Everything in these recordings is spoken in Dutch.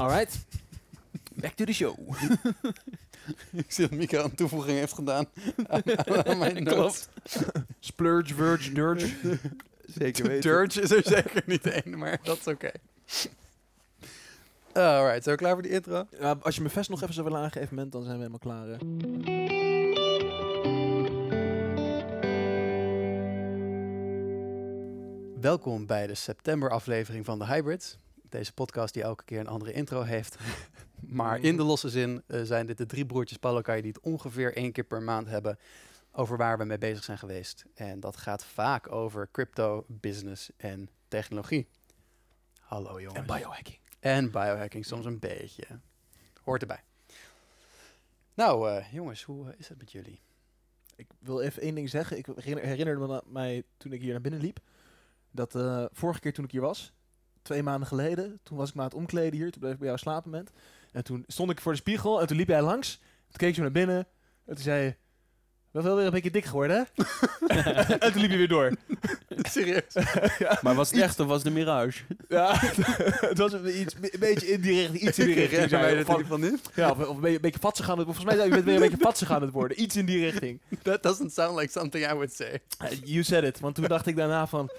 Alright. Back to the show. Ik zie dat Mika een toevoeging heeft gedaan aan, aan mijn notes. Splurge, verge, dirge. Zeker weten. Dirge is er zeker niet één, maar dat is oké. Alright, zijn we klaar voor die intro? Ja, als je me vest nog even zou willen aangeven, moment, dan zijn we helemaal klaar. hè. Welkom bij de september aflevering van de Hybrids. Deze podcast die elke keer een andere intro heeft. maar in de losse zin eh, zijn dit de drie broertjes Palokai die het ongeveer één keer per maand hebben over waar we mee bezig zijn geweest. En dat gaat vaak over crypto, business en technologie. Hallo jongens. En biohacking. En biohacking soms een beetje. Hoort erbij. Nou eh, jongens, hoe eh, is het met jullie? Ik wil even één ding zeggen. Ik herinner- herinnerde me mij toen ik hier naar binnen liep. Dat eh, vorige keer toen ik hier was, twee maanden geleden, toen was ik me aan het omkleden hier. Toen bleef ik bij jou slapen met. En toen stond ik voor de spiegel en toen liep jij langs. Toen keek je naar binnen en toen zei je... Wel wel weer een beetje dik geworden, hè? en toen liep je weer door. Serieus? Maar was het echt of was het een mirage? Ja, het was een, iets, een beetje indirect, iets in die richting. Herinner zei dat Van- nu? Ja, of, of een beetje, een beetje vatsig aan het Volgens mij zei je, weer een beetje vatsig aan het worden. Iets in die richting. That doesn't sound like something I would say. Uh, you said it. Want toen dacht ik daarna van...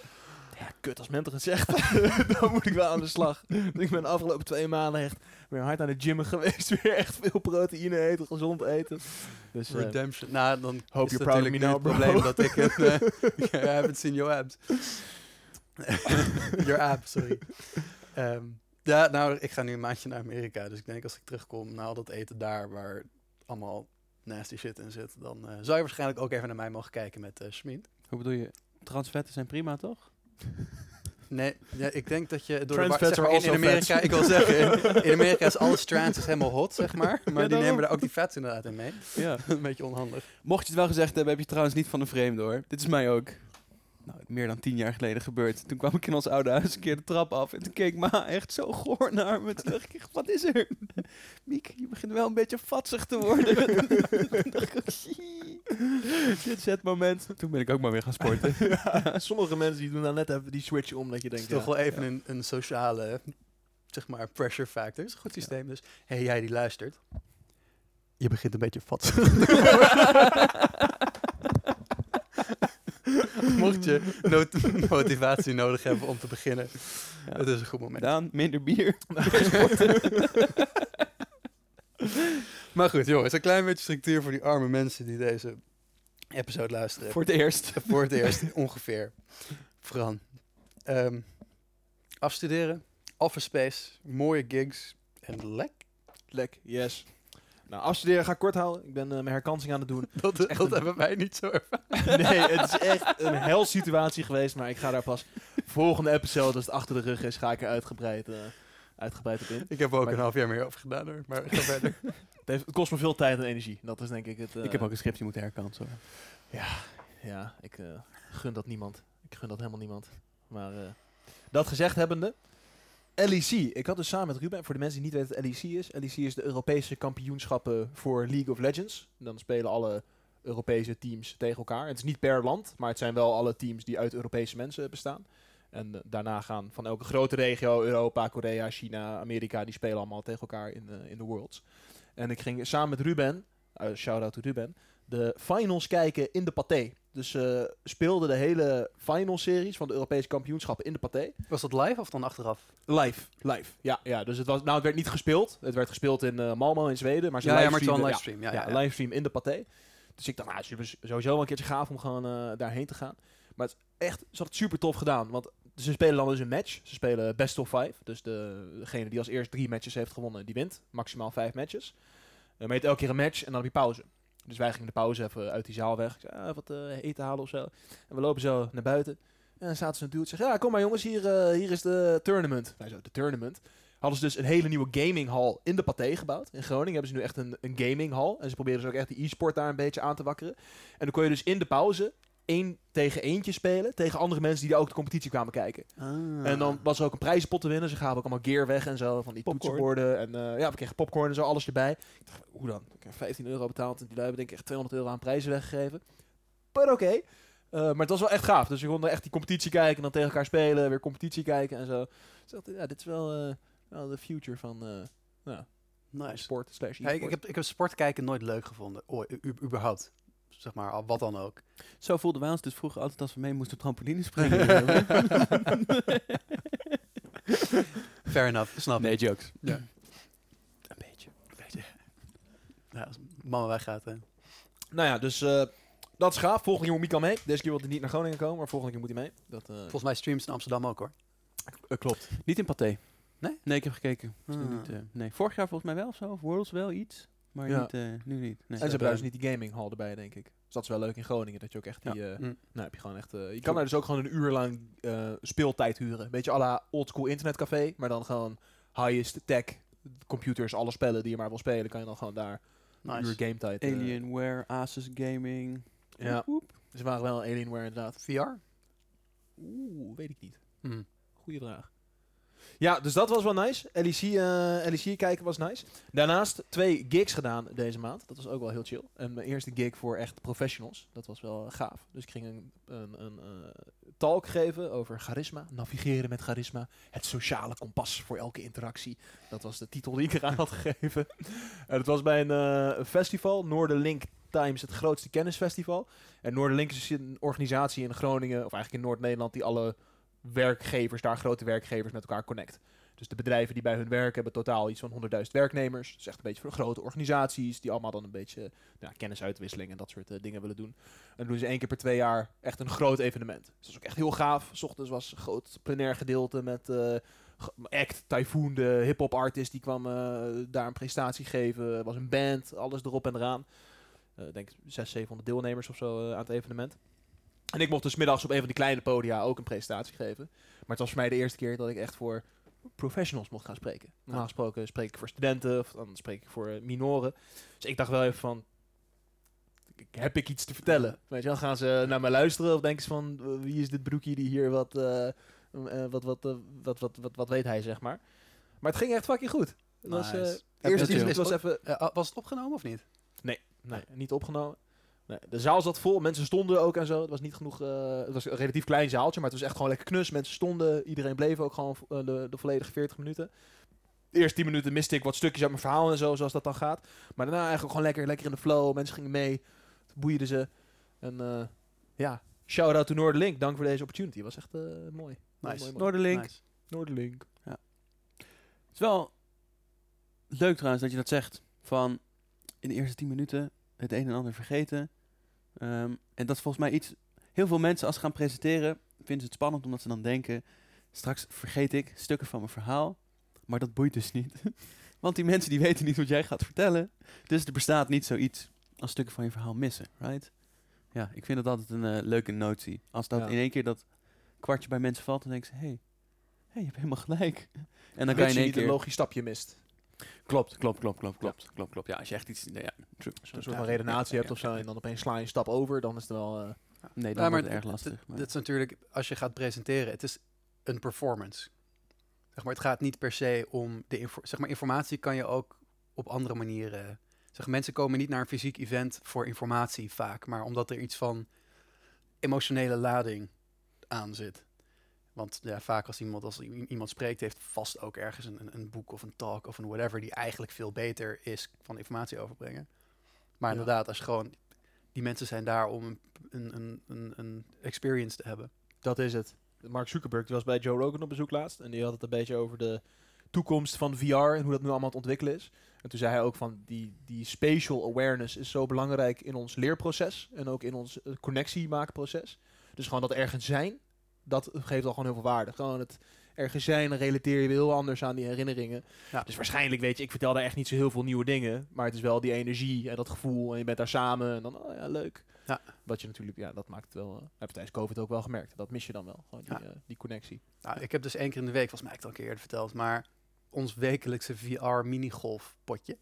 Ja, kut, als Mentor het zegt, dan moet ik wel aan de slag. Dus ik ben de afgelopen twee maanden echt weer hard aan het gymmen geweest. Weer echt veel proteïne eten, gezond eten. Dus eh, Redemption. Nou, dan proud of natuurlijk het bro. probleem dat ik het... eh, I haven't seen your abs. your abs, sorry. Ehm, ja, nou, ik ga nu een maandje naar Amerika. Dus ik denk als ik terugkom na al dat eten daar, waar allemaal nasty shit in zit, dan eh, zou je waarschijnlijk ook even naar mij mogen kijken met eh Schmid. Hoe bedoel je? Transvetten zijn prima, toch? Nee, ja, ik denk dat je door Trans de zeg maar, in, Amerika, ik wil zeggen, in, in Amerika is alles trans is helemaal hot, zeg maar. Maar die nemen daar ook die fats inderdaad in mee. Ja. een beetje onhandig. Mocht je het wel gezegd hebben, heb je trouwens niet van een vreemde hoor. Dit is mij ook. Nou, meer dan tien jaar geleden gebeurd. Toen kwam ik in ons oude huis een keer de trap af. En toen keek ma echt zo goor naar me. Toen dacht ik, wat is er? Miek, je begint wel een beetje vatsig te worden. toen dacht ik, "Zie." dit is het moment. Toen ben ik ook maar weer gaan sporten. ja, sommige mensen die doen dan net even die switch om. Dat je Het is denkt, toch ja, wel even een, een sociale, zeg maar, pressure factor. Het is een goed systeem. Dus, hé, hey, jij die luistert. Je begint een beetje vatsig. Mocht je not- motivatie nodig hebben om te beginnen, Ja. het is een goed moment. Daan, minder bier. Maar goed, jongens, een klein beetje structuur voor die arme mensen die deze episode luisteren. Voor het eerst. Voor het eerst ongeveer. Fran. Ehm, afstuderen, office space, mooie gigs en lek. Lek, yes. Nou, afstuderen ga ik kort houden. Ik ben eh, mijn herkansing aan het doen. Dat, dat een- hebben wij niet zo ervaren. nee, het is echt een hel situatie geweest. Maar ik ga daar pas volgende episode, als het achter de rug is, ga ik er uitgebreid, eh, uitgebreid op in. Ik heb er ook Maar- een half jaar meer over gedaan hoor. Maar ga verder. Het, heeft, het kost me veel tijd en energie. Dat is denk ik het. eh, ik heb ook een scriptje moeten herkansen hoor. Ja, ik eh, gun dat niemand. Ik gun dat helemaal niemand. Maar eh, dat gezegd hebbende. LEC. Ik had dus samen met Ruben, voor de mensen die niet weten wat LEC is. LEC is de Europese kampioenschappen voor League of Legends. Dan spelen alle Europese teams tegen elkaar. Het is niet per land, maar het zijn wel alle teams die uit Europese mensen bestaan. En eh, daarna gaan van elke grote regio, Europa, Korea, China, Amerika, die spelen allemaal tegen elkaar in de, in de Worlds. En ik ging samen met Ruben, uh, shout-out to Ruben, de finals kijken in de Pathé. Dus eh speelde de hele final-series van de Europese kampioenschappen in de Pathé. Was dat live of dan achteraf? Live, live. Ja, ja, dus het, was, nou, het werd niet gespeeld. Het werd gespeeld in eh, Malmo in Zweden. Maar ze Ja, ja, maar het wel een livestream. Ja, ja, ja, livestream in de Pathé. Dus ik dacht, nou, sowieso wel een keertje gaaf om gewoon eh, daarheen te gaan. Maar het is echt, ze had het super tof gedaan. Want ze spelen dan dus een match. Ze spelen best of five. Dus de, degene die als eerst drie matches heeft gewonnen, die wint. Maximaal vijf matches. Eh, maar je hebt elke keer een match en dan heb je pauze. Dus wij gingen de pauze even uit die zaal weg. Ik zei, ah, wat eh, eten halen of zo. En we lopen zo naar buiten. En dan zaten ze dude en zeggen, ja, kom maar jongens, hier, eh, hier is de tournament. Wij zo, de tournament. Hadden ze dus een hele nieuwe gaminghal in de Pathé gebouwd. In Groningen hebben ze nu echt een, een gaminghal. En ze proberen dus ook echt die e-sport daar een beetje aan te wakkeren. En dan kon je dus in de pauze één tegen eentje spelen. Tegen andere mensen die daar ook de competitie kwamen kijken. Ah. En dan was er ook een prijzenpot te winnen. Ze gaven ook allemaal gear weg en zo. Van die Popcorn. toetsenborden. En eh, ja, we kregen popcorn en zo, alles erbij. Ik dacht, hoe dan? Ik heb 15 euro betaald. En die lui hebben denk ik echt 200 euro aan prijzen weggegeven. Maar oké. Eh, maar het was wel echt gaaf. Dus je kon er echt die competitie kijken en dan tegen elkaar spelen. Weer competitie kijken en zo. Dus dacht, ja, dit is wel... eh, de future van eh, ja, Nice. sport slash Ja, ik, ik, heb, ik heb sport kijken nooit leuk gevonden. Oh, überhaupt. Zeg maar, wat dan ook. Zo voelden wij ons dus vroeger altijd als we mee moesten trampoline springen. Fair enough, snap nee, jokes. Ja. Een beetje. Ja, als mama weggaat, hè. Nou ja, dus eh, dat is gaaf. Volgende keer moet Mika mee. Deze keer wil hij niet naar Groningen komen, maar volgende keer moet hij mee. Dat eh, Volgens mij streams in Amsterdam ook, hoor. eh, klopt. Niet in Pathé. Nee? Nee, ik heb gekeken. Ah. niet, eh, nee, vorig jaar volgens mij wel of zo. Of Worlds wel iets. Maar Ja. niet, eh, nu niet. Nee. En ze hebben daar dus niet die gaming hall erbij, denk ik. Dus dat is wel leuk in Groningen, dat je ook echt die... eh, Mm. nou, heb je gewoon echt... eh, je kan daar dus ook gewoon een uur lang eh, speeltijd huren. Beetje à la oldschool internetcafé, maar dan gewoon highest tech computers, alle spellen die je maar wil spelen, kan je dan gewoon daar een Nice. uur game tijd... Alienware, Asus Gaming. Ja. Ze waren wel Alienware inderdaad. VR? Oeh, weet ik niet. Hm. Goeie vraag. Ja, dus dat was wel nice. LEC, eh LEC kijken was nice. Daarnaast twee gigs gedaan deze maand. Dat was ook wel heel chill. En mijn eerste gig voor echt professionals. Dat was wel gaaf. Dus ik ging een, een, een eh, talk geven over charisma. Navigeren met charisma. Het sociale kompas voor elke interactie. Dat was de titel die ik eraan had gegeven. en het was bij een eh, festival. Noorderlink Times, het grootste kennisfestival. En Noorderlink is een organisatie in Groningen, of eigenlijk in Noord-Nederland, die alle werkgevers, daar grote werkgevers met elkaar connect. Dus de bedrijven die bij hun werken hebben totaal iets van 100.000 werknemers. Dus echt een beetje voor grote organisaties die allemaal dan een beetje nou, kennis-uitwisseling en dat soort eh, dingen willen doen. En dan doen ze één keer per twee jaar echt een groot evenement. Dus dat is ook echt heel gaaf. 's ochtends was een groot plenair gedeelte met eh, Act, Typhoon, de hip-hop artist, die kwam eh, daar een presentatie geven. Er was een band, alles erop en eraan. Ik denk 600, 700 deelnemers of zo aan het evenement. En ik mocht dus middags op een van die kleine podia ook een presentatie geven. Maar het was voor mij de eerste keer dat ik echt voor professionals mocht gaan spreken. Normaal gesproken spreek ik voor studenten of dan spreek ik voor eh, minoren. Dus ik dacht wel even van, heb ik iets te vertellen? Weet je wel, gaan ze naar mij luisteren of denken ze van, wie is dit broekje die hier wat, eh, wat, wat, wat, wat, wat, wat weet hij, zeg maar. Maar het ging echt fucking goed. Het was, Nice. eerst was even, Eh, was het opgenomen of niet? Nee, niet opgenomen. Nee, de zaal zat vol, mensen stonden ook en zo. Het was niet genoeg. eh, het was een relatief klein zaaltje, maar het was echt gewoon lekker knus. Mensen stonden, iedereen bleef ook gewoon eh, de, de volledige 40 minuten. De eerste 10 minuten miste ik wat stukjes uit mijn verhaal en zo, zoals dat dan gaat. Maar daarna eigenlijk gewoon lekker, lekker in de flow. Mensen gingen mee, boeiden ze. En eh, ja, shout out to Noorderlink. Dank voor deze opportunity. Was echt eh, mooi. Nice. Noorderlink. Nice. Noorderlink. Het is wel leuk trouwens dat je dat zegt. Van in de eerste 10 minuten het een en ander vergeten. Ehm, en dat is volgens mij iets... Heel veel mensen als ze gaan presenteren, vinden ze het spannend omdat ze dan denken... Straks vergeet ik stukken van mijn verhaal. Maar dat boeit dus niet. Want die mensen die weten niet wat jij gaat vertellen. Dus er bestaat niet zoiets als stukken van je verhaal missen, right? Ja, ik vind dat altijd een eh, leuke notie. Als dat Ja. in één keer dat kwartje bij mensen valt, dan denken ze... Hé, hey, hey, je hebt helemaal gelijk. En dan kan je in één niet een keer... logisch stapje mist. Klopt, klopt, klopt, klopt, klopt, klopt, klopt. Ja, als je echt iets... Nee, ja, true. Als je een soort van redenatie ja, hebt ja, of zo ja. en dan opeens sla je een stap over, dan is het wel... eh, Nee, dan Ja, wordt het erg lastig. maar- Dit is natuurlijk, als je gaat presenteren, het is een performance. Zeg maar, het gaat niet per se om de info zeg maar, informatie kan je ook op andere manieren. Zeg, mensen komen niet naar een fysiek event voor informatie vaak, maar omdat er iets van emotionele lading aan zit. Want ja, vaak als iemand, als iemand spreekt, heeft vast ook ergens een, een, een boek of een talk of een whatever die eigenlijk veel beter is van informatie overbrengen. Maar Ja. inderdaad, als je gewoon die mensen zijn daar om een, een, een, een, experience te hebben. Dat is het. Mark Zuckerberg die was bij Joe Rogan op bezoek laatst. En die had het een beetje over de toekomst van VR en hoe dat nu allemaal het ontwikkelen is. En toen zei hij ook van die, die spatial awareness is zo belangrijk in ons leerproces. En ook in ons eh, connectiemaakproces. Dus gewoon dat ergens zijn, dat geeft al gewoon heel veel waarde. Gewoon het ergens zijn, dan relateer je weer heel anders aan die herinneringen. Ja. Dus waarschijnlijk, weet je, ik vertel daar echt niet zo heel veel nieuwe dingen. Maar het is wel die energie en dat gevoel. En je bent daar samen en dan, oh ja, leuk. Ja. Wat je natuurlijk, ja, dat maakt het wel. Uh, heb je tijdens COVID ook wel gemerkt. Dat mis je dan wel. Gewoon die, Ja. eh, die connectie. Nou, ik heb dus één keer in de week, volgens mij ik het al een keer eerder verteld, maar ons wekelijkse VR minigolf potje.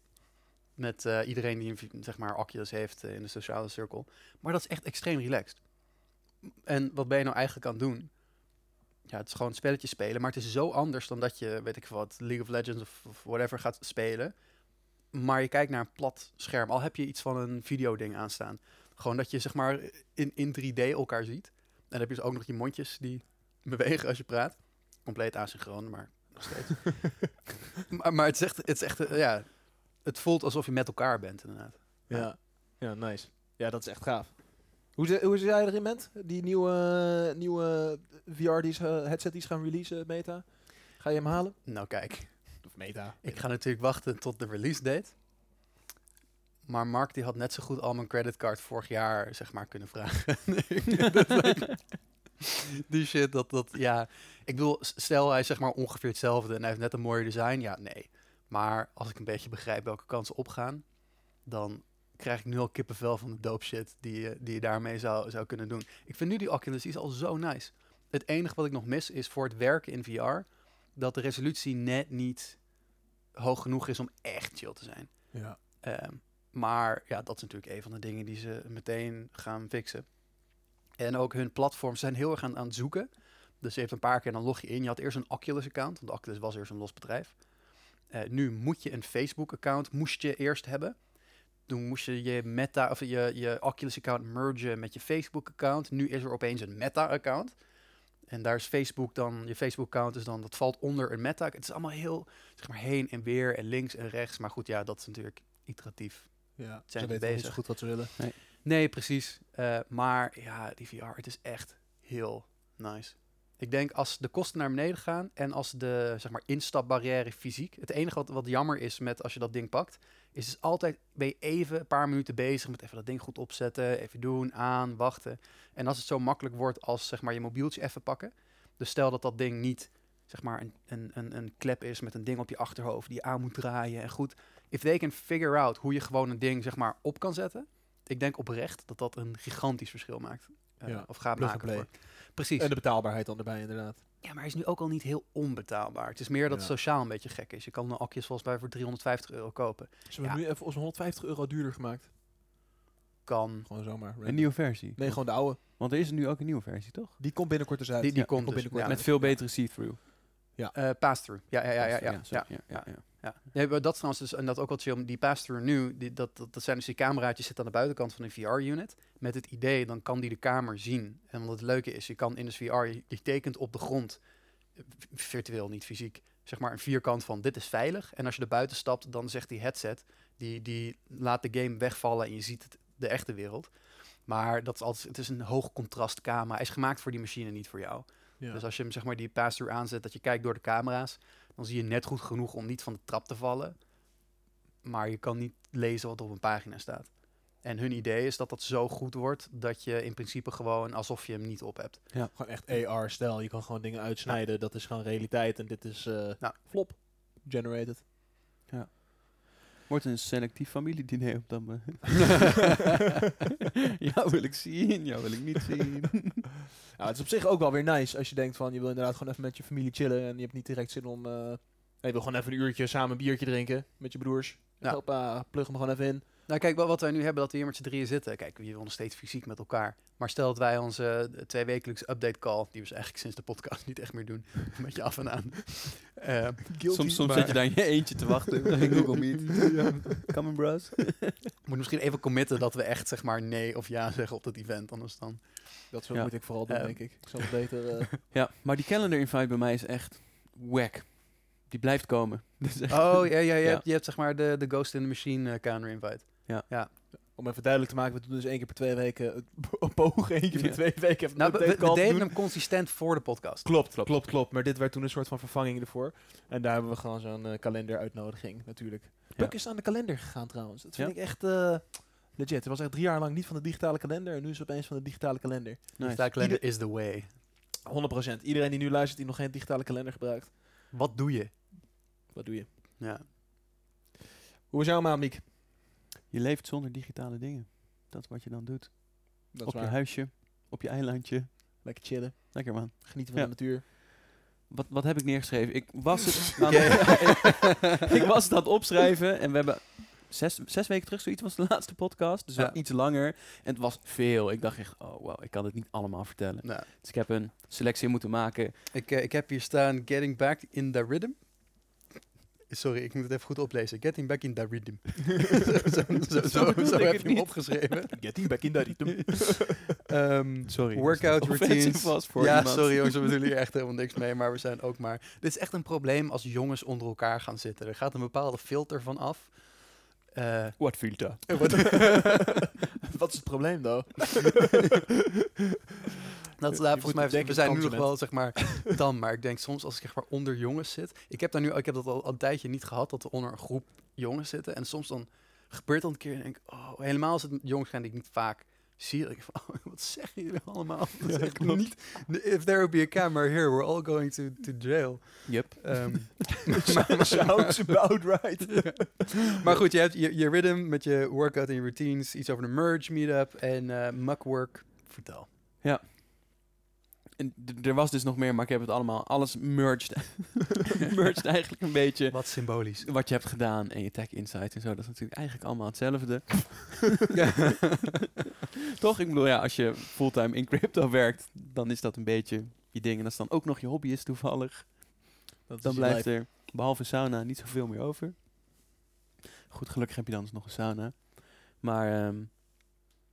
Met eh, iedereen die een zeg maar Oculus heeft eh, in de sociale cirkel. Maar dat is echt extreem relaxed. En wat ben je nou eigenlijk aan het doen? Ja, het is gewoon spelletjes spelen, maar het is zo anders dan dat je, weet ik wat, League of Legends of, of whatever gaat spelen. Maar je kijkt naar een plat scherm, al heb je iets van een videoding aanstaan. Gewoon dat je zeg maar in, in 3D elkaar ziet. En dan heb je dus ook nog je mondjes die bewegen als je praat. Compleet asynchroon, maar nog steeds. maar, maar het is echt, het is echt, eh, ja, het voelt alsof je met elkaar bent inderdaad. Ja. ja, nice. Ja, dat is echt gaaf. Hoe, ze- hoe jij erin bent? Die nieuwe, nieuwe VR die ze, headset die ze gaan releasen, Meta? Ga je hem halen? Nou kijk, Of Meta? ik ga natuurlijk wachten tot de release date. Maar Mark die had net zo goed al mijn creditcard vorig jaar zeg maar kunnen vragen. Die shit, dat, dat, ja. Ik bedoel, stel hij is zeg maar ongeveer hetzelfde en hij heeft net een mooier design. Ja, nee. Maar als ik een beetje begrijp welke kansen opgaan, dan krijg ik nu al kippenvel van de dope shit die, je- die je daarmee zou, zou kunnen doen. Ik vind nu die Oculus die is al zo nice. Het enige wat ik nog mis is voor het werken in VR, dat de resolutie net niet hoog genoeg is om echt chill te zijn. Ja. Ehm, maar ja, dat is natuurlijk een van de dingen die ze meteen gaan fixen. En ook hun platforms zijn heel erg aan, aan het zoeken. Dus je heeft een paar keer, dan log je in. Je had eerst een Oculus-account, want Oculus was eerst een los bedrijf. Eh, nu moet je een Facebook-account, moest je eerst hebben. Toen moest je je Meta of je, je Oculus-account mergen met je Facebook-account. Nu is er opeens een Meta-account. En daar is Facebook dan, je Facebook-account is dan, dat valt onder een Meta. Het is allemaal heel, zeg maar, heen en weer en links en rechts. Maar goed, ja, dat is natuurlijk iteratief. Ja, Zijn ze we weten niet bezig. zo goed wat ze willen. Nee, precies. Eh, maar ja, die VR, het is echt heel nice. Ik denk als de kosten naar beneden gaan en als de zeg maar, instapbarrière fysiek. Het enige wat, wat jammer is met als je dat ding pakt, is dus altijd ben je even een paar minuten bezig met even dat ding goed opzetten, even doen, aan, wachten. En als het zo makkelijk wordt als zeg maar je mobieltje even pakken. Dus stel dat dat ding niet zeg maar een, een, een, klep is met een ding op je achterhoofd die je aan moet draaien. En goed, if they can figure out hoe je gewoon een ding zeg maar op kan zetten. Ik denk oprecht dat dat een gigantisch verschil maakt. Eh, Ja, of gaat maken. Voor. Precies. En de betaalbaarheid dan erbij, inderdaad. Ja, maar hij is nu ook al niet heel onbetaalbaar. Het is meer dat Ja. het sociaal een beetje gek is. Je kan een akjes volgens mij voor 350 euro kopen. Ze hebben Ja. nu even ons 150 euro duurder gemaakt. Kan. Gewoon zomaar. Een nieuwe versie. Nee, gewoon de oude. Want er is nu ook een nieuwe versie, toch? Die komt binnenkort dus uit. Die, die Ja, komt dus, binnenkort ja. Met veel betere see-through. Eh pass-through. Ja, ja, ja, ja. ja, ja. ja, ja, ja. Nee, maar dat trouwens dus, en dat ook wel chill. Die pass-through nu, die, dat, dat, dat zijn dus die cameraatjes zitten aan de buitenkant van een VR-unit. Met het idee, dan kan die de kamer zien. En wat het leuke is, je kan in de VR, je, je tekent op de grond, eh, virtueel, niet fysiek, zeg maar een vierkant van dit is veilig. En als je er buiten stapt, dan zegt die headset, die, die laat de game wegvallen en je ziet het, de echte wereld. Maar dat is altijd, het is een hoog contrast camera. Hij is gemaakt voor die machine, niet voor jou. Ja. Dus als je hem zeg maar die pass-through aanzet, dat je kijkt door de camera's, dan zie je net goed genoeg om niet van de trap te vallen. Maar je kan niet lezen wat op een pagina staat. En hun idee is dat dat zo goed wordt dat je in principe gewoon alsof je hem niet op hebt. Gewoon echt AR-stijl. Je kan gewoon dingen uitsnijden. Dat is gewoon realiteit. En dit is eh Nou. flop. Generated. Wordt een selectief familiediner op dan. jou wil ik zien, jou wil ik niet zien. Ja, het is op zich ook wel weer nice als je denkt van je wil inderdaad gewoon even met je familie chillen en je hebt niet direct zin om. eh, je wil gewoon even een uurtje samen een biertje drinken met je broers. Ja. Hoppa, plug hem gewoon even in. Nou kijk, wat wat wij nu hebben, dat we hier met z'n drieën zitten. Kijk, wil nog steeds fysiek met elkaar. Maar stel dat wij onze uh, tweewekelijkse update call, die we dus eigenlijk sinds de podcast niet echt meer doen, met je af en aan. Eh, soms soms zit je daar in je eentje te wachten. in Google Meet. Come on, bros. moet misschien even committen dat we echt zeg maar nee of ja zeggen op dat event. Anders dan. Dat zo Ja. moet ik vooral doen, Eh, denk ik. Ik zal het beter... eh, Ja, maar die calendar invite bij mij is echt wack. Die blijft komen. Oh ja, ja, je, Ja. Hebt, je hebt zeg maar de, de Ghost in the Machine uh, counter invite. Om even duidelijk te maken, we doen dus één keer per twee weken op ogen, één keer per Ja. twee weken even Nou, een we, we, we deden doen. hem consistent voor de podcast. Klopt, klopt, klopt, Maar dit werd toen een soort van vervanging ervoor. En daar hebben we gewoon zo'n eh, kalenderuitnodiging natuurlijk. Puk is aan de kalender gegaan trouwens. Dat vind Ja? ik echt eh, legit. Het was echt drie jaar lang niet van de digitale kalender en nu is het opeens van de digitale kalender. Nice. Nice. kalender is the way. 100%. Iedereen die nu luistert die nog geen digitale kalender gebruikt. Wat doe je? Wat doe je? Ja. Hoe is jouw maand, Miek? Je leeft zonder digitale dingen. Dat is wat je dan doet. Dat op je huisje, op je eilandje. Lekker chillen. Lekker man. Genieten van Ja. de natuur. Wat, wat heb ik neergeschreven? Ik was het aan, ik was het aan het opschrijven en we hebben zes, zes weken terug, zoiets was de laatste podcast. Dus Ja. iets langer. En het was veel. Ik dacht echt, oh wow, ik kan het niet allemaal vertellen. Nou, Dus ik heb een selectie moeten maken. ik, eh, ik heb hier staan Getting Back in the Rhythm. Sorry, ik moet het even goed oplezen. Getting back in the rhythm. zo, zo, zo, zo, bedoel ik heb je hem opgeschreven. Getting back in the rhythm. Ehm, Sorry. Workout routines. was voor ja, iemand. sorry jongens, we bedoelen hier echt helemaal niks mee, maar we zijn ook maar... Dit is echt een probleem als jongens onder elkaar gaan zitten. Er gaat een bepaalde filter van af. Eh, What filter? wat- Wat is het probleem, though? Dat, ja, volgens mij, we zijn nu nog wel, zeg maar, dan. Maar ik denk soms als ik zeg maar onder jongens zit. Ik heb, daar nu, ik heb dat al een tijdje niet gehad, dat we onder een groep jongens zitten. En soms dan gebeurt dan een keer en denk ik, oh, helemaal als het jongens zijn die ik niet vaak zie. Ik van, oh, wat zeggen jullie allemaal? Dat Ja, klopt. niet, if there would be a camera here, we're all going to, to jail. Yep. Ehm, Sounds about right. maar goed, je hebt je, je rhythm met je workout en je routines, iets over de merge meetup en eh muckwork. Vertel. En er was dus nog meer, maar ik heb het allemaal, alles merged. merged eigenlijk een beetje. Wat symbolisch. Wat je hebt gedaan en je tech insights en zo, dat is natuurlijk eigenlijk allemaal hetzelfde. Toch? Ik bedoel, ja, als je fulltime in crypto werkt, dan is dat een beetje je ding. En als dan ook nog je hobby is toevallig, Dat dan is blijft lijf. er, behalve sauna, niet zoveel meer over. Goed, gelukkig heb je dan dus nog een sauna. Maar ehm,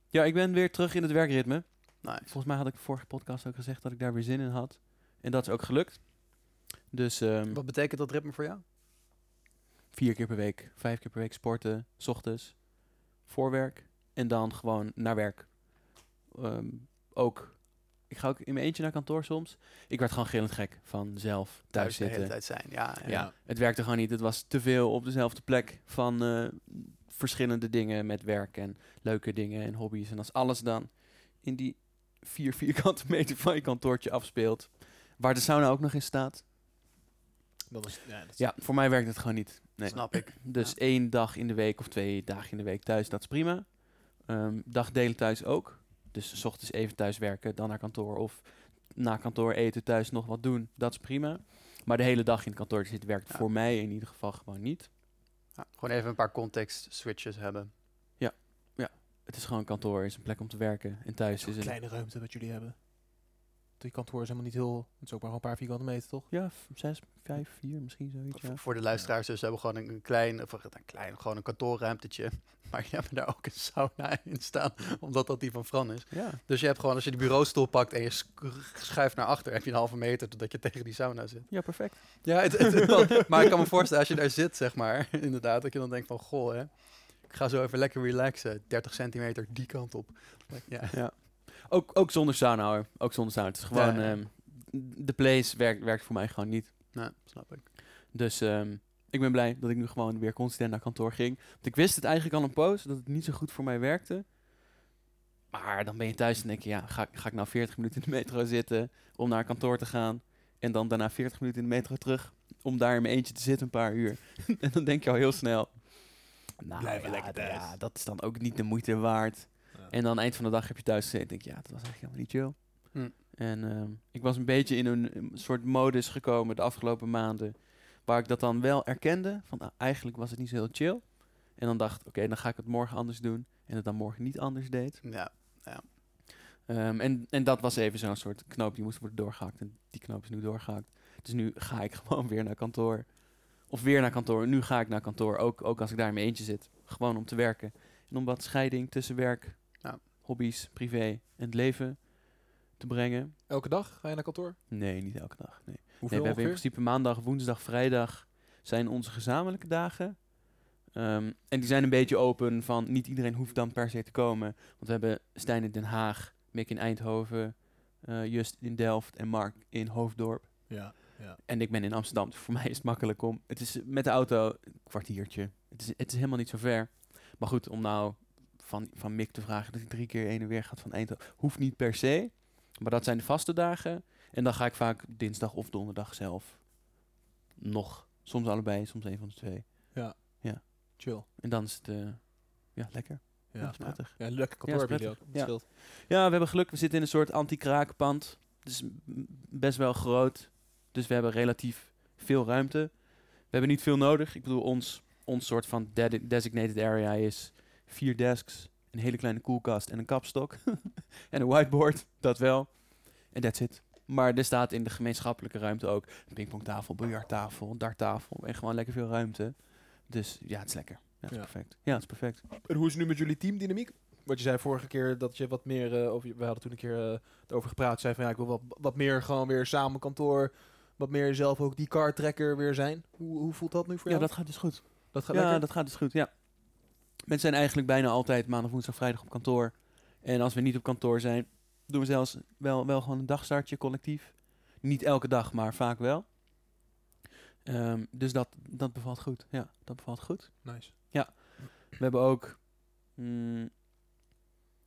ja, ik ben weer terug in het werkritme. Nice. Volgens mij had ik de vorige podcast ook gezegd dat ik daar weer zin in had. En dat is ook gelukt. Dus ehm, Wat betekent dat ritme voor jou? vier keer per week, vijf keer per week sporten, s ochtends, voor werk. En dan gewoon naar werk. Ehm, ook, ik ga ook in mijn eentje naar kantoor soms. Ik werd gewoon gillend gek van zelf thuis de hele zitten. tijd zijn. Ja, ja. Ja, het werkte gewoon niet. Het was te veel op dezelfde plek van eh, verschillende dingen met werk en leuke dingen en hobby's. En als alles dan in die vier vierkante meter van je kantoortje afspeelt, waar de sauna ook nog in staat. Dat is, ja, dat is- Ja, voor mij werkt het gewoon niet. Nee. Snap ik. Dus Ja. één dag in de week of twee dagen in de week thuis, dat is prima. Ehm dagdelen thuis ook. Dus s ochtends even thuis werken, dan naar kantoor. Of na kantoor eten, thuis nog wat doen. Dat is prima. Maar de hele dag in het kantoor zitten werkt Ja. voor mij in ieder geval gewoon niet. Ja, gewoon even een paar context switches hebben. Het is gewoon kantoor, is een plek om te werken. En thuis is een... kleine ruimte wat jullie hebben. Die kantoor is helemaal niet heel... Het is ook maar een paar vierkante meter, toch? Ja, zes, vijf, vier misschien zoiets. Ja. Voor- de luisteraars dus hebben we gewoon een, een klein, of een klein, gewoon een kantoorruimtetje. Maar je hebt daar ook een sauna in staan, omdat dat die van Fran is. ja. Dus je hebt gewoon, als je de bureaustoel pakt en je schuift naar achter, heb je een halve meter totdat je tegen die sauna zit. ja, perfect. Ja, het, het- het- maar ik kan me voorstellen, als je daar zit, zeg maar, inderdaad, dat je dan denkt van, goh, hè, ik ga zo even lekker relaxen. 30 centimeter die kant op. Ja, Ook, ook zonder sauna hoor. Ook zonder sauna. Het is gewoon... Ja, ja. ehm, de place werkt, werkt voor mij gewoon niet. nou, snap ik. Dus ehm, ik ben blij dat ik nu gewoon weer consistent naar kantoor ging. Want ik wist het eigenlijk al een poos, dat het niet zo goed voor mij werkte. Maar dan ben je thuis en denk je, ja, ga, ga ik nou 40 minuten in de metro zitten om naar kantoor te gaan. En dan daarna 40 minuten in de metro terug om daar in mijn eentje te zitten een paar uur. en dan denk je al heel snel, nou ja, lekker thuis. ja, dat is dan ook niet de moeite waard. Ja. En dan eind van de dag heb je thuis gezeten en denk je, ja, dat was eigenlijk helemaal niet chill. Hm. En ehm, ik was een beetje in een, een soort modus gekomen de afgelopen maanden. Waar ik dat dan wel erkende. Van ah, eigenlijk was het niet zo heel chill. En dan dacht oké, dan ga ik het morgen anders doen. En het dan morgen niet anders deed. Ja, Ehm, en, en dat was even zo'n soort knoop die moest worden doorgehakt. En die knoop is nu doorgehakt. Dus nu ga ik gewoon weer naar kantoor. Of weer naar kantoor. Nu ga ik naar kantoor. Ook, ook als ik daar in mijn eentje zit. Gewoon om te werken. En om wat scheiding tussen werk, Ja. hobby's, privé en het leven te brengen. Elke dag ga je naar kantoor? Nee, niet elke dag. Nee. Hoeveel Nee, we hebben in principe maandag, woensdag, vrijdag zijn onze gezamenlijke dagen. Ehm, en die zijn een beetje open van niet iedereen hoeft dan per se te komen. Want we hebben Stijn in Den Haag, Mick in Eindhoven, eh, Just in Delft en Mark in Hoofddorp. Ja, ja. En ik ben in Amsterdam, dus voor mij is het makkelijk om. Het is met de auto een kwartiertje. Het is, het is helemaal niet zo ver. Maar goed, om nou van, van Mick te vragen dat hij drie keer heen en weer gaat van Eindhoven, hoeft niet per se. Maar dat zijn de vaste dagen. En dan ga ik vaak dinsdag of donderdag zelf nog. Soms allebei, soms een van de twee. Chill. En dan is het eh, ja, lekker. Ja, Ja. prettig. Ja, lekker kantoor Ja, ook. Ja. Ja, we hebben geluk. We zitten in een soort anti-kraakpand. Het is best wel groot. Dus we hebben relatief veel ruimte. We hebben niet veel nodig. Ik bedoel, ons, ons soort van designated area is vier desks, een hele kleine koelkast en een kapstok. en een whiteboard, dat wel. En that's it. Maar er staat in de gemeenschappelijke ruimte ook een pingpongtafel, biljarttafel, darttafel en gewoon lekker veel ruimte. Dus ja, het is lekker. Ja, het is Ja. perfect. Ja, het is perfect. En hoe is het nu met jullie teamdynamiek? Wat je zei vorige keer dat je wat meer, eh, over, we hadden toen een keer eh, erover gepraat, zei van ja, ik wil wat, wat meer gewoon weer samen kantoor, wat meer zelf ook die car trekker weer zijn. Hoe, hoe voelt dat nu voor Ja, jou? dat gaat dus goed. dat gaat ja, lekker? dat gaat dus goed, ja. Mensen zijn eigenlijk bijna altijd maandag, woensdag, vrijdag op kantoor. En als we niet op kantoor zijn, doen we zelfs wel, wel gewoon een dagstartje collectief. Niet elke dag, maar vaak wel. Ehm, dus dat, dat bevalt goed. Ja, dat bevalt goed. Nice. We hebben ook mm,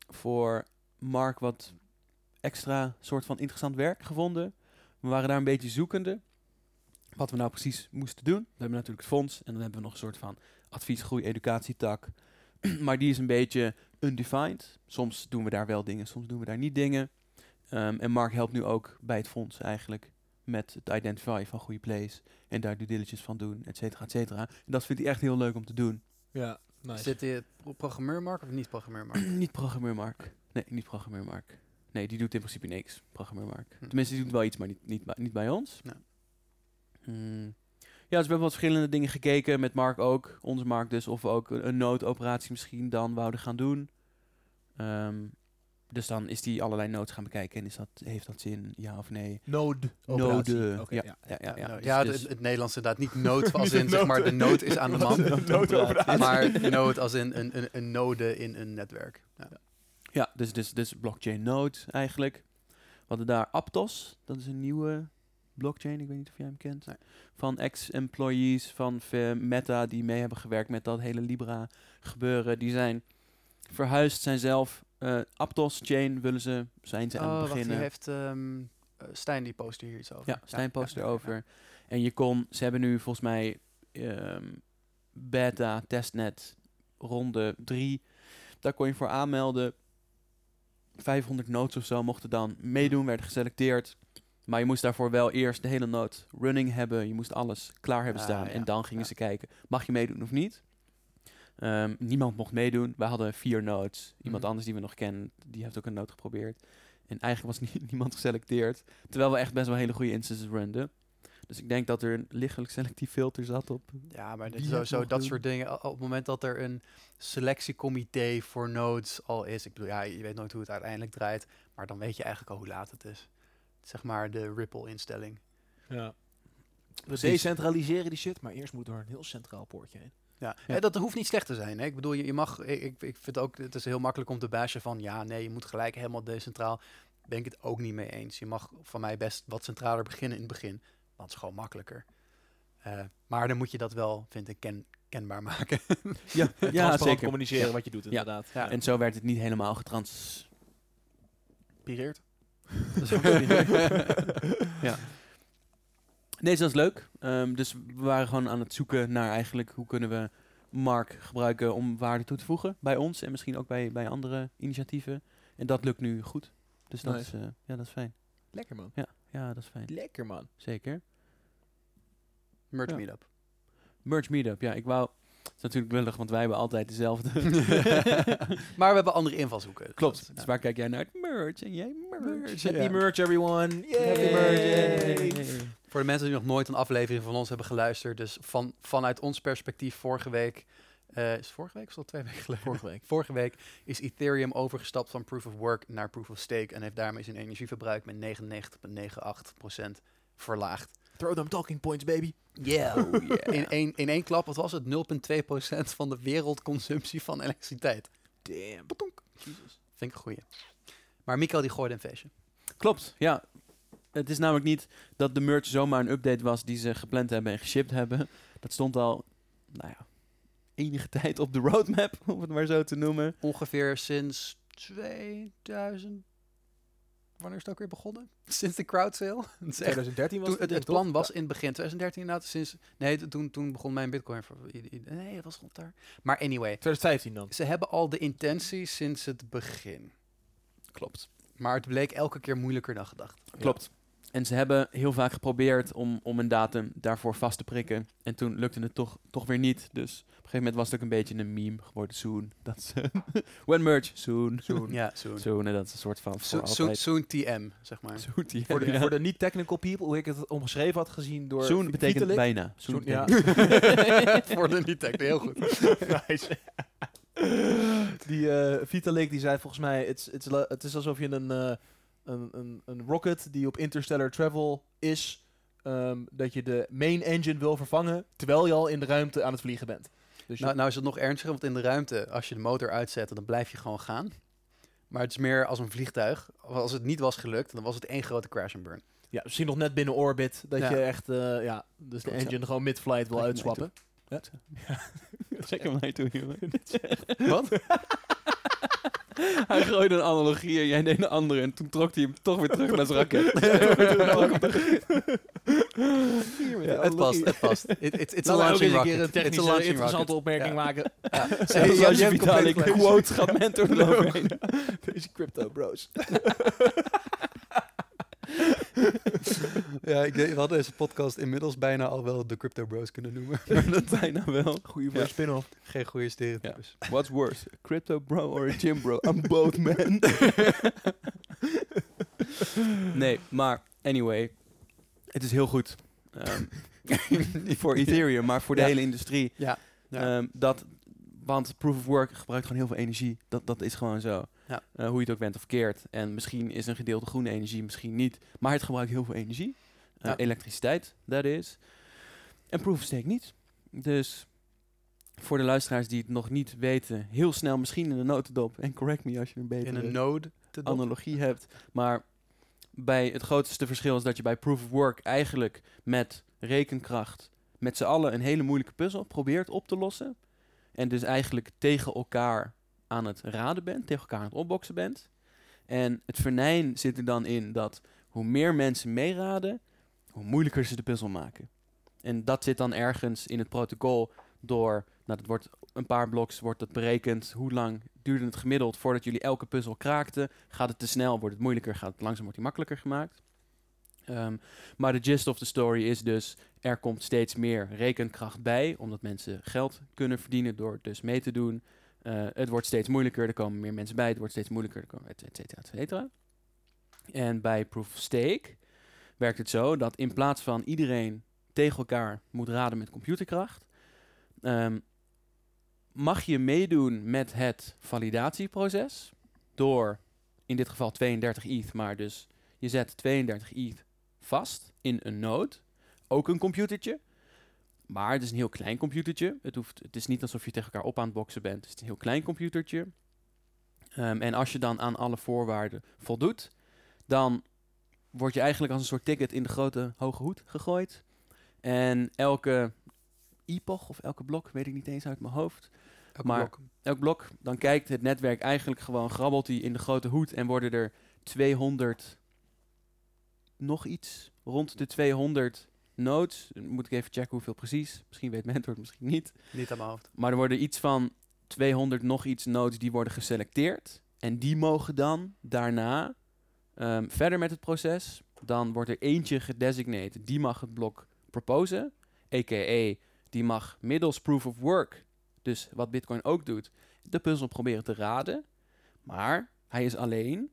voor Mark wat extra soort van interessant werk gevonden. We waren daar een beetje zoekende. Wat we nou precies moesten doen. We hebben natuurlijk het fonds. En dan hebben we nog een soort van advies, groei, educatietak. maar die is een beetje undefined. Soms doen we daar wel dingen, soms doen we daar niet dingen. Ehm, en Mark helpt nu ook bij het fonds eigenlijk. Met het identify van goede plays. En daar due diligence van doen, et cetera, et cetera. En dat vindt hij echt heel leuk om te doen. Ja, nice. Zit hij pro- programmeurmark of niet programmeurmark? niet programmeurmark. Nee, niet programmeurmark. Nee, die doet in principe niks, programmeurmark. Hm. Tenminste, die doet wel iets, maar niet, niet, bij- niet bij ons. Ja. Hmm. Ja, dus we hebben wat verschillende dingen gekeken met Mark ook. Onze Mark dus, of we ook een, een noodoperatie misschien dan wouden gaan doen. Ehm, dus dan is die allerlei notes gaan bekijken en is dat, heeft dat zin, ja of nee? Node. Node. operatie. Oké, ja, ja. ja, ja, ja. Dus- ja, dus- het, het Nederlands inderdaad niet nood als in zeg maar nood. de nood is aan de man. Noodoperatie. maar nood als in een, een, een node in een netwerk. Ja. Ja, dus, dus, dus blockchain node eigenlijk. We hadden daar Aptos, dat is een nieuwe blockchain, ik weet niet of jij hem kent. Nee. Van ex-employees van Meta die mee hebben gewerkt met dat hele Libra gebeuren. Die zijn verhuisd, zijn zelf eh, Aptos chain willen ze, zijn ze aan Oh, het wacht, beginnen. die heeft ehm, eh, Stijn die post hier iets over. Ja, Stijn post ja, erover. En je kon, ze hebben nu volgens mij ehm, beta, testnet, ronde 3. Daar kon je voor aanmelden. 500 nodes of zo mochten dan meedoen, werden geselecteerd. Maar je moest daarvoor wel eerst de hele node running hebben. Je moest alles klaar hebben Ah, staan. ja, En dan gingen ja. ze kijken, mag je meedoen of niet? Ehm, niemand mocht meedoen. We hadden vier nodes. Iemand Mhm. anders die we nog kennen, die heeft ook een node geprobeerd. En eigenlijk was nie- niemand geselecteerd. Terwijl we echt best wel hele goede instances runden. Dus ik denk dat er een lichtelijk selectief filter zat op. Ja, maar dit sowieso mag dat doen. soort dingen. Op het moment dat er een selectiecomité voor nodes al is. Ik bedoel, ja, je weet nooit hoe het uiteindelijk draait. Maar dan weet je eigenlijk al hoe laat het is. Zeg maar de Ripple-instelling. Ja. We Precies. decentraliseren die shit, maar eerst moet door een heel centraal poortje heen. Ja, Ja. Eh, dat hoeft niet slecht te zijn. Hè? Ik bedoel, je, je mag. Ik, ik- ik vind ook, het is heel makkelijk om te bashen van ja, nee, je moet gelijk helemaal decentraal. Ben ik het ook niet mee eens. Je mag van mij best wat centraler beginnen in het begin. Want het is gewoon makkelijker. Eh, maar dan moet je dat wel, vind ik, ken, kenbaar maken. Ja, ja zeker. communiceren Ja. wat je doet, inderdaad. Ja. En zo werd het niet helemaal getrans... Pireert. ja. Nee, dus dat is leuk. Ehm, dus we waren gewoon aan het zoeken naar eigenlijk hoe kunnen we Mark gebruiken om waarde toe te voegen bij ons en misschien ook bij, bij andere initiatieven. En dat lukt nu goed. Dus dat, is, eh, ja, dat is fijn. Lekker man. Ja, ja, dat is fijn. Lekker man. Zeker. Merch Ja. meetup. Merch Meetup, ja, ik wou... Het is natuurlijk lullig, want wij hebben altijd dezelfde. maar we hebben andere invalshoeken. Klopt. Dus ja. waar kijk jij naar? Merch en jij merch. Happy merch everyone. Yay. Happy merch, Yay. Voor de mensen die nog nooit een aflevering van ons hebben geluisterd. Dus van, vanuit ons perspectief vorige week. eh, is het vorige week of dat twee weken geleden? Vorige week. Vorige week is Ethereum overgestapt van Proof of Work naar Proof of Stake. En heeft daarmee zijn energieverbruik met 99,98% verlaagd. Throw them talking points, baby. Yeah. In, één, in één klap, wat was het? 0,2% van de wereldconsumptie van elektriciteit. Damn. Patonk. Jesus. Vind ik een goeie. Maar Mikael die gooide een feestje. Klopt, ja. Het is namelijk niet dat de merch zomaar een update was die ze gepland hebben en geshipped hebben. Dat stond al, nou ja, enige tijd op de roadmap, om het maar zo te noemen. Ongeveer sinds 2000... Wanneer is het ook weer begonnen? Sinds de crowd sale? Het, is echt- 2013 was toen, het, het, plan was in het begin 2013 inderdaad. Sinds, nee, toen, toen begon mijn bitcoin... Nee, dat was rond daar. Maar anyway, 2015 dan. ze hebben al de intentie sinds het begin. Klopt. Maar het bleek elke keer moeilijker dan gedacht. Klopt. En ze hebben heel vaak geprobeerd om, om een datum daarvoor vast te prikken. En toen lukte het toch, toch weer niet. Dus op een gegeven moment was het ook een beetje een meme geworden. Soon. Dat is, when merge, soon. Soon. Ja, soon. Soon, en dat is een soort van Soon, soon, TM, zeg maar. Soon, die- Voor de, ja. voor de niet-technical people, hoe ik het omgeschreven had gezien door Soon betekent Vitalik. bijna. Soon Soon, ja. Voor de niet-tech, heel goed. nice. die eh Vitalik die zei volgens mij, it's, it's, la- het is alsof je een, eh, een, een, een rocket die op interstellar travel is, ehm, dat je de main engine wil vervangen, terwijl je al in de ruimte aan het vliegen bent. Dus je- Nou, nou is het nog ernstiger, want in de ruimte, als je de motor uitzet, dan blijf je gewoon gaan. Maar het is meer als een vliegtuig. Als het niet was gelukt, dan was het één grote crash and burn. ja, misschien nog net binnen orbit, dat Ja. je echt, eh, ja, dus de engine gewoon mid-flight wil uitswappen. Trek hem naar je toe, jongen. Wat? Hij gooide een analogie en jij deed een andere. En toen trok hij hem toch weer terug naar zijn raket. Ja, het past, het past. It, it- it's a launching een rocket. technische launching interessante rocket. opmerking Ja. maken. Ja. Zoals Hey, jij je Vitalik quotes gaat mentoren eroverheen. Deze crypto bros. Ja, ik denk, we hadden deze podcast inmiddels bijna al wel de Crypto Bros kunnen noemen. Maar dat bijna wel. Goeie voor Ja. spin-off. Geen goede stereotypes. What's worse, a crypto bro or a gym bro? I'm both man. nee, maar anyway. Het is heel goed. Ehm, niet voor Ethereum, maar voor de Ja. hele industrie. Ja. Ja. Ehm, dat, want proof of work gebruikt gewoon heel veel energie. Dat, dat is gewoon zo. Ja. Eh, hoe je het ook bent of keert. En misschien is een gedeelte groene energie, misschien niet. Maar het gebruikt heel veel energie. Eh, Ja. Elektriciteit, dat is. En proof of stake niet. Dus voor de luisteraars die het nog niet weten, heel snel misschien in de notendop. En correct me als je een In betere een analogie hebt. Maar bij het grootste verschil is dat je bij proof of work eigenlijk met rekenkracht met z'n allen een hele moeilijke puzzel probeert op te lossen. En dus eigenlijk tegen elkaar aan het raden bent, tegen elkaar aan het opboksen bent. En het venijn zit er dan in dat hoe meer mensen meeraden, hoe moeilijker ze de puzzel maken. En dat zit dan ergens in het protocol door, nou dat wordt een paar bloks wordt dat berekend. Hoe lang duurde het gemiddeld voordat jullie elke puzzel kraakten? Gaat het te snel, wordt het moeilijker, gaat het langzaam, wordt die makkelijker gemaakt. Ehm, maar de gist of the story is dus, er komt steeds meer rekenkracht bij, omdat mensen geld kunnen verdienen door dus mee te doen. Eh, het wordt steeds moeilijker, er komen meer mensen bij, het wordt steeds moeilijker, er komen. En bij Proof of Stake werkt het zo dat in plaats van iedereen tegen elkaar moet raden met computerkracht, ehm, mag je meedoen met het validatieproces door in dit geval 32 ETH, maar dus je zet 32 ETH vast in een node, ook een computertje. Maar het is een heel klein computertje. Het, hoeft, het is niet alsof je tegen elkaar op aan het boksen bent. Het is een heel klein computertje. Ehm, en als je dan aan alle voorwaarden voldoet, dan word je eigenlijk als een soort ticket in de grote hoge hoed gegooid. En elke epoch of elke blok, weet ik niet eens uit mijn hoofd, Elke maar- blok. elk blok, dan kijkt het netwerk eigenlijk gewoon, grabbelt hij in de grote hoed en worden er 200, nog iets, rond de 200 nodes. Dan moet ik even checken hoeveel precies. Misschien weet Mentor het misschien niet. Niet aan mijn hoofd. Maar er worden iets van 200 nog iets nodes die worden geselecteerd. En die mogen dan daarna ehm, verder met het proces. Dan wordt er eentje gedesignated. Die mag het blok proposen. A.k.a. die mag middels proof of work, dus wat Bitcoin ook doet, de puzzel proberen te raden. Maar hij is alleen.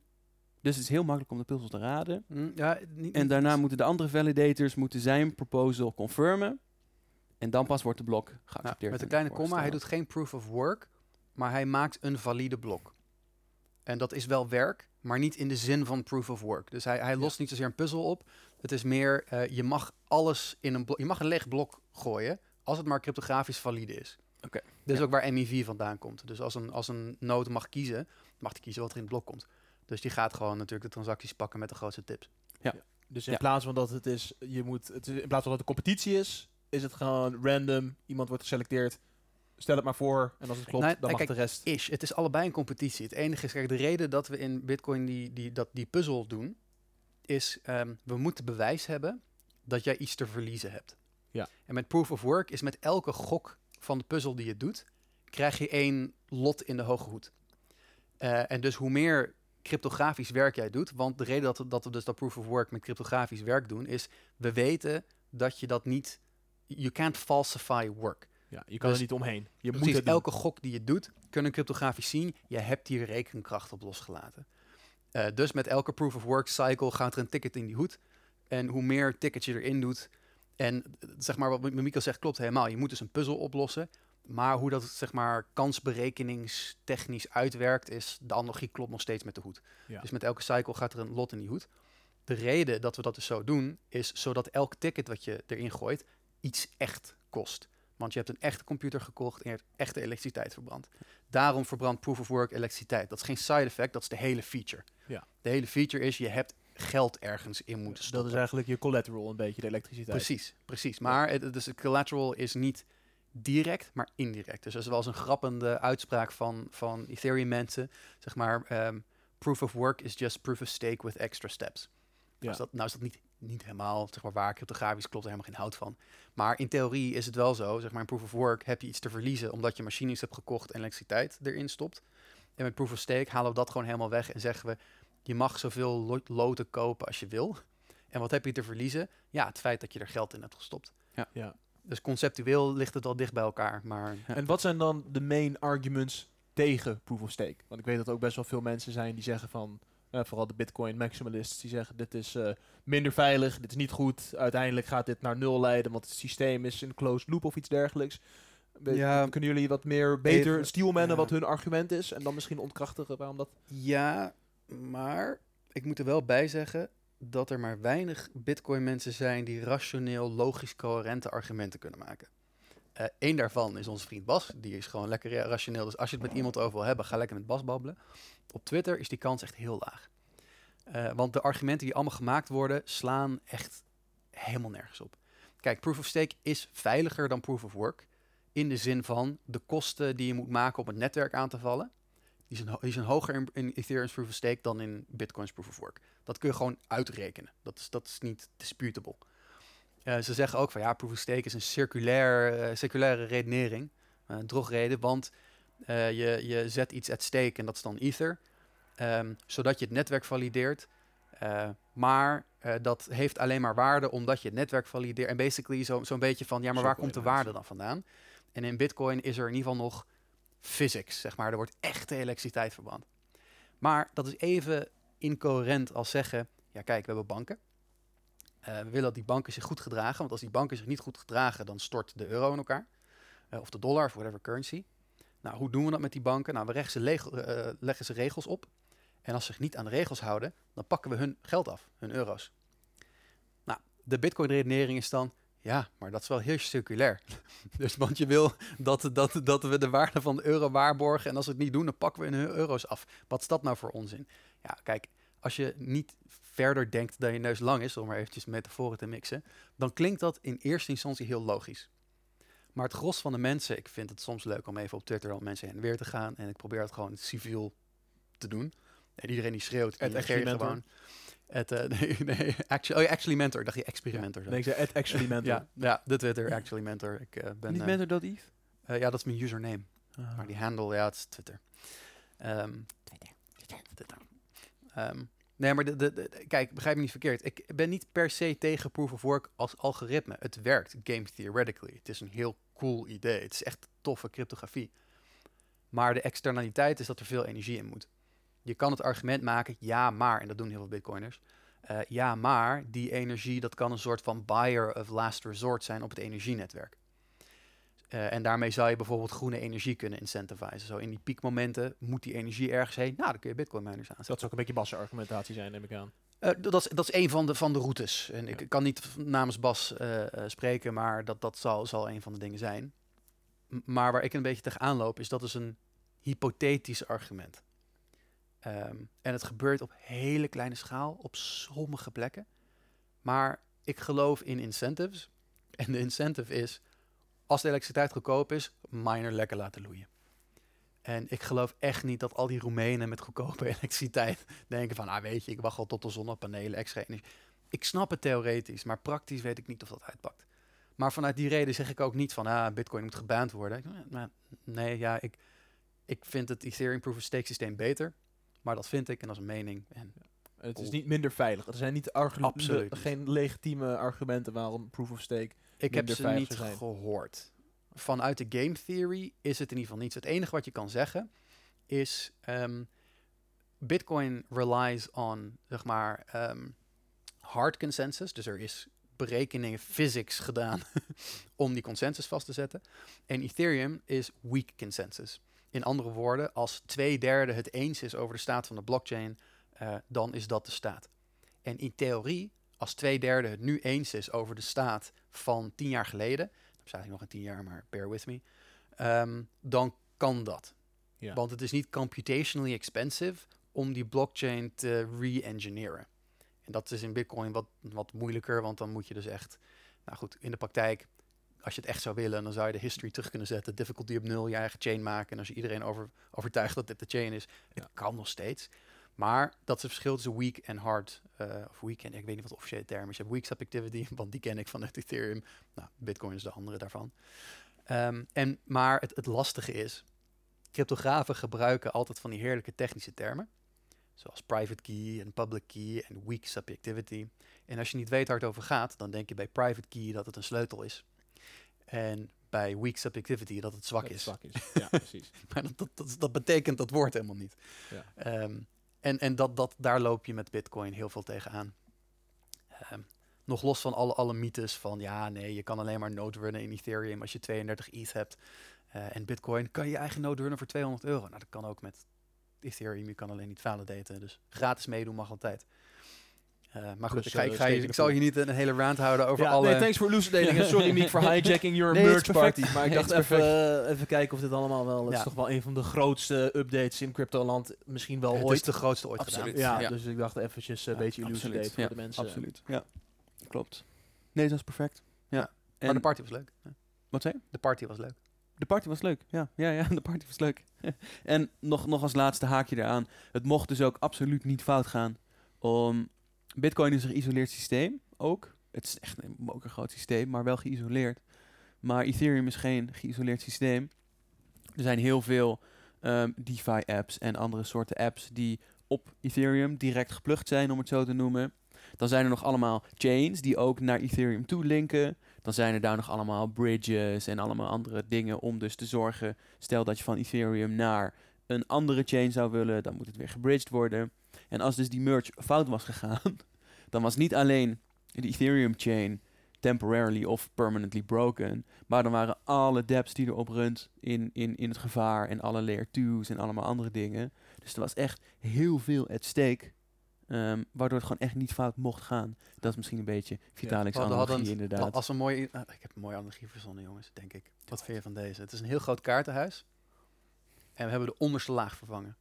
Dus het is heel makkelijk om de puzzel te raden. Hm, ja, niet, En daarna moeten de andere validators moeten zijn proposal confirmen. En dan pas wordt de blok geaccepteerd. met een en kleine komma, hij doet geen proof of work, maar hij maakt een valide blok. En dat is wel werk, maar niet in de zin van proof of work. Dus hij, hij lost niet zozeer een puzzel op. Het is meer, eh, je mag alles in een blok, je mag een leeg blok gooien, als het maar cryptografisch valide is. Oké, Dit is ook waar MEV vandaan komt. Dus als een, als een node mag kiezen, mag hij kiezen wat er in het blok komt. Dus die gaat gewoon natuurlijk de transacties pakken met de grootste tips. Dus in Ja. plaats van dat het is, je moet, het is, in plaats van dat het een competitie is, is het gewoon random. Iemand wordt geselecteerd. Stel het maar voor. En als het klopt, dan mag kijk, de rest. Ish, het is allebei een competitie. Het enige is, kijk, de reden dat we in Bitcoin die, die, dat, die puzzel doen, is ehm, we moeten bewijs hebben dat jij iets te verliezen hebt. Ja. En met proof of work is met elke gok van de puzzel die je doet, krijg je één lot in de hoge hoed. Eh, en dus hoe meer cryptografisch werk jij doet. Want de reden dat we, dat we dus dat proof of work met cryptografisch werk doen, is we weten dat je dat niet. You can't falsify work. Ja, je kan Dus- er niet omheen. Je moet het elke gok die je doet, kunnen cryptografisch zien, je hebt hier rekenkracht op losgelaten. Eh, dus met elke proof of work cycle gaat er een ticket in die hoed. En hoe meer tickets je erin doet, en eh, zeg maar wat Mico zegt klopt helemaal. Je moet dus een puzzel oplossen. Maar hoe dat zeg maar kansberekeningstechnisch uitwerkt, is de analogie klopt nog steeds met de hoed. Ja. Dus met elke cycle gaat er een lot in die hoed. De reden dat we dat dus zo doen, is zodat elk ticket wat je erin gooit, iets echt kost. Want je hebt een echte computer gekocht en je hebt echte elektriciteit verbrand. Daarom verbrandt proof of work elektriciteit. Dat is geen side effect, dat is de hele feature. Ja. De hele feature is, je hebt geld ergens in moeten stoppen. Dat is eigenlijk je collateral, een beetje de elektriciteit. Precies, precies. Maar het, dus het collateral is niet direct, maar indirect. Dus dat is wel eens een grappende uitspraak van, van Ethereum mensen. Zeg maar, ehm, proof of work is just proof of stake with extra steps. Ja. Dus dat, nou is dat niet, niet helemaal zeg maar, waar. Cryptografisch klopt er helemaal geen hout van. Maar in theorie is het wel zo. Zeg maar, in proof of work heb je iets te verliezen omdat je machines hebt gekocht en elektriciteit erin stopt. En met proof of stake halen we dat gewoon helemaal weg en zeggen we, je mag zoveel lo- loten kopen als je wil. En wat heb je te verliezen? Ja, het feit dat je er geld in hebt gestopt. Ja. Dus conceptueel ligt het wel dicht bij elkaar. Maar En wat zijn dan de main arguments tegen proof of stake? Want ik weet dat er ook best wel veel mensen zijn die zeggen van, eh, vooral de Bitcoin maximalists, die zeggen dit is eh, minder veilig, dit is niet goed. Uiteindelijk gaat dit naar nul leiden, want het systeem is een closed loop of iets dergelijks. We- Ja. Kunnen jullie wat meer beter steelmannen ja. wat hun argument is en dan misschien ontkrachtigen waarom dat... ja, maar ik moet er wel bij zeggen dat er maar weinig Bitcoin mensen zijn die rationeel, logisch, coherente argumenten kunnen maken. Eén daarvan is onze vriend Bas. Die is gewoon lekker ra- rationeel. Dus als je het met iemand over wil hebben, ga lekker met Bas babbelen. Op Twitter is die kans echt heel laag. Eh, want de argumenten die allemaal gemaakt worden, slaan echt helemaal nergens op. Kijk, proof of stake is veiliger dan proof of work. In de zin van de kosten die je moet maken om het netwerk aan te vallen. Die zijn, die zijn hoger in, in Ethereum's proof of stake dan in Bitcoin's proof of work. Dat kun je gewoon uitrekenen. Dat is, dat is niet disputable. Eh, ze zeggen ook van ja, proof of stake is een circulair, eh, circulaire redenering. eh, Een drogreden, want je, je zet iets at stake en dat is dan Ether. ehm, zodat je het netwerk valideert. Maar dat heeft alleen maar waarde omdat je het netwerk valideert. En basically zo- zo'n beetje van, ja, maar waar komt de waarde dan vandaan? En in Bitcoin is er in ieder geval nog physics, zeg maar. Er wordt echte elektriciteit verbrand. Maar dat is even incoherent als zeggen, ja kijk, we hebben banken. Eh, we willen dat die banken zich goed gedragen, want als die banken zich niet goed gedragen, dan stort de euro in elkaar. Eh, of de dollar, of whatever currency. Nou, hoe doen we dat met die banken? Nou, we eh, leggen ze regels op. En als ze zich niet aan de regels houden, dan pakken we hun geld af, hun euro's. Nou, de Bitcoin-redenering is dan, ja, maar dat is wel heel circulair. dus want je wil dat, dat, dat we de waarde van de euro waarborgen en als we het niet doen, dan pakken we hun euro's af. Wat is dat nou voor onzin? Ja, kijk, als je niet verder denkt dan je neus lang is, om maar eventjes metaforen te mixen, dan klinkt dat in eerste instantie heel logisch. Maar het gros van de mensen, ik vind het soms leuk om even op Twitter al mensen heen en weer te gaan en ik probeer het gewoon civiel te doen. En iedereen die schreeuwt, reageer je Het, eh, nee, nee, actually, oh actually mentor. Ik dacht je experimenter. Nee, ik zei at actually mentor. ja, ja, de Twitter, actually mentor. Ik eh, ben... Niet eh, mentor dat Yves? eh, ja, dat is mijn username. Ah. Maar die handle, ja, het is Twitter. Ehm, Twitter. Ehm, nee, maar de, de, de- kijk, begrijp me niet verkeerd. Ik ben niet per se tegen proof of work als algoritme. Het werkt, game theoretically. Het is een heel cool idee. Het is echt toffe cryptografie. Maar de externaliteit is dat er veel energie in moet. Je kan het argument maken, ja, maar, en dat doen heel veel bitcoiners. eh, ja, maar die energie, dat kan een soort van buyer of last resort zijn op het energienetwerk. Eh, en daarmee zou je bijvoorbeeld groene energie kunnen incentivizen. Zo in die piekmomenten moet die energie ergens heen. Nou, dan kun je bitcoin miners aanzetten. Dat zou ook een beetje Basse argumentatie zijn, neem ik aan. Eh, dat, is, dat is een van de, van de routes. En ik kan niet namens Bas spreken, maar dat, dat zal, zal een van de dingen zijn. M- maar waar ik een beetje tegenaan loop, is dat is een hypothetisch argument. Ehm, en het gebeurt op hele kleine schaal, op sommige plekken. Maar ik geloof in incentives. En de incentive is, als de elektriciteit goedkoop is, miner lekker laten loeien. En ik geloof echt niet dat al die Roemenen met goedkope elektriciteit denken van, ah weet je, ik wacht al tot de zonnepanelen, extra energie. Ik snap het theoretisch, maar praktisch weet ik niet of dat uitpakt. Maar vanuit die reden zeg ik ook niet van, ah, bitcoin moet geband worden. Nee, ja, ik, ik vind het Ethereum Proof of Stake systeem beter. Maar dat vind ik en dat is een mening. En Het is niet minder veilig. Er zijn niet argumenten, geen legitieme argumenten waarom proof of stake. ik heb ze niet zijn. gehoord. Vanuit de game theory is het in ieder geval niets. Het enige wat je kan zeggen is... ehm, Bitcoin relies on, zeg maar, ehm, hard consensus. Dus er is berekeningen, physics gedaan om die consensus vast te zetten. En Ethereum is weak consensus. In andere woorden, als twee derde het eens is over de staat van de blockchain, eh, dan is dat de staat. En in theorie, als twee derde het nu eens is over de staat van tien jaar geleden, dat is eigenlijk nog een tien jaar, maar bear with me, ehm, dan kan dat. Ja. Want het is niet computationally expensive om die blockchain te re-engineeren. En dat is in Bitcoin wat, wat moeilijker, want dan moet je dus echt, nou goed, in de praktijk, als je het echt zou willen, dan zou je de history terug kunnen zetten, difficulty op nul, je eigen chain maken. En als je iedereen over, overtuigt dat dit de chain is, het Ja. kan nog steeds. Maar dat is het verschil tussen weak en hard. eh, of weak en ik weet niet wat de officiële term is. Je hebt weak subjectivity, want die ken ik vanuit Ethereum. Nou, Bitcoin is de andere daarvan. Ehm, en, maar het, het lastige is, cryptografen gebruiken altijd van die heerlijke technische termen. Zoals private key en public key en weak subjectivity. En als je niet weet waar het over gaat, dan denk je bij private key dat het een sleutel is. En bij weak subjectivity dat het zwak Dat is. Zwak is. Ja, precies. Maar dat, dat, dat, dat betekent dat woord helemaal niet. Ja. Ehm, en en dat, dat, daar loop je met Bitcoin heel veel tegenaan. Ehm nog los van alle, alle mythes van ja, nee, je kan alleen maar node runnen in Ethereum als je 32 ETH hebt. Eh, en Bitcoin kan je eigen node runnen voor 200 euro. Nou, dat kan ook met Ethereum. Je kan alleen niet validaten. Dus gratis meedoen mag altijd. Eh, maar goed, Plus, ik, ga, ik, eh, ga, je- steken ik zal je niet een hele rant houden over ja, alle... nee, thanks voor elucidating. En sorry Miek voor hijacking your Nee, perfect. party. Maar ik dacht even, eh, even kijken of dit allemaal wel... Het Ja. is toch wel een van de grootste updates in cryptoland. Misschien wel het is ooit. de grootste ooit Absoluut. gedaan. Ja, Ja. dus ik dacht eventjes een Ja, beetje absoluut. elucidate voor Ja, de mensen. Absoluut, ja. Klopt. Nee, dat is perfect. Ja. Maar En, de party was leuk. Ja. wat zei je? De party was leuk. De party was leuk. Ja, ja, ja de party was leuk. en nog, nog als laatste haakje eraan. Het mocht dus ook absoluut niet fout gaan. Om, Bitcoin is een geïsoleerd systeem ook. Het is echt een, ook een groot systeem, maar wel geïsoleerd. Maar Ethereum is geen geïsoleerd systeem. Er zijn heel veel ehm, DeFi-apps en andere soorten apps die op Ethereum direct geplukt zijn, om het zo te noemen. Dan zijn er nog allemaal chains die ook naar Ethereum toe linken. Dan zijn er daar nog allemaal bridges en allemaal andere dingen om dus te zorgen. Stel dat je van Ethereum naar een andere chain zou willen, dan moet het weer gebridged worden. En als dus die merge fout was gegaan, dan was niet alleen de Ethereum chain temporarily of permanently broken, maar dan waren alle dapps die erop runt in, in, in het gevaar en alle layer 2's en allemaal andere dingen. Dus er was echt heel veel at stake. ehm, waardoor het gewoon echt niet fout mocht gaan. Dat is misschien een beetje Vitalik's hadden- analogie inderdaad. Als een mooie, ah, ik heb een mooie analogie verzonnen, jongens, denk ik. Wat vind je van deze? Het is een heel groot kaartenhuis. En we hebben de onderste laag vervangen.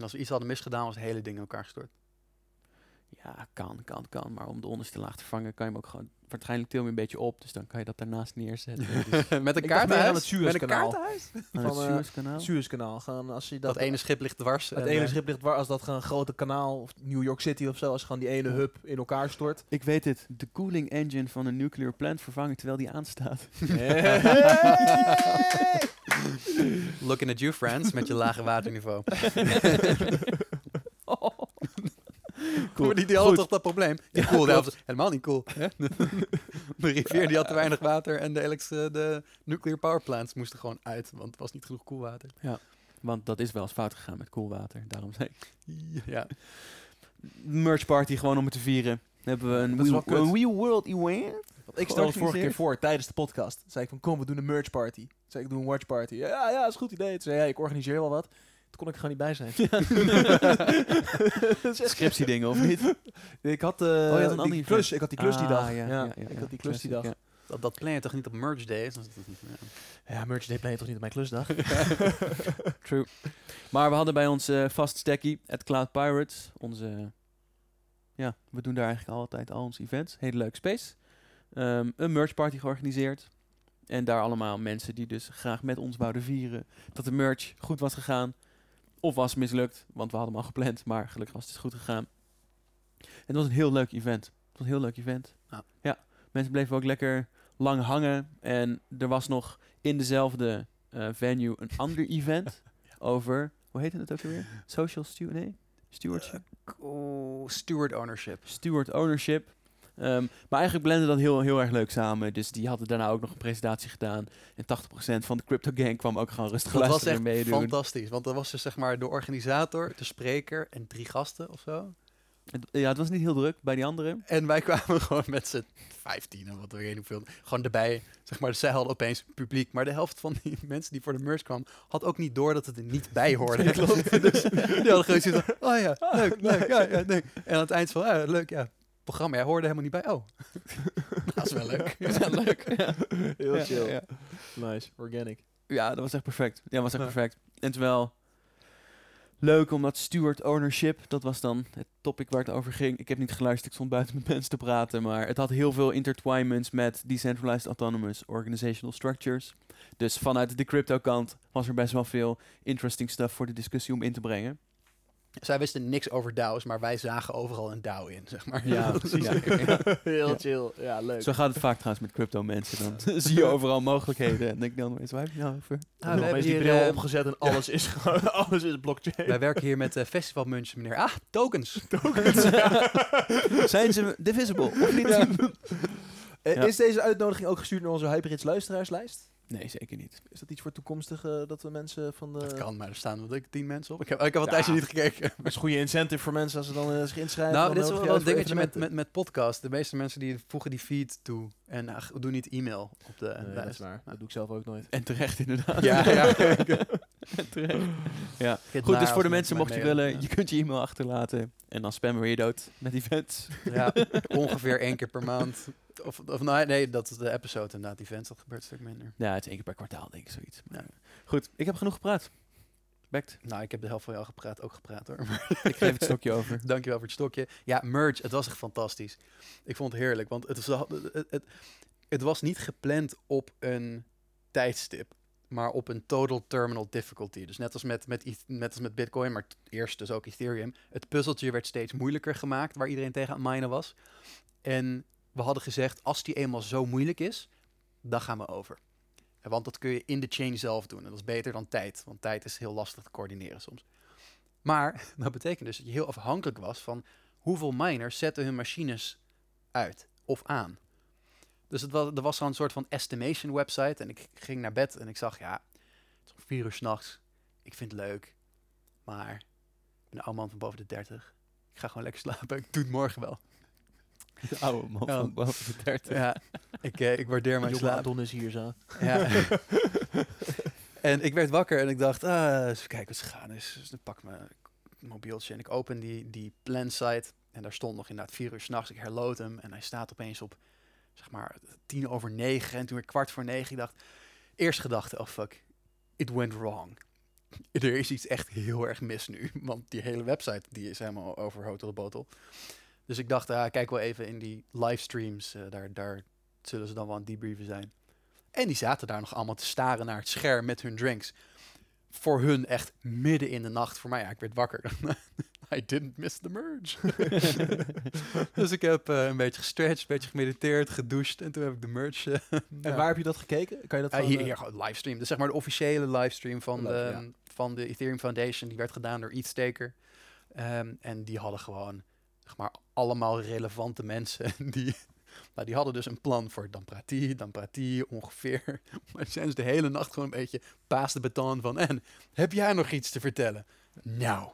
En als we iets hadden misgedaan, was het hele ding in elkaar gestort. Ja, kan, kan, kan. Maar om de onderste laag te vangen, kan je hem ook gewoon... Waarschijnlijk til je een beetje op, dus dan kan je dat daarnaast neerzetten. Dus Met een meer aan het kaartenhuis? Met een Suezkanaal. aan Van, het eh, Suezkanaal. Suezkanaal. Gaan als je dat, Dat ene schip ligt dwars. het en, ene eh, schip ligt waar als dat gewoon een grote kanaal of New York City of zo, als gewoon die ene hub in elkaar stort. Ik weet het, de cooling engine van een nuclear plant vervangen terwijl die aanstaat. Looking at you, friends, met je lage waterniveau. Maar die, die hadden toch dat probleem? Ja, cool, helemaal niet cool. hè? de rivier die had te weinig water en de, elekt- de nuclear power plants moesten gewoon uit, want het was niet genoeg koelwater. Want dat is wel eens fout gegaan met koelwater. Daarom zei ik. Ja. Merch party gewoon om het te vieren. Dan hebben we een kut. een Wii World event. Ik stelde het vorige keer voor tijdens de podcast. Zei ik van kom, we doen een merch party. Zei ik, doe een watch party. Ja, ja, is een goed idee. Toen zei hij, ja, ik organiseer wel wat. Toen kon ik er gewoon niet bij zijn. Echt- Scriptiedingen of niet? ik had, eh je had een die klus, ik had die klus die Ah, dag. ja, Ja, ja, ja, ik ja. had die klus die dag. ja. Dat, dat plan je toch niet op merge dat- ja. Ja, merch day plan je toch niet op mijn klusdag? True. Maar we hadden bij ons eh vast stekkie, at Cloud Pirates. Onze, ja, we doen daar eigenlijk altijd al onze events. Hele leuke space. Ehm, een merch party georganiseerd. En daar allemaal mensen die dus graag met ons wouden vieren. Dat de merch goed was gegaan. Of was mislukt, want we hadden hem al gepland. Maar gelukkig was het goed gegaan. En het was een heel leuk event. Het was een heel leuk event. Ja. mensen bleven ook lekker lang hangen. En er was nog in dezelfde eh, venue een ander event over Hoe heette het ook alweer? Social stu nee? stewardship? Oh, steward ownership. Steward ownership. Ehm, maar eigenlijk blenden dat heel, heel erg leuk samen. Dus die hadden daarna ook nog een presentatie gedaan. En 80% van de crypto gang kwam ook gewoon rustig Dat was echt meedoen. fantastisch. Want er was dus zeg maar de organisator, de spreker en drie gasten of zo. Het- Ja, het was niet heel druk bij die anderen. En wij kwamen gewoon met z'n 15 of wat we niet veel. Gewoon erbij. Zeg maar, zij hadden opeens publiek. Maar de helft van die mensen die voor de merch kwamen, had ook niet door dat het er niet bij hoorde. dus die hadden gewoon zoiets van, oh ja, leuk, leuk, ja, ja, nee. En aan het eind van, ah, leuk, ja, programma, jij hoorde helemaal niet bij. Oh, dat is wel leuk. Dat is wel leuk. Ja. Heel chill. ja. Nice. Organic. Ja, dat was echt perfect. Ja, was echt perfect. En terwijl leuk omdat steward ownership, dat was dan het topic waar het over ging. Ik heb niet geluisterd, ik stond buiten met mensen te praten, maar het had heel veel intertwinements met decentralized autonomous organizational structures. Dus vanuit de crypto kant was er best wel veel interesting stuff voor de discussie om in te brengen. Zij wisten niks over DAO's, maar wij zagen overal een DAO in, zeg maar. Ja, precies. Ja, ja. Heel Ja. chill. Ja, leuk. Zo gaat het vaak trouwens met crypto mensen. Dan zie je overal mogelijkheden en denk ik dan eens, waar heb je nou over? Ah, we we hebben die hier, bril eh, opgezet en alles is gewoon, alles is blockchain. Wij werken hier met uh, festivalmunchen, meneer. Ah, tokens. Zijn ze divisible of niet? Eh, Ja. Is deze uitnodiging ook gestuurd naar onze Hybrids luisteraarslijst? Nee, zeker niet. Is dat iets voor toekomstige dat we mensen van de... Dat kan, maar er staan wat ik tien mensen op. Ik heb, ik heb al een Ja. tijdje niet gekeken. Dat is een goede incentive voor mensen als ze dan eh, zich inschrijven. Nou, dit is wel een dingetje met, met, met podcast. De meeste mensen die voegen die feed toe en uh, doen niet e-mail op de Nee, dat is waar. Dat doe ik zelf ook nooit. En terecht inderdaad. Ja, ja. Terecht. Ja. Goed, dus voor de mensen, mocht je willen, je kunt je e-mail achterlaten. En dan spammen we je dood met events. Ja, ongeveer één keer per maand. Of, of nee, nee, dat is de episode inderdaad. Events, dat gebeurt een stuk minder. Ja, het is één keer per kwartaal, denk ik, zoiets. Maar, Ja. Goed, ik heb genoeg gepraat. Bekt, Nou, ik heb de helft van jou gepraat, ook gepraat hoor. ik geef het stokje over. Dankjewel voor het stokje. Ja, merge, het was echt fantastisch. Ik vond het heerlijk, want het was, het, het, het was niet gepland op een tijdstip, maar op een total terminal difficulty. Dus net als met, met, net als met Bitcoin, maar eerst dus ook Ethereum. Het puzzeltje werd steeds moeilijker gemaakt, waar iedereen tegen aan minen was. En we hadden gezegd, als die eenmaal zo moeilijk is, dan gaan we over. Want dat kun je in de chain zelf doen. En dat is beter dan tijd, want tijd is heel lastig te coördineren soms. Maar dat betekent dus dat je heel afhankelijk was van hoeveel miners zetten hun machines uit of aan. Dus het was, er was zo'n soort van estimation website en ik ging naar bed en ik zag, ja, het is om vier uur s'nachts. Ik vind het leuk, maar ik ben een oude man van boven de 30. Ik ga gewoon lekker slapen, ik doe het morgen wel. De oude man Ja. van boven de 30. Ja, ik, eh, ik waardeer mijn Jonge slaap. Adonis hier zo. Ja. en ik werd wakker en ik dacht, ah, eens kijken wat ze gaan is. Dus ik pak mijn mobieltje en ik open die, die plan site. En daar stond nog inderdaad vier uur s'nachts. Ik herlood hem en hij staat opeens op, zeg maar, tien over negen. En toen weer kwart voor negen. Ik dacht, eerst gedachte, oh fuck, it went wrong. Er is iets echt heel erg mis nu. Want die hele website die is helemaal over de botel. Dus ik dacht, ah, kijk wel even in die livestreams. eh, daar, daar zullen ze dan wel aan het debriefen zijn. En die zaten daar nog allemaal te staren naar het scherm met hun drinks. Voor hun echt midden in de nacht. Voor mij, ja, ik werd wakker. I didn't miss the merge. dus ik heb eh, een beetje gestretched, een beetje gemediteerd, gedoucht. En toen heb ik de merge... eh, En ja. waar heb je dat gekeken? Kan je dat gewoon, hier, hier gewoon livestream. Dus zeg maar de officiële livestream van, Leuk, de, ja. van de Ethereum Foundation. Die werd gedaan door ETHStaker. Ehm, en die hadden gewoon, zeg maar, allemaal relevante mensen. Die, nou, die hadden dus een plan voor dan praat die, dan praat die, ongeveer. Maar zijn dus de hele nacht gewoon een beetje paas de beton van... En, heb jij nog iets te vertellen? Nou.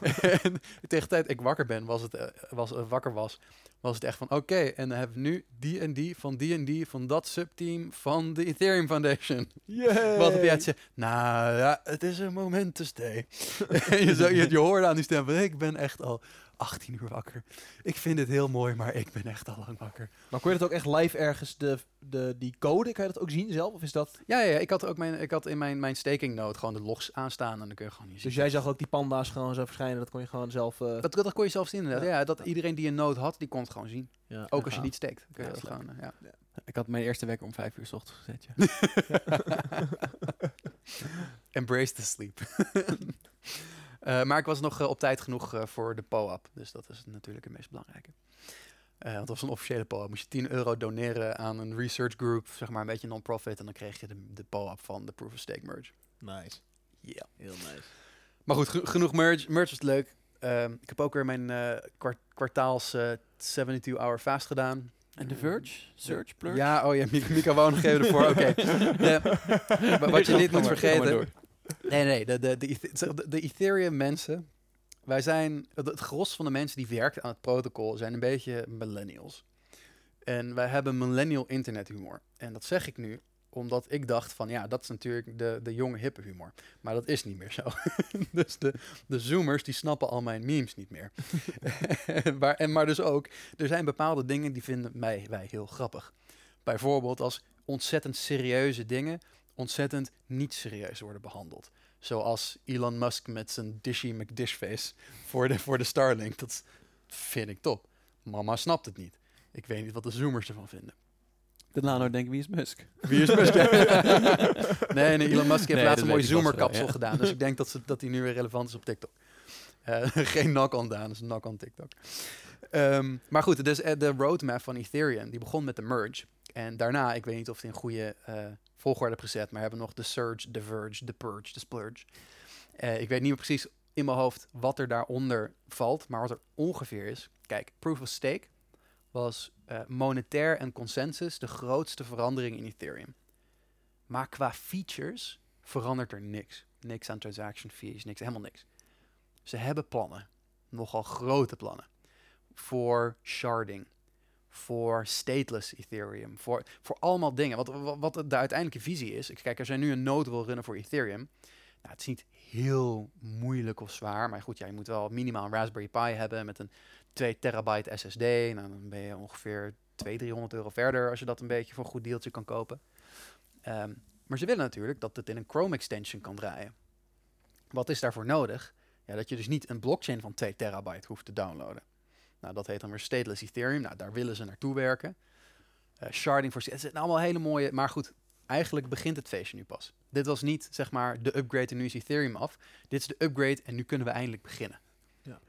en tegen de tijd ik wakker ben, was het, eh, was, eh, wakker was, was het echt van... Oké, en dan hebben we nu die en die van die en die van dat subteam van de Ethereum Foundation. Yay! Wat heb jij te zeggen? Nou ja, het is een momentous day. En je, zo, je, je hoorde aan die stem van, ik ben echt al 18 uur wakker. Ik vind het heel mooi, maar ik ben echt al lang wakker. Maar kon je dat ook echt live ergens, de, de, die code, kan je dat ook zien zelf? Of is dat... Ja, ja ik, had ook mijn, ik had in mijn, mijn staking node gewoon de logs aanstaan en dan kun je gewoon niet zien. Dus jij zag ook die panda's gewoon zo verschijnen, dat kon je gewoon zelf... eh, dat, dat kon je zelf zien inderdaad. Ja. Ja, dat iedereen die een node had, die kon het gewoon zien. ja, Ook als je niet steekt. Kun je Ja, dat gewoon, eh, ja. Ik had mijn eerste wekker om vijf uur s ochtends gezet, ja. Embrace the sleep. Eh, maar ik was nog eh, op tijd genoeg eh, voor de POAP. Dus dat is natuurlijk het meest belangrijke. Eh, want dat was een officiële POAP. Moest je 10 euro doneren aan een research group, zeg maar een beetje non-profit. En dan kreeg je de, de POAP van de Proof of Stake Merge. Nice. Ja. Heel nice. Maar goed, ge- genoeg merch. Merch was leuk. Ehm, ik heb ook weer mijn eh, kwart- kwartaals eh 72-hour fast gedaan. En The Verge? Search, Plurge? Ja, oh ja, Mika, Mika wou nog even ervoor. Oké. De- wa- Wat je niet moet vergeten. Nee, nee, de, de, de, Eth- de, de Ethereum mensen. Wij zijn, het, gros van de mensen die werken aan het protocol zijn een beetje millennials. En wij hebben millennial internethumor. En dat zeg ik nu omdat ik dacht van ja, dat is natuurlijk de, de jonge hippe humor. Maar dat is niet meer zo. dus de, de zoomers die snappen al mijn memes niet meer. maar, en, maar dus ook, er zijn bepaalde dingen die vinden mij, wij heel grappig. Bijvoorbeeld als ontzettend serieuze dingen ontzettend niet serieus worden behandeld. Zoals Elon Musk met zijn Dishy McDishface voor de, voor de Starlink. Dat vind ik top. Mama snapt het niet. Ik weet niet wat de zoomers ervan vinden. De Lano denkt, wie is Musk? Wie is Musk? nee, nee, Elon Musk heeft Nee, laatst een mooi zoomerkapsel ja. gedaan. Dus ik denk dat, ze, dat hij nu weer relevant is op TikTok. Eh, geen knock-on Daan, is een knock-on TikTok. Ehm, maar goed, dus eh, de roadmap van Ethereum, die begon met de merge. En daarna, ik weet niet of het in goede eh, volgorde heb gezet, maar hebben nog de surge, de verge, de purge, de splurge. Eh, ik weet niet meer precies in mijn hoofd wat er daaronder valt, maar wat er ongeveer is. Kijk, proof of stake was monetair en consensus de grootste verandering in Ethereum. Maar qua features verandert er niks. Niks aan transaction fees, niks, helemaal niks. Ze hebben plannen, nogal grote plannen, voor sharding, voor stateless Ethereum, voor, voor allemaal dingen. Wat, wat, de uiteindelijke visie is, kijk, er zijn nu een node wil runnen voor Ethereum. Nou, het is niet heel moeilijk of zwaar, maar goed, ja, je moet wel minimaal een Raspberry Pi hebben met een 2 terabyte SSD. Nou, dan ben je ongeveer 200, 300 euro verder als je dat een beetje voor een goed deeltje kan kopen. Ehm, maar ze willen natuurlijk dat het in een Chrome extension kan draaien. Wat is daarvoor nodig? Ja, dat je dus niet een blockchain van 2 terabyte hoeft te downloaden. Nou, dat heet dan weer stateless Ethereum. Nou, daar willen ze naartoe werken. Eh, sharding voor... Het zijn allemaal hele mooie... Maar goed, eigenlijk begint het feestje nu pas. Dit was niet, zeg maar, de upgrade en nu is Ethereum af. Dit is de upgrade en nu kunnen we eindelijk beginnen. Ja.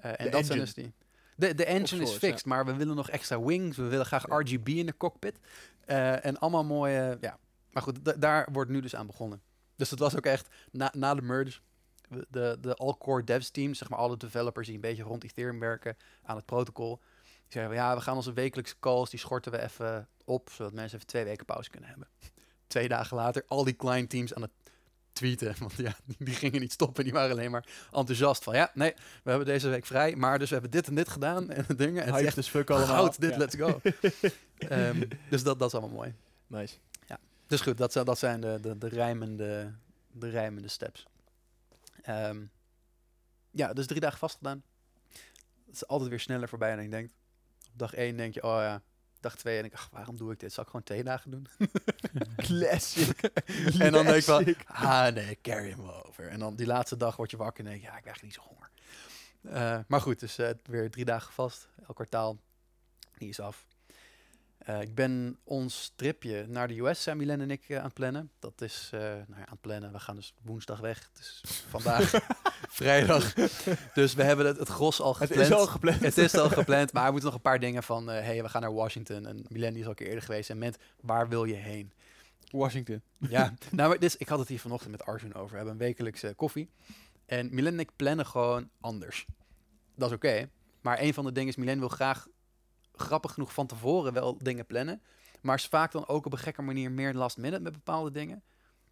Eh, en De dat zijn engine. dus die... De, de engine is fixed, maar we willen nog extra wings. We willen graag Ja. RGB in de cockpit. Eh, en allemaal mooie... Ja. Maar goed, da- daar wordt nu dus aan begonnen. Dus het was ook echt, na, na de merge, de, de all-core devs team, zeg maar alle developers die een beetje rond Ethereum werken aan het protocol, die zeiden, ja, we gaan onze wekelijkse calls, die schorten we even op, zodat mensen even twee weken pauze kunnen hebben. Twee dagen later, al die client teams aan het tweeten, want ja, die gingen niet stoppen, die waren alleen maar enthousiast van, ja, nee, we hebben deze week vrij, maar dus we hebben dit en dit gedaan en dingen. En het is echt is fuck allemaal. goud, dit, Ja. let's go. Ehm, dus dat, dat is allemaal mooi. Nice. Dus goed, dat, zijn- dat zijn de, de, de, rijmende, de rijmende steps. Ehm, ja, dus drie dagen vastgedaan. Het is altijd weer sneller voorbij dan je denkt. Op dag één denk je, oh ja. Dag twee en denk ik, ach, waarom doe ik dit? Zal ik gewoon twee dagen doen? Classic. en dan denk ik van, ah nee, carry hem over. En dan die laatste dag word je wakker en denk je, ja, ik eigenlijk niet zo honger. Eh, maar goed, dus eh, weer drie dagen vast. Elk kwartaal. Die is af. Eh, ik ben ons tripje naar de US, zijn Milen en ik eh, aan het plannen. Dat is eh, nou ja, aan het plannen. We gaan dus woensdag weg. Het is vandaag vrijdag. Dus we hebben het, het gros al Het gepland. is al gepland. Het is al gepland, maar we moeten nog een paar dingen van... eh hey, we gaan naar Washington. En Milen is al een keer eerder geweest. En met, waar wil je heen? Washington. Ja, nou, maar is- ik had het hier vanochtend met Arjun over. We hebben een wekelijkse koffie. En Milen en ik plannen gewoon anders. Dat is oké. Maar een van de dingen is, Milen wil graag, grappig genoeg, van tevoren wel dingen plannen. Maar is vaak dan ook op een gekke manier meer last minute met bepaalde dingen.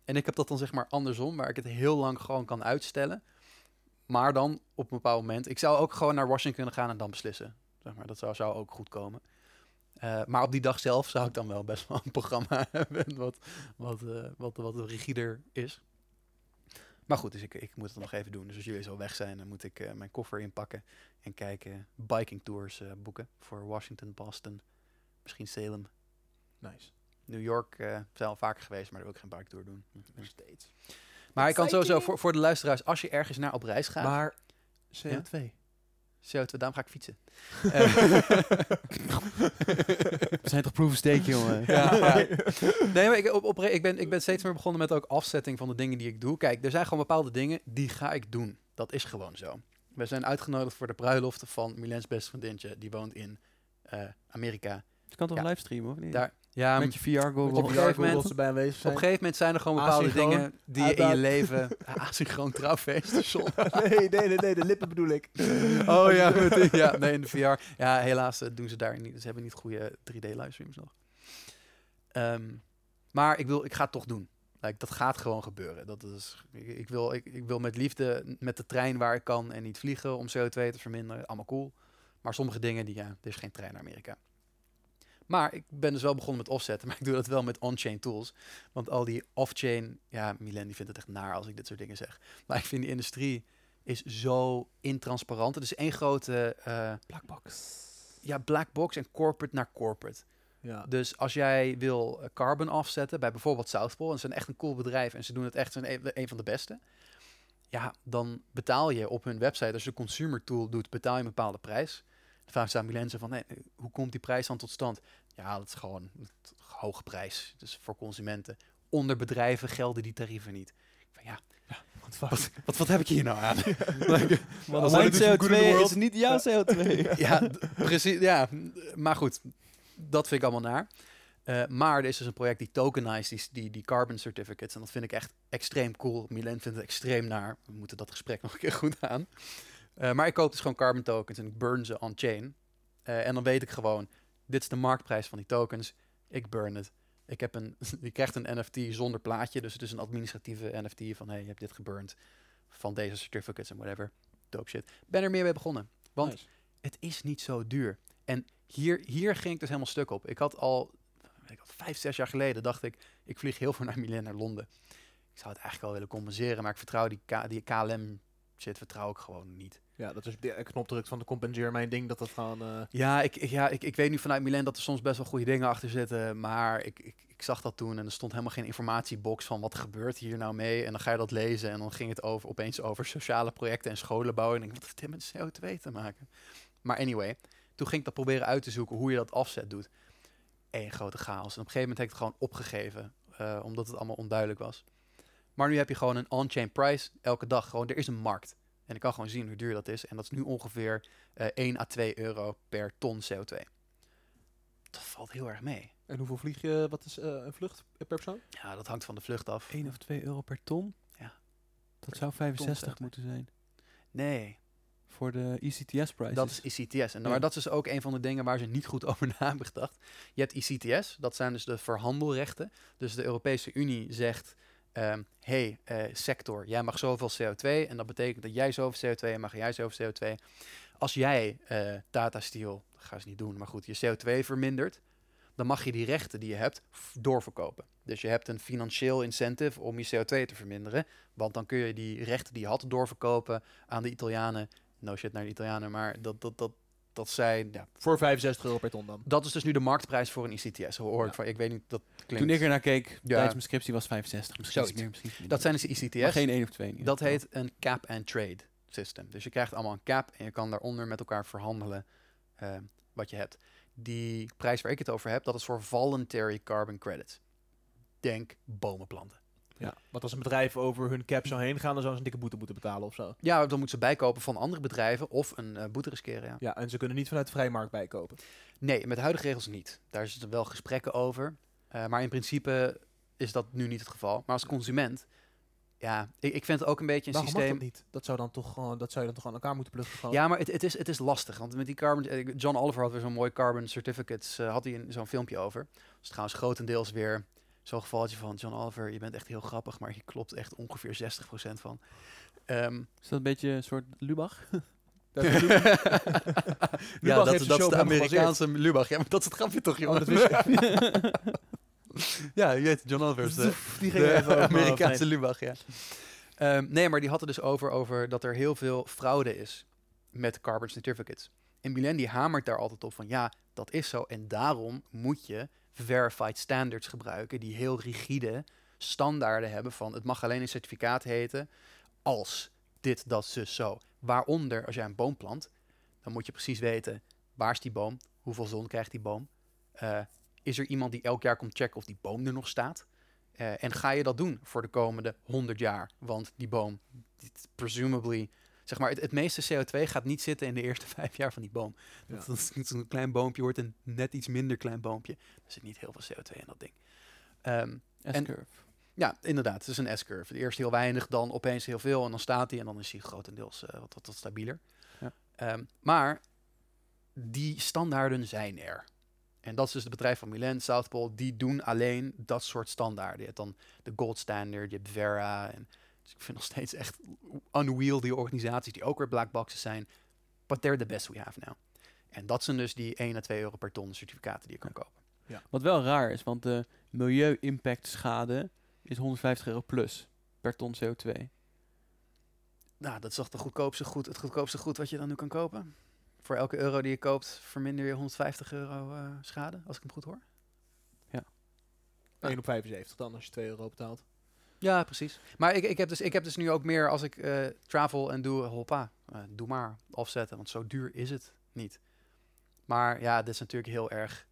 En ik heb dat dan zeg maar andersom, waar ik het heel lang gewoon kan uitstellen. Maar dan op een bepaald moment. Ik zou ook gewoon naar Washington kunnen gaan en dan beslissen. Zeg maar, dat zou, zou ook goed komen. Eh, maar op die dag zelf zou ik dan wel best wel een programma hebben wat, wat, eh, wat, wat rigider is. Maar goed, dus ik, ik moet het nog even doen. Dus als jullie zo weg zijn, dan moet ik eh, mijn koffer inpakken en kijken biking tours eh, boeken voor Washington, Boston, misschien Salem. Nice. New York eh zijn al vaker geweest, maar daar wil ik geen bike tour doen. Nog steeds. Maar ik kan sowieso voor, voor de luisteraars, als je ergens naar op reis gaat, Maar CO2. CO2, daarom ga ik fietsen. We zijn toch proof of stake, jongen? Ja, ja. Nee, maar ik, op, op, ik, ben, ik ben steeds meer begonnen met ook afzetting van de dingen die ik doe. Kijk, er zijn gewoon bepaalde dingen die ga ik doen. Dat is gewoon zo. We zijn uitgenodigd voor de bruiloft van Milens beste vriendintje. Die woont in eh, Amerika. Je kan toch Ja. livestreamen, of niet? Daar, Ja, Met je VR Met goggles. je Op een VR gegeven moment- op zijn. een gegeven moment zijn er gewoon bepaalde Asynchroon. dingen die je in je leven... Asynchroon trouwfeest. nee, nee, nee, nee, de lippen bedoel ik. Oh ja, met ja, nee, in de VR. Ja, helaas eh, doen ze daar niet. Ze hebben niet goede 3D-livestreams nog. Ehm, maar ik, wil, ik ga het toch doen. Like, dat gaat gewoon gebeuren. Dat is, ik, ik wil, ik, ik wil met liefde met de trein waar ik kan en niet vliegen om CO2 te verminderen. Allemaal cool. Maar sommige dingen, die, ja, er is geen trein naar Amerika. Maar ik ben dus wel begonnen met offsetten, maar ik doe dat wel met on-chain tools. Want al die off-chain, ja, Milen die vindt het echt naar als ik dit soort dingen zeg. Maar ik vind die industrie is zo intransparant. Het is één grote eh, Blackbox. ja, black box en corporate naar corporate. Ja. Dus als jij wil eh, carbon afzetten bij bijvoorbeeld South Pole, en ze zijn echt een cool bedrijf en ze doen het echt, ze zijn een, een van de beste. Ja, dan betaal je op hun website, als je de consumer tool doet, betaal je een bepaalde prijs. Aan Milense van, hoe komt die prijs dan tot stand? Ja, dat is gewoon een hoge prijs. Dus voor consumenten. Onder bedrijven gelden die tarieven niet. Ik Van, ja, Wat fuck. wat, wat, wat heb ik hier nou aan? Mijn the CO2 world. is niet jouw CO2. ja, precies. Ja, maar goed, dat vind ik allemaal naar. Eh, maar er is dus een project die tokenized die, die, die carbon certificates. En dat vind ik echt extreem cool. Milen vindt het extreem naar. We moeten dat gesprek nog een keer goed aan. Eh, maar ik koop dus gewoon carbon tokens en ik burn ze on-chain. Eh, en dan weet ik gewoon, dit is de marktprijs van die tokens. Ik burn het. Ik heb een, je krijgt een NFT zonder plaatje. Dus het is een administratieve NFT van, hey, je hebt dit geburnt. Van deze certificates en whatever. Dope shit. Ben er meer mee begonnen. Want Nice. het is niet zo duur. En hier, hier ging ik dus helemaal stuk op. Ik had al, weet ik vijf, zes jaar geleden dacht ik, ik vlieg heel veel naar Milan, naar Londen. Ik zou het eigenlijk wel willen compenseren, maar ik vertrouw die, K, die KLM shit vertrouw ik gewoon niet. Ja, dat is de knopdruk van de compenseer mijn ding dat dat gewoon... eh, Ja, ik, ik- ja ik, ik weet nu vanuit Milan dat er soms best wel goede dingen achter zitten, maar ik, ik, ik zag dat toen en er stond helemaal geen informatiebox van wat gebeurt hier nou mee. En dan ga je dat lezen en dan ging het over, opeens over sociale projecten en scholen bouwen. En ik denk, wat heeft dit met CO2 te maken? Maar anyway, toen ging ik dat proberen uit te zoeken hoe je dat afzet doet. Eén grote chaos. En op een gegeven moment heb ik het gewoon opgegeven, eh, omdat het allemaal onduidelijk was. Maar nu heb je gewoon een on-chain price elke dag. Gewoon, er is een markt. En ik kan gewoon zien hoe duur dat is. En dat is nu ongeveer eh 1 à 2 euro per ton CO2. Dat valt heel erg mee. En hoeveel vlieg je? Wat is eh, een vlucht per persoon? Ja, dat hangt van de vlucht af. 1 of 2 euro per ton? Ja. Dat zou 65 CO2. moeten zijn. Nee, Voor de ECTS-prijs. dat is ICTS. En Ja. maar dat is dus ook een van de dingen waar ze niet goed over na hebben gedacht. Je hebt ICTS, dat zijn dus de verhandelrechten. Dus de Europese Unie zegt, ehm hey eh, sector, jij mag zoveel CO2 en dat betekent dat jij zoveel CO2 en mag jij zoveel CO2. Als jij eh Tata Steel, dat gaan ze niet doen, maar goed, je CO2 vermindert, dan mag je die rechten die je hebt doorverkopen. Dus je hebt een financieel incentive om je CO2 te verminderen, want dan kun je die rechten die je had doorverkopen aan de Italianen. No shit naar de Italianen, maar dat, dat, dat, dat zij, ja, Voor 65 euro per ton dan. dat is dus nu de marktprijs voor een ICTS. Hoor ik van, ik weet niet, dat klinkt. Toen ik er naar keek, tijdens Ja. mijn scriptie was 65. Misschien iets Zoiets. meer, misschien iets dat zijn dus de ICTS. Maar geen 1 of 2. Dat heet een cap and trade system. Dus je krijgt allemaal een cap en je kan daaronder met elkaar verhandelen eh, wat je hebt. Die prijs waar ik het over heb, dat is voor voluntary carbon credits. Denk bomen planten. Ja. Want als een bedrijf over hun cap zou heen gaan, dan zou ze een dikke boete moeten betalen of zo. Ja, dan moeten ze bijkopen van andere bedrijven of een eh, boete riskeren. Ja. Ja, en ze kunnen niet vanuit de vrijmarkt bijkopen. Nee, met de huidige regels niet. Daar zitten wel gesprekken over. Eh, maar in principe is dat nu niet het geval. Maar als consument, ja, ik, ik vind het ook een beetje een Waarom systeem. mag dat niet? Dat zou dan toch gewoon, dat zou je dan toch aan elkaar moeten pluggen gewoon. Ja, maar het, het, is, het is lastig. Want met die carbon... eh, John Oliver had weer zo'n mooi carbon certificates. had hij zo'n filmpje over. Dus trouwens grotendeels weer zo'n gevalletje van... John Oliver, je bent echt heel grappig, maar je klopt echt ongeveer 60% van. Ehm, Is dat een beetje een soort Lubach? Dat is ja, dat, dat is de Amerikaanse Lubach. Ja, maar dat is het grapje toch, jongen? Oh, dat wist ja, je weet, John Oliver is de, Die de ging even over mijn hoofd Amerikaanse. Lubach, ja. Ehm, nee, maar die had het dus over, over dat er heel veel fraude is met carbon certificates. En Milen die hamert daar altijd op van ja, dat is zo. En daarom moet je verified standards gebruiken die heel rigide standaarden hebben van het mag alleen een certificaat heten als dit, dat, zus, zo. Waaronder, als jij een boom plant, dan moet je precies weten waar is die boom, hoeveel zon krijgt die boom. Eh, is er iemand die elk jaar komt checken of die boom er nog staat? Eh, en ga je dat doen voor de komende 100 jaar? Want die boom, presumably zeg maar, het, het meeste CO2 gaat niet zitten in de eerste vijf jaar van die boom. Ja. Dat, is een klein boompje, wordt een net iets minder klein boompje. Er zit niet heel veel CO2 in dat ding. En- S-curve. ja, inderdaad, het is een S-curve. Eerst heel weinig, dan opeens heel veel en dan staat hij en dan is hij grotendeels eh, wat, wat, wat stabieler. Ja. Ehm, maar die standaarden zijn er. En dat is dus het bedrijf van Milan, South Pole, die doen alleen dat soort standaarden. Je hebt dan de Gold Standard, je hebt Vera. En, dus ik vind nog steeds echt unwieldy organisaties die ook weer black boxes zijn. But they're the best we have now. En dat zijn dus die 1 à 2 euro per ton certificaten die je kan kopen. Wat wel raar is, want de milieu-impact schade is 150 euro plus per ton CO2. Nou, dat is toch de goedkoopste goed, het goedkoopste goed wat je dan nu kan kopen? Voor elke euro die je koopt, verminder je 150 euro eh, schade, als ik hem goed hoor. 1 op 75 dan als je 2 euro betaalt. Ja, precies. Maar ik, ik, heb, dus, ik heb dus nu ook meer als ik eh, travel en doe, hoppa, eh, doe maar offsetten, want zo duur is het niet. Maar ja, dit is natuurlijk heel erg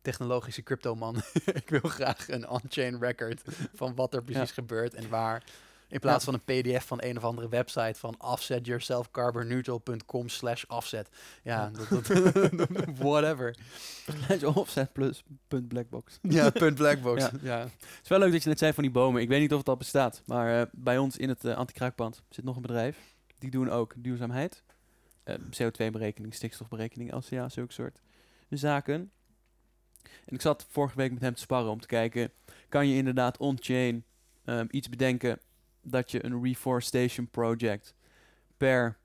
technologische crypto-man. ik wil graag een on-chain record van wat er precies gebeurt en waar. In plaats van een pdf van een of andere website van offsetyourselfcarbonneutral.com slash offset. Ja, dat, dat, whatever. offset plus punt blackbox. Ja, punt blackbox. Ja. Ja. Het is wel leuk dat je net zei van die bomen. Ik weet niet of het al bestaat, maar eh, bij ons in het eh anti-kraakpand zit nog een bedrijf. Die doen ook duurzaamheid. Eh, CO2-berekening, stikstofberekening, LCA, zulke soort zaken. En ik zat vorige week met hem te sparren om te kijken, kan je inderdaad on-chain ehm, iets bedenken dat je een reforestation project per...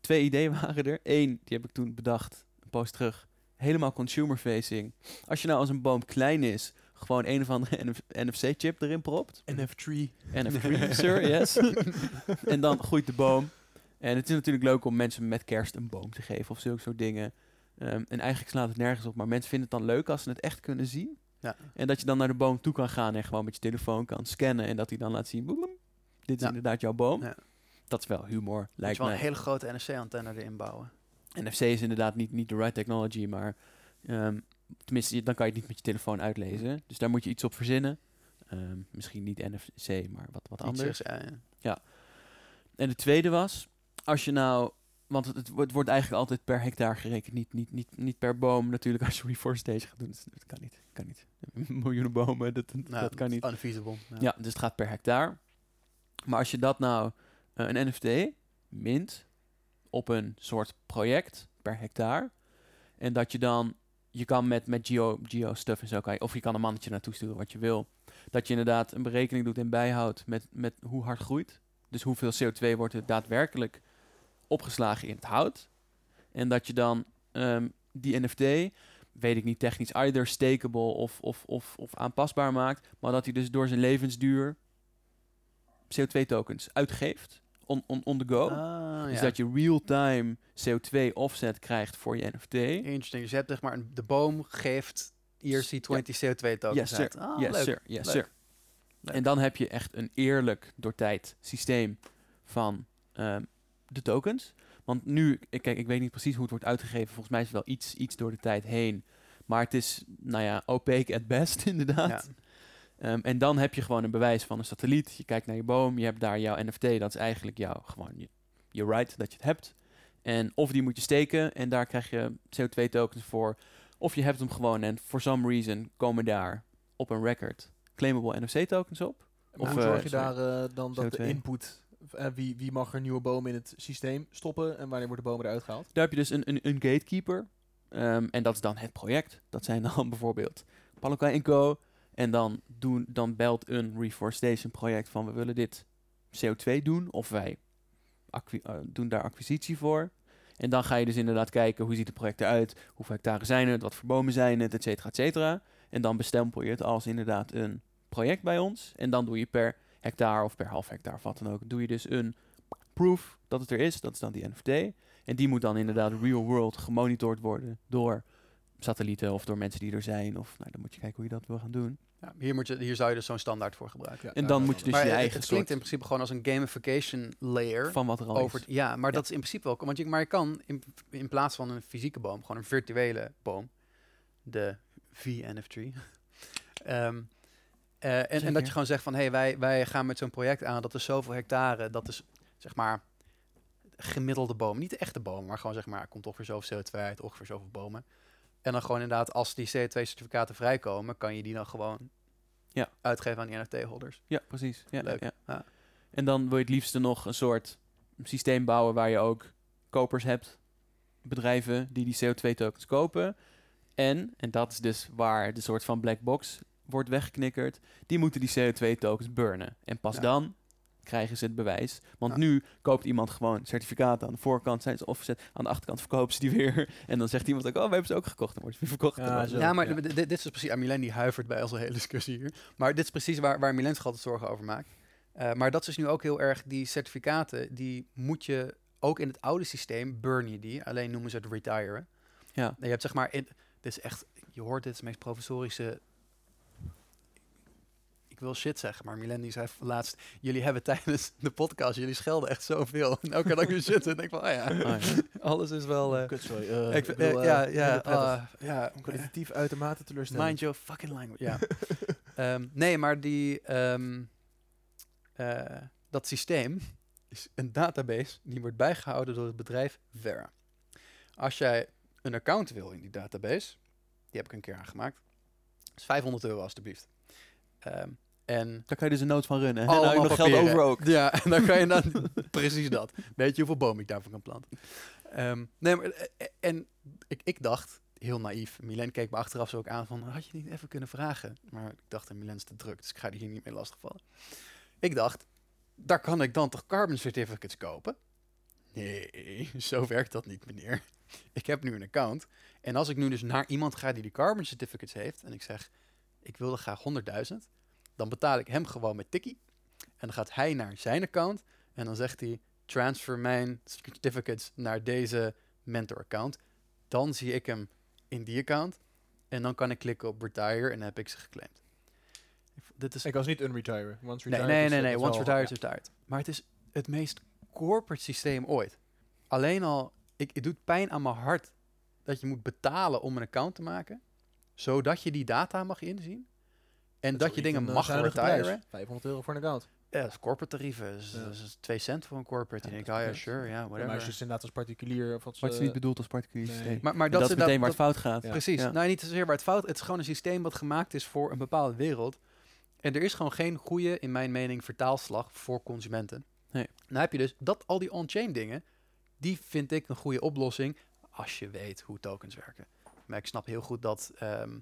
Twee ideeën waren er. Eén, die heb ik toen bedacht, een post terug, helemaal consumer-facing. Als je nou als een boom klein is, gewoon een of andere NFC-chip erin propt. NF3. NFC, sir, yes. en dan groeit de boom. En het is natuurlijk leuk om mensen met kerst een boom te geven of zulke soort dingen. Ehm, en eigenlijk slaat het nergens op, maar mensen vinden het dan leuk als ze het echt kunnen zien. Ja. En dat je dan naar de boom toe kan gaan en gewoon met je telefoon kan scannen. En dat hij dan laat zien, boem, dit is Ja. inderdaad jouw boom. Ja. Dat is wel humor, lijkt je wel mij. een hele grote NFC-antenne erin bouwen. NFC is inderdaad niet, niet de right technology, maar ehm, tenminste, dan kan je het niet met je telefoon uitlezen. Dus daar moet je iets op verzinnen. Ehm, misschien niet NFC, maar wat, wat anders. is, eh, ja. En de tweede was, als je nou, want het, wordt- het wordt eigenlijk altijd per hectare gerekend, niet, niet, niet, niet per boom natuurlijk. Als je reforestation gaat doen, dat, dat kan niet, kan niet. Miljoenen bomen, dat, dat, Nou, dat kan niet. Unfeasible. Ja. Ja, dus het gaat per hectare. Maar als je dat nou eh, een NFT mint op een soort project per hectare. En dat je dan, je kan met, met geo, geo stuff en zo, kan je, of je kan een mannetje naartoe sturen wat je wil. Dat je inderdaad een berekening doet en bijhoudt met, met hoe hard groeit. Dus hoeveel CO2 wordt er daadwerkelijk opgeslagen in het hout. En dat je dan ehm, die NFT, weet ik niet technisch, either stakeable of, of, of, of aanpasbaar maakt. Maar dat hij dus door zijn levensduur CO2-tokens uitgeeft. On, on, on the go. Ah, dus ja. dat je real-time CO2 offset krijgt voor je NFT. Interesting. Dus je hebt zeg maar, een, de boom geeft ERC20 CO2 tokens Yes, sir. Ah, yes, leuk. sir. Yes, Leuk. sir. Leuk. En dan heb je echt een eerlijk door tijd systeem van ehm, de tokens. Want nu, ik, kijk, ik weet niet precies hoe het wordt uitgegeven. Volgens mij is het wel iets, iets door de tijd heen. Maar het is, nou ja, opaque at best, inderdaad. Ja. Ehm, en dan heb je gewoon een bewijs van een satelliet. Je kijkt naar je boom, je hebt daar jouw NFT. Dat is eigenlijk jouw, gewoon je, je right dat je het hebt. En of die moet je steken en daar krijg je CO2-tokens voor. Of je hebt hem gewoon en for some reason komen daar op een record claimable NFC-tokens op. Of hoe eh, zorg je sorry. daar eh, dan dat CO2? de input... eh, wie, wie mag er nieuwe bomen in het systeem stoppen en wanneer worden bomen eruit gehaald? Daar heb je dus een, een, een gatekeeper. Ehm, en dat is dan het project. Dat zijn dan bijvoorbeeld Palokai Co. En dan, doen, dan belt een reforestation project van we willen dit CO2 doen. Of wij eh, doen daar acquisitie voor. En dan ga je dus inderdaad kijken hoe ziet het project eruit. Hoeveel hectare zijn het, wat voor bomen zijn het, et cetera, et cetera. En dan bestempel je het als inderdaad een project bij ons. En dan doe je per hectare of per half hectare of wat dan ook. Doe je dus een proof dat het er is. Dat is dan die NFT. En die moet dan inderdaad real world gemonitord worden door satellieten of door mensen die er zijn. Of nou, dan moet je kijken hoe je dat wil gaan doen. Ja, hier, moet je, hier zou je dus zo'n standaard voor gebruiken. En dan moet je dus maar je eigen het klinkt in principe gewoon als een gamification layer. van wat er al over is. ja, maar Ja. dat is in principe wel... Want je, maar je kan in, in plaats van een fysieke boom, gewoon een virtuele boom, de VNF3, Ehm, eh, en, en dat je gewoon zegt van, hé, hey, wij, wij gaan met zo'n project aan, dat is zoveel hectare, dat is zeg maar gemiddelde bomen. Niet de echte bomen, maar gewoon zeg maar, komt ongeveer zoveel CO2 uit, ongeveer zoveel bomen. En dan gewoon inderdaad, als die CO2-certificaten vrijkomen, kan je die dan gewoon Ja. uitgeven aan die NFT-holders. Ja, precies. Ja, Leuk. Ja. Ja. En dan wil je het liefste nog een soort systeem bouwen waar je ook kopers hebt. Bedrijven die die CO2-tokens kopen. En, en dat is dus waar de soort van black box wordt weggeknikkerd. Die moeten die CO2-tokens burnen. En pas Ja. dan krijgen ze het bewijs. Want Ja. nu koopt iemand gewoon certificaten aan de voorkant, zijn ze offset. Aan de achterkant verkopen ze die weer. En dan zegt iemand ook, oh, we hebben ze ook gekocht. Dan wordt het weer verkocht. Ja, En dan- zo. Ja, maar ja. dit is dus precies... Milen die huivert bij onze hele discussie hier. Maar dit is precies waar, waar Milen zich altijd zorgen over maakt. Eh, maar dat is dus nu ook heel erg... Die certificaten, die moet je... Ook in het oude systeem burn je die. Alleen noemen ze het retiren. Ja. En je hebt zeg maar... In, dit is echt... Je hoort dit is het meest professorische... Wil shit zeggen, maar Milen die zei laatst... Jullie hebben tijdens de podcast... Jullie schelden echt zoveel. En elke keer dat ik nu zit, dan denk ik van... Oh ja, Oh, ja. alles is wel... eh, Kut, sorry. Eh, ik, eh, ja, ja, ah, ja, Kwalitatief uitermate teleurstellend. Mind your fucking language. Ja. Ehm, nee, maar die, ehm, eh, dat systeem is een database die wordt bijgehouden door het bedrijf Vera. Als jij een account wil in die database, die heb ik een keer aangemaakt, is 500 euro alstublieft. Ehm, en Daar kan je dus een nood van runnen. En Allemaal dan heb je nog geld over ook. ja, en dan kan je dan precies dat. Weet je hoeveel bomen ik daarvan kan planten? Ehm, nee, maar eh, eh, en ik, ik dacht, heel naïef, Milen keek me achteraf zo ook aan van, had je niet even kunnen vragen? Maar ik dacht, en Milen is te druk, dus ik ga die hier niet mee lastigvallen. Ik dacht, daar kan ik dan toch carbon certificates kopen? Nee, zo werkt dat niet, meneer. Ik heb nu een account. En als ik nu dus naar iemand ga die die carbon certificates heeft, en ik zeg, ik wil er graag 100.000, dan betaal ik hem gewoon met Tikkie. En dan gaat hij naar zijn account en dan zegt hij: transfer mijn certificates naar deze mentor account. Dan zie ik hem in die account en dan kan ik klikken op retire en dan heb ik ze geclaimd. Dit is Ik was niet unretire. Once nee, retired nee, nee, nee. is Once retired ja. is retired. Maar het is het meest corporate systeem ooit. Alleen al, ik, het doet pijn aan mijn hart dat je moet betalen om een account te maken, zodat je die data mag inzien. En dat, je niet dingen mag eh, prijs. retiren. 500 euro voor een account. Ja, dat is corporate tarieven. Dus, Ja. Dat is 2 cent voor een corporate. Ja, en ik, dat ah ja, sure, ja, Maar als je whatever. het inderdaad als particulier of als Maar het is eh, niet bedoeld als particulier nee. systeem. Maar, maar En dat, is meteen waar het dat- fout gaat. Ja. Precies. Ja. Nou, niet zozeer waar het fout... Het is gewoon een systeem wat gemaakt is voor een bepaalde wereld. En er is gewoon geen goede, in mijn mening, vertaalslag voor consumenten. Nee. Nou heb je dus dat al die on-chain dingen, die vind ik een goede oplossing als je weet hoe tokens werken. Maar ik snap heel goed dat ehm,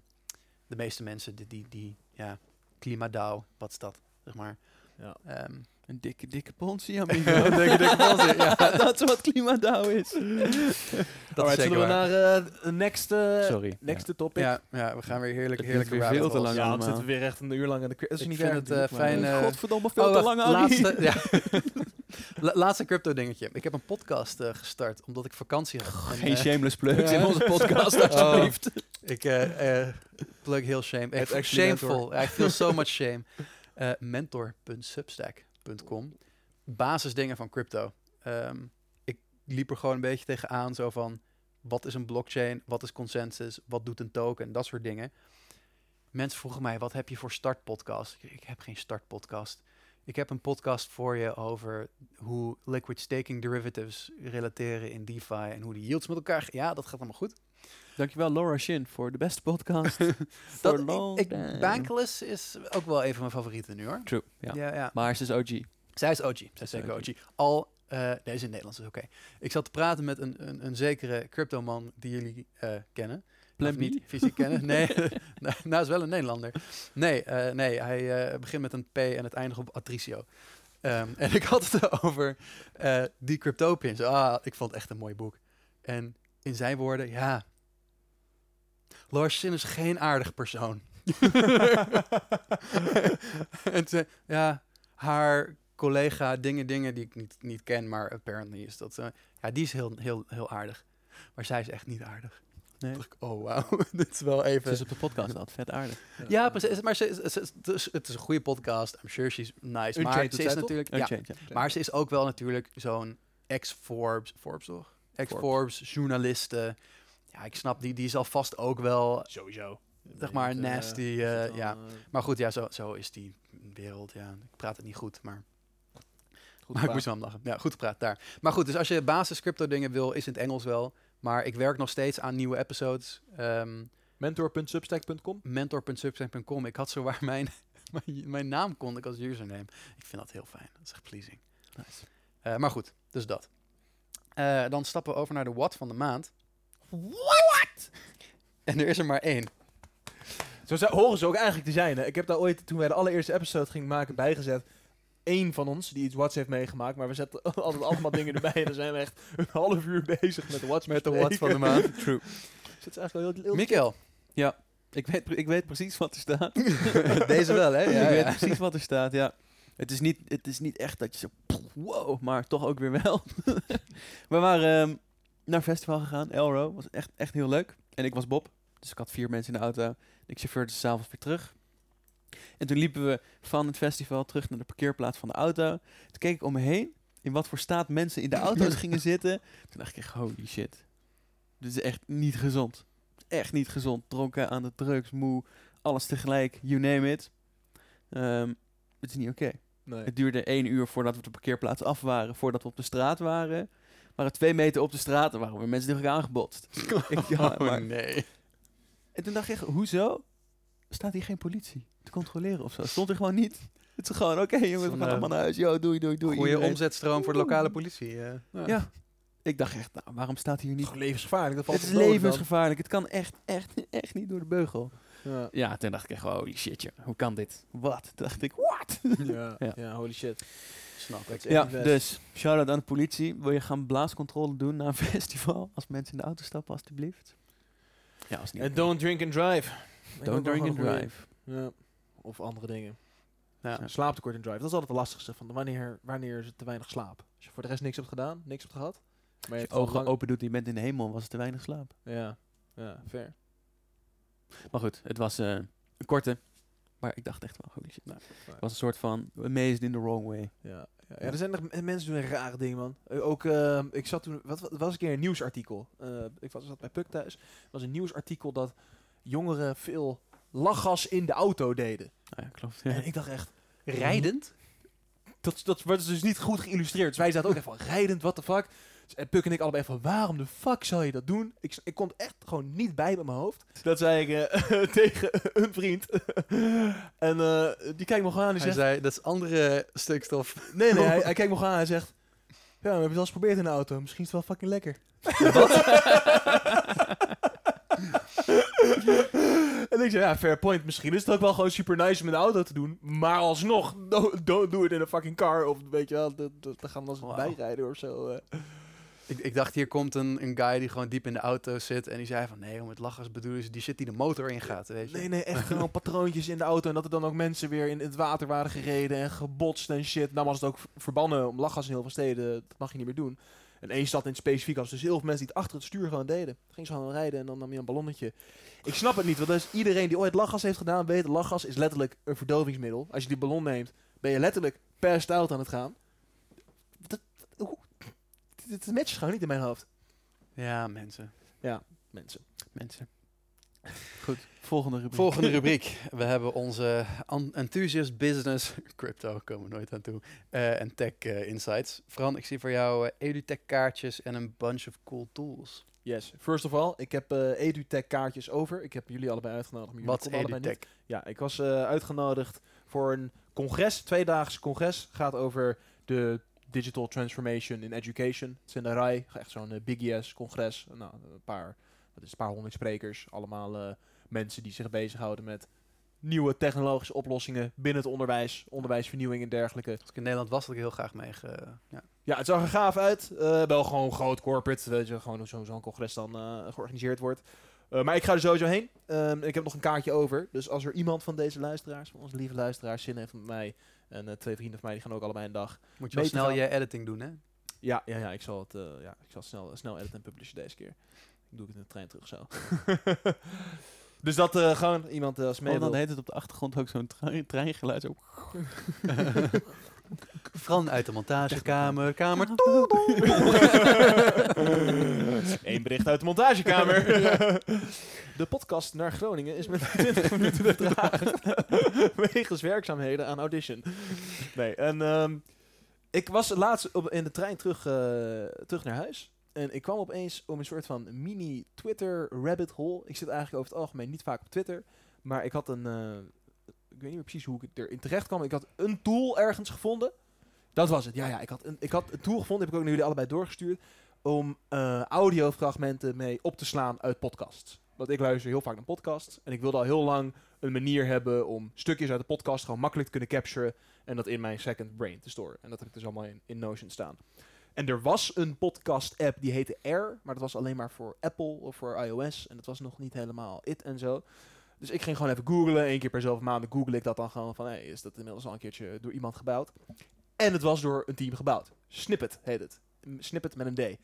de meeste mensen die, die, die ja, klimaatdauw, wat is dat, zeg maar. Ja. Ehm, Een dikke, dikke ponzi, amigo. Een dikke, dikke ponzi, ja. dat is wat klimaatdauw is. dat is Alright, zullen we waar. naar de next, eh, Sorry. next topic? Ja, ja, we gaan weer heerlijk, heerlijk weer veel te lang. Ja, allemaal. zitten we weer echt een uur lang in de... Ik niet vind het, eh, fijn, eh, Godverdomme, veel Oh, te lang, laatste, ja. La- laatste crypto dingetje. Ik heb een podcast eh, gestart omdat ik vakantie. En, Geen eh, shameless plugs in onze podcast, Oh. alsjeblieft. Ik eh, plug heel shame. Actually shameful. I feel so much shame. Mentor.substack.com. Basisdingen van crypto. Ehm, ik liep er gewoon een beetje tegenaan. Zo van, wat is een blockchain? Wat is consensus? Wat doet een token? Dat soort dingen. Mensen vroegen mij, wat heb je voor startpodcast? Ik, ik heb geen startpodcast. Ik heb een podcast voor je over hoe liquid staking derivatives relateren in DeFi en hoe die yields met elkaar... Ja, dat gaat allemaal goed. Dankjewel Laura Shin voor de beste podcast. Dat, ik, long ik. Bankless is ook wel een van mijn favorieten nu hoor. True, ja. Ja, ja. Maar ze is OG. Zij is OG. Zij is zeker OG. OG. Al, eh deze in Nederlands is oké. Ik zat te praten met een, een, een zekere cryptoman die jullie eh, kennen. Plan B? niet fysiek kennen. Nee, nou, nou is wel een Nederlander. Nee, eh, nee hij eh, begint met een P en het eindigt op Atricio. Ehm, en ik had het over eh, die Cryptopians. Ah, ik vond het echt een mooi boek. En in zijn woorden, ja... Lars Sin is geen aardig persoon. en ze, ja, haar collega, dingen, dingen die ik niet, niet ken, maar apparently is dat... ja, die is heel, heel, heel aardig. Maar zij is echt niet aardig. Nee. Dacht ik, oh wauw, dit is wel Ze even... is op de podcast altijd vet aardig. Ja, precies. Maar ze, is- ze, het, is, het is een goede podcast. I'm sure she's nice. maar ze is natuurlijk... Ja, Unchained, ja. maar ze is ook wel natuurlijk zo'n ex-Forbes... Forbes toch? Ex-Forbes, journaliste. Ja, ik snap, die, die is alvast ook wel... Sowieso. Zeg maar, eh, nasty, eh, wel, ja. eh, Maar goed, ja, zo, zo is die wereld. Ja, ik praat het niet goed, maar... Goed Maar ik moest wel lachen. Ja, goed gepraat daar. Maar goed, dus als je basis crypto dingen wil, is in het Engels wel. Maar ik werk nog steeds aan nieuwe episodes. Ehm Mentor.substack.com. mentor.substack.com. Ik had zowaar mijn, mijn, mijn naam kon ik als username. Ik vind dat heel fijn. Dat is echt pleasing. Nice. Eh, maar goed, dus dat. Eh, dan stappen we over naar de what van de maand. What? En er is er maar één. Zo zou- horen ze ook eigenlijk te zijn. Hè? Ik heb daar ooit, toen wij de allereerste episode gingen maken, bijgezet. Eén van ons die iets Watts heeft meegemaakt. Maar we zetten altijd allemaal dingen erbij. En dan zijn we echt een half uur bezig met de. Met de what van de maand. True. Dus is eigenlijk wel heel, heel Mikkel, Ik weet, ik weet precies wat er staat. deze wel hè? Ja, ik weet ja. precies wat er staat, ja. Het is niet, het is niet echt dat je zo, wow, maar toch ook weer wel. we waren ehm, naar een festival gegaan, Elro. Was echt, echt heel leuk. En ik was Bob, dus ik had vier mensen in de auto. Ik chauffeurde s'avonds weer terug. En toen liepen we van het festival terug naar de parkeerplaats van de auto. Toen keek ik om me heen, in wat voor staat mensen in de auto's gingen zitten. Toen dacht ik echt, holy shit. Dit is echt niet gezond. Echt niet gezond. Dronken aan de drugs, moe, alles tegelijk, you name it. Ehm, het is niet oké. Nee. Het duurde één uur voordat we op de parkeerplaats af waren, voordat we op de straat waren. We waren twee meter op de straat en waren weer mensen tegen elkaar aangebotst. ik, ja, Oh, maar, nee. en toen dacht ik echt, hoezo staat hier geen politie te controleren of zo? Stond er gewoon niet. Het is gewoon, oké jongens, we gaan eh, allemaal naar huis. Yo, doei, doei, doei. Iedereen. omzetstroom voor de lokale politie. eh. Ja. Ik dacht echt, nou, waarom staat hier niet... Gewoon levensgevaarlijk. Dat valt Het is levensgevaarlijk. Het kan echt, echt, echt niet door de beugel. Ja. Ja, toen dacht ik echt, holy shit, joh. hoe kan dit? Wat? Toen dacht ik, what? Ja. Ja. ja, holy shit. Snap ik. Is Ja, dus shout-out aan de politie. Wil je gaan blaascontrole doen na een festival? Als mensen in de auto stappen, alstublieft. Ja, als niet. En don't drink and drive. Don't drink and drive. Ja. Of andere dingen. Ja. Slaaptekort en drive. Dat is altijd de lastigste. Van wanneer, wanneer is het te weinig slaap? Als je voor de rest niks hebt gedaan, niks hebt gehad. Maar je Als hebt je ogen lang- open doet en je bent in de hemel, was het te weinig slaap. Ja, ja, fair. Maar goed, het was eh, een korte. Maar ik dacht echt wel, holy shit. Nou, Het was een soort van amazed in the wrong way. Ja, ja, ja, er zijn nog mensen doen rare dingen, man. Eh, ook, eh, ik zat toen, wat, wat was een keer een nieuwsartikel. Eh, ik was, zat bij Puk thuis. Er was een nieuwsartikel dat jongeren veel lachgas in de auto deden. Nou ja, klopt. En ik dacht echt, Rijdend? dat, dat wordt dus niet goed geïllustreerd. Dus wij zaten ook even van, rijdend, what the fuck. Dus, en Puk en ik allebei van, waarom de fuck zou je dat doen? Ik, ik kon het echt gewoon niet bij met mijn hoofd. Dat zei ik eh, tegen een vriend. en eh, die kijkt me gewoon aan en Hij zegt... zei, dat is andere stukstof. Nee, nee, hij, hij kijkt me gewoon aan en zegt... Ja, maar heb je het al eens geprobeerd in de auto? Misschien is het wel fucking lekker. En ik zei, ja, fair point. Misschien is het ook wel gewoon super nice om in de auto te doen. Maar alsnog, don't, don't do it in a fucking car. Of weet je wel, dan gaan we als Wauw. bijrijden of zo. eh. Ik, ik dacht, hier komt een, een guy die gewoon diep in de auto zit. En die zei van, nee, om het lachgas bedoelen ze die shit die de motor ingaat, weet je. Nee, nee, echt gewoon patroontjes in de auto. En dat er dan ook mensen weer in het water waren gereden en gebotst en shit. Nou was het ook verbannen om lachgas in heel veel steden. Dat mag je niet meer doen. En één stad in het specifiek had dus heel veel mensen die het achter het stuur gewoon deden. Ging ze gewoon rijden en dan nam je een ballonnetje. Ik snap het niet, want dus iedereen die ooit lachgas heeft gedaan weet, lachgas is letterlijk een verdovingsmiddel. Als je die ballon neemt, ben je letterlijk per out aan het gaan. Dat, hoe- dit matcht gewoon niet in mijn hoofd. Ja, mensen. Mensen. Mensen. Goed, volgende rubriek. Volgende rubriek. We hebben onze enthusiast business, crypto komen we nooit aan toe, eh, en tech eh, insights. Fran, ik zie voor jou eh, EduTech kaartjes en een bunch of cool tools. Yes. First of all, ik heb eh EduTech kaartjes over. Ik heb jullie allebei uitgenodigd. Maar jullie Wat. EduTech? Ja, ik was eh, uitgenodigd voor een congres, tweedaags congres. Gaat over de digital transformation in education. Het is in de RAI, echt zo'n big yes congres. Nou, een paar, wat is een paar honderd sprekers. Allemaal eh, mensen die zich bezighouden met nieuwe technologische oplossingen binnen het onderwijs, onderwijsvernieuwing en dergelijke. Als ik in Nederland was, had ik heel graag mee. ge- ja. Ja, het zag er gaaf uit. Eh, wel gewoon groot corporate, weet je, gewoon zo'n congres dan eh, georganiseerd wordt. Maar ik ga er sowieso heen. Ehm, ik heb nog een kaartje over. Dus als er iemand van deze luisteraars, van onze lieve luisteraars, zin heeft met mij en twee vrienden van mij, die gaan ook allebei een dag. Moet je wel snel gaan. je editing doen, hè? Ja, ja, ja ik zal het, ja, ik zal snel, snel editen en publishen deze keer. Ik doe het in de trein terug zo. dus dat eh, gewoon iemand eh, als mee dan heet het op de achtergrond ook zo'n trein, treingeluid. Zo. Fran uit de montagekamer, kamer. Eén bericht uit de montagekamer. De podcast naar Groningen is met 20 minuten vertraagd. Wegens werkzaamheden aan audition. Nee, en ehm, Ik was laatst op, in de trein terug, eh, terug naar huis. En ik kwam opeens op een soort van mini Twitter rabbit hole. Ik zit eigenlijk over het algemeen niet vaak op Twitter. Maar ik had een... eh, ik weet niet meer precies hoe ik erin terecht kwam. Ik had een tool ergens gevonden. Dat was het. Ja, ja. Ik had een, ik had een tool gevonden. Heb ik ook naar jullie allebei doorgestuurd. Om eh, audiofragmenten mee op te slaan uit podcasts. Want ik luister heel vaak naar podcasts. En ik wilde al heel lang een manier hebben om stukjes uit de podcast gewoon makkelijk te kunnen capturen. En dat in mijn second brain te storen. En dat heb ik dus allemaal in, in Notion staan. En er was een podcast app die heette Air. Maar dat was alleen maar voor Apple of voor iOS. En dat was nog niet helemaal it en zo. Dus ik ging gewoon even googlen. Eén keer per zoveel maanden google ik dat dan gewoon van... Hey, is dat inmiddels al een keertje door iemand gebouwd? En het was door een team gebouwd. Snippet heet het. Snippet met een D.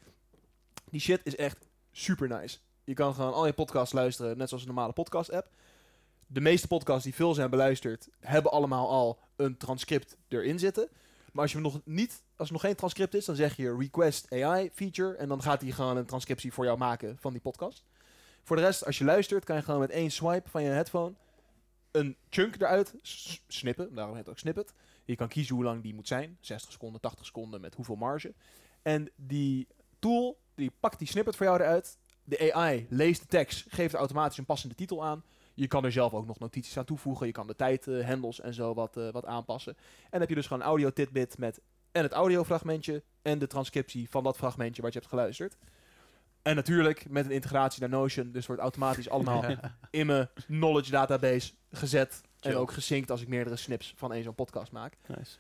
Die shit is echt super nice. Je kan gewoon al je podcasts luisteren, net zoals een normale podcast app. De meeste podcasts die veel zijn beluisterd, hebben allemaal al een transcript erin zitten. Maar als je nog niet, als er nog geen transcript is, dan zeg je request AI feature. En dan gaat hij gewoon een transcriptie voor jou maken van die podcast. Voor de rest, als je luistert, kan je gewoon met één swipe van je headphone een chunk eruit snippen. Daarom heet het ook snippet. Je kan kiezen hoe lang die moet zijn. 60 seconden, 80 seconden, met hoeveel marge. En die tool, die pakt die snippet voor jou eruit. De AI leest de tekst, geeft automatisch een passende titel aan. Je kan er zelf ook nog notities aan toevoegen. Je kan de tijdhandles en zo wat, eh, wat aanpassen. En dan heb je dus gewoon een audio tidbit met en het audiofragmentje en de transcriptie van dat fragmentje wat je hebt geluisterd. En natuurlijk met een integratie naar Notion. Dus wordt automatisch allemaal in mijn knowledge database gezet. En ook gesynct als ik meerdere snips van één zo'n podcast maak. Nice.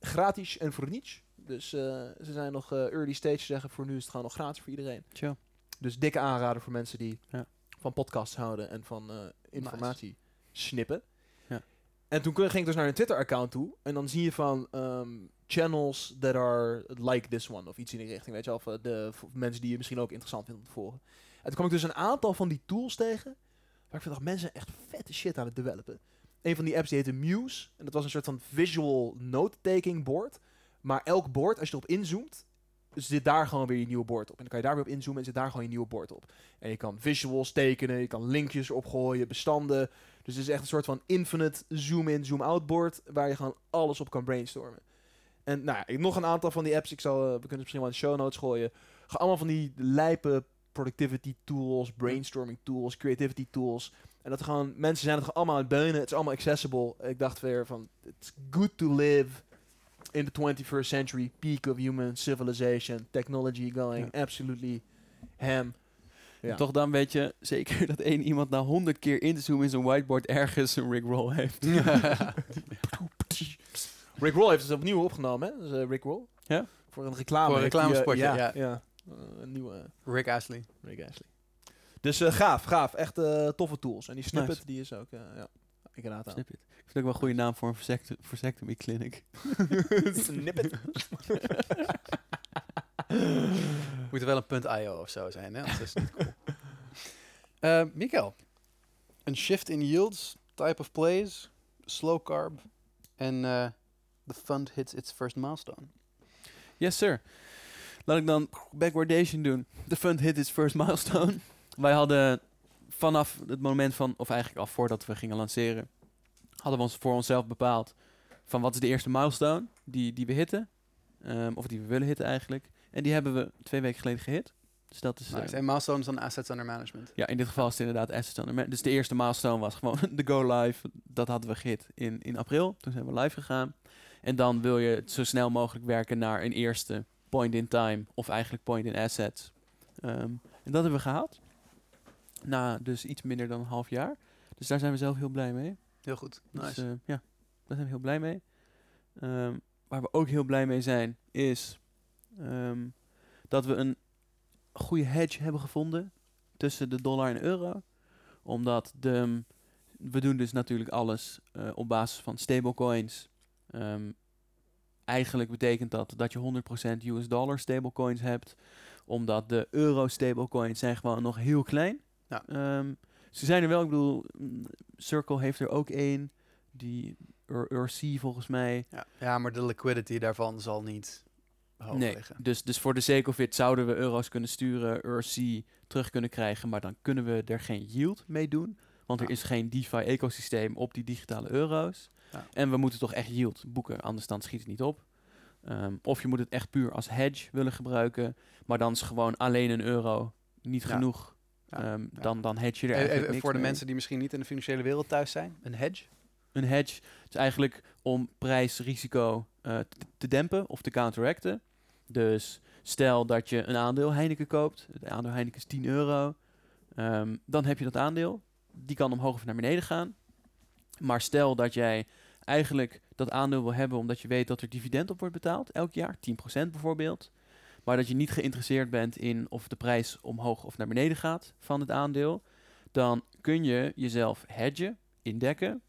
Gratis en voor niets. Dus eh, ze zijn nog eh, early stage zeggen. Voor nu is het gewoon nog gratis voor iedereen. Chill. Dus dikke aanrader voor mensen die Ja. van podcasts houden en van informatie snippen. Ja. En toen ging ik dus naar een Twitter-account toe. En dan zie je van ehm, channels that are like this one. Of iets in die richting. Weet je wel. Of, eh, de mensen die je misschien ook interessant vindt om te volgen. En toen kwam ik dus een aantal van die tools tegen. Waar ik dat mensen echt vette shit aan het developen. Een van die apps die heette Muse. En dat was een soort van visual note-taking board. Maar elk board, als je erop inzoomt, zit daar gewoon weer je nieuwe board op. En dan kan je daar weer op inzoomen en zit daar gewoon je nieuwe board op. En je kan visuals tekenen, je kan linkjes erop gooien, bestanden. Dus het is echt een soort van infinite zoom-in, zoom-out board, waar je gewoon alles op kan brainstormen. En nou, ik- nog een aantal van die apps, ik zal, eh, we kunnen misschien wel in show notes gooien. Ga allemaal van die lijpe productivity tools, brainstorming tools, creativity tools. En dat gewoon, mensen zijn het gewoon allemaal aan het beunen. Het is allemaal accessible. Ik dacht weer van, it's good to live in the 21st century, peak of human civilization, technology going absolutely ham. Ja. Toch dan weet je zeker dat één iemand na honderd keer in te zoomen in zijn whiteboard ergens een Rickroll heeft. Rick Roll heeft het opnieuw opgenomen, hè? Dus, eh, Rick Roll. Ja? Voor een reclame. Voor een eh, reclamespotje, ja. ja. ja. Eh, een nieuwe Rick Astley. Rick Ashley. Dus eh, gaaf, gaaf. Echt eh, toffe tools. En die snippet, Nice. die is ook, eh, ja, raad aan. Ik vind het ook wel een goede naam voor een vasect- vasectomy clinic. Snippet. Moet er wel een punt .io of zo zijn, hè? Anders is het niet cool. Eh, Mikkel, een shift in yields, type of plays, slow carb en eh the fund hits its first milestone. Yes, sir. Laat ik dan backwardation doen. The fund hit its first milestone. Wij hadden vanaf het moment van, of eigenlijk al voordat we gingen lanceren, hadden we ons voor onszelf bepaald van wat is de eerste milestone die, die we hitten. Ehm, of die we willen hitten eigenlijk. En die hebben we twee weken geleden gehit. Dus dat is... Nice. eh, En milestone is dan assets under management. ja, in dit geval is het inderdaad assets under man- Dus de eerste milestone was gewoon de go live. Dat hadden we gehit in, in april. Toen zijn we live gegaan. En dan wil je zo snel mogelijk werken naar een eerste point in time. Of eigenlijk point in assets. Ehm, en dat hebben we gehaald. Na dus iets minder dan een half jaar. Dus daar zijn we zelf heel blij mee. Heel goed. Dus Nice. eh, ja, daar zijn we heel blij mee. Ehm, waar we ook heel blij mee zijn, is ehm, dat we een goede hedge hebben gevonden tussen de dollar en euro. Omdat de, we doen dus natuurlijk alles eh, op basis van stablecoins. Ehm, eigenlijk betekent dat dat je 100% US dollar stablecoins hebt. Omdat de euro stablecoins zijn gewoon nog heel klein. Ja. Ehm, ze zijn er wel, ik bedoel, mm, Circle heeft er ook één. Die URC volgens mij. ja. ja, maar de liquidity daarvan zal niet hoog nee, liggen. dus, dus voor de it zouden we euro's kunnen sturen, URC terug kunnen krijgen, maar dan kunnen we er geen yield mee doen. Want er is geen DeFi-ecosysteem op die digitale euro's. Ja. En we moeten toch echt yield boeken, anders dan schiet het niet op. Ehm, of je moet het echt puur als hedge willen gebruiken. Maar dan is gewoon alleen een euro niet Ja. genoeg. Ja, Ehm, ja. Dan, dan hedge je er Eh, eigenlijk voor de mee. mensen die misschien niet in de financiële wereld thuis zijn, een hedge. Een hedge is eigenlijk om prijsrisico eh, te dempen of te counteracten. Dus stel dat je een aandeel Heineken koopt. Het aandeel Heineken is 10 euro. Ehm, dan heb je dat aandeel. Die kan omhoog of naar beneden gaan. Maar stel dat jij eigenlijk dat aandeel wil hebben omdat je weet dat er dividend op wordt betaald elk jaar, 10% bijvoorbeeld. Maar dat je niet geïnteresseerd bent in of de prijs omhoog of naar beneden gaat van het aandeel. Dan kun je jezelf hedgen, indekken,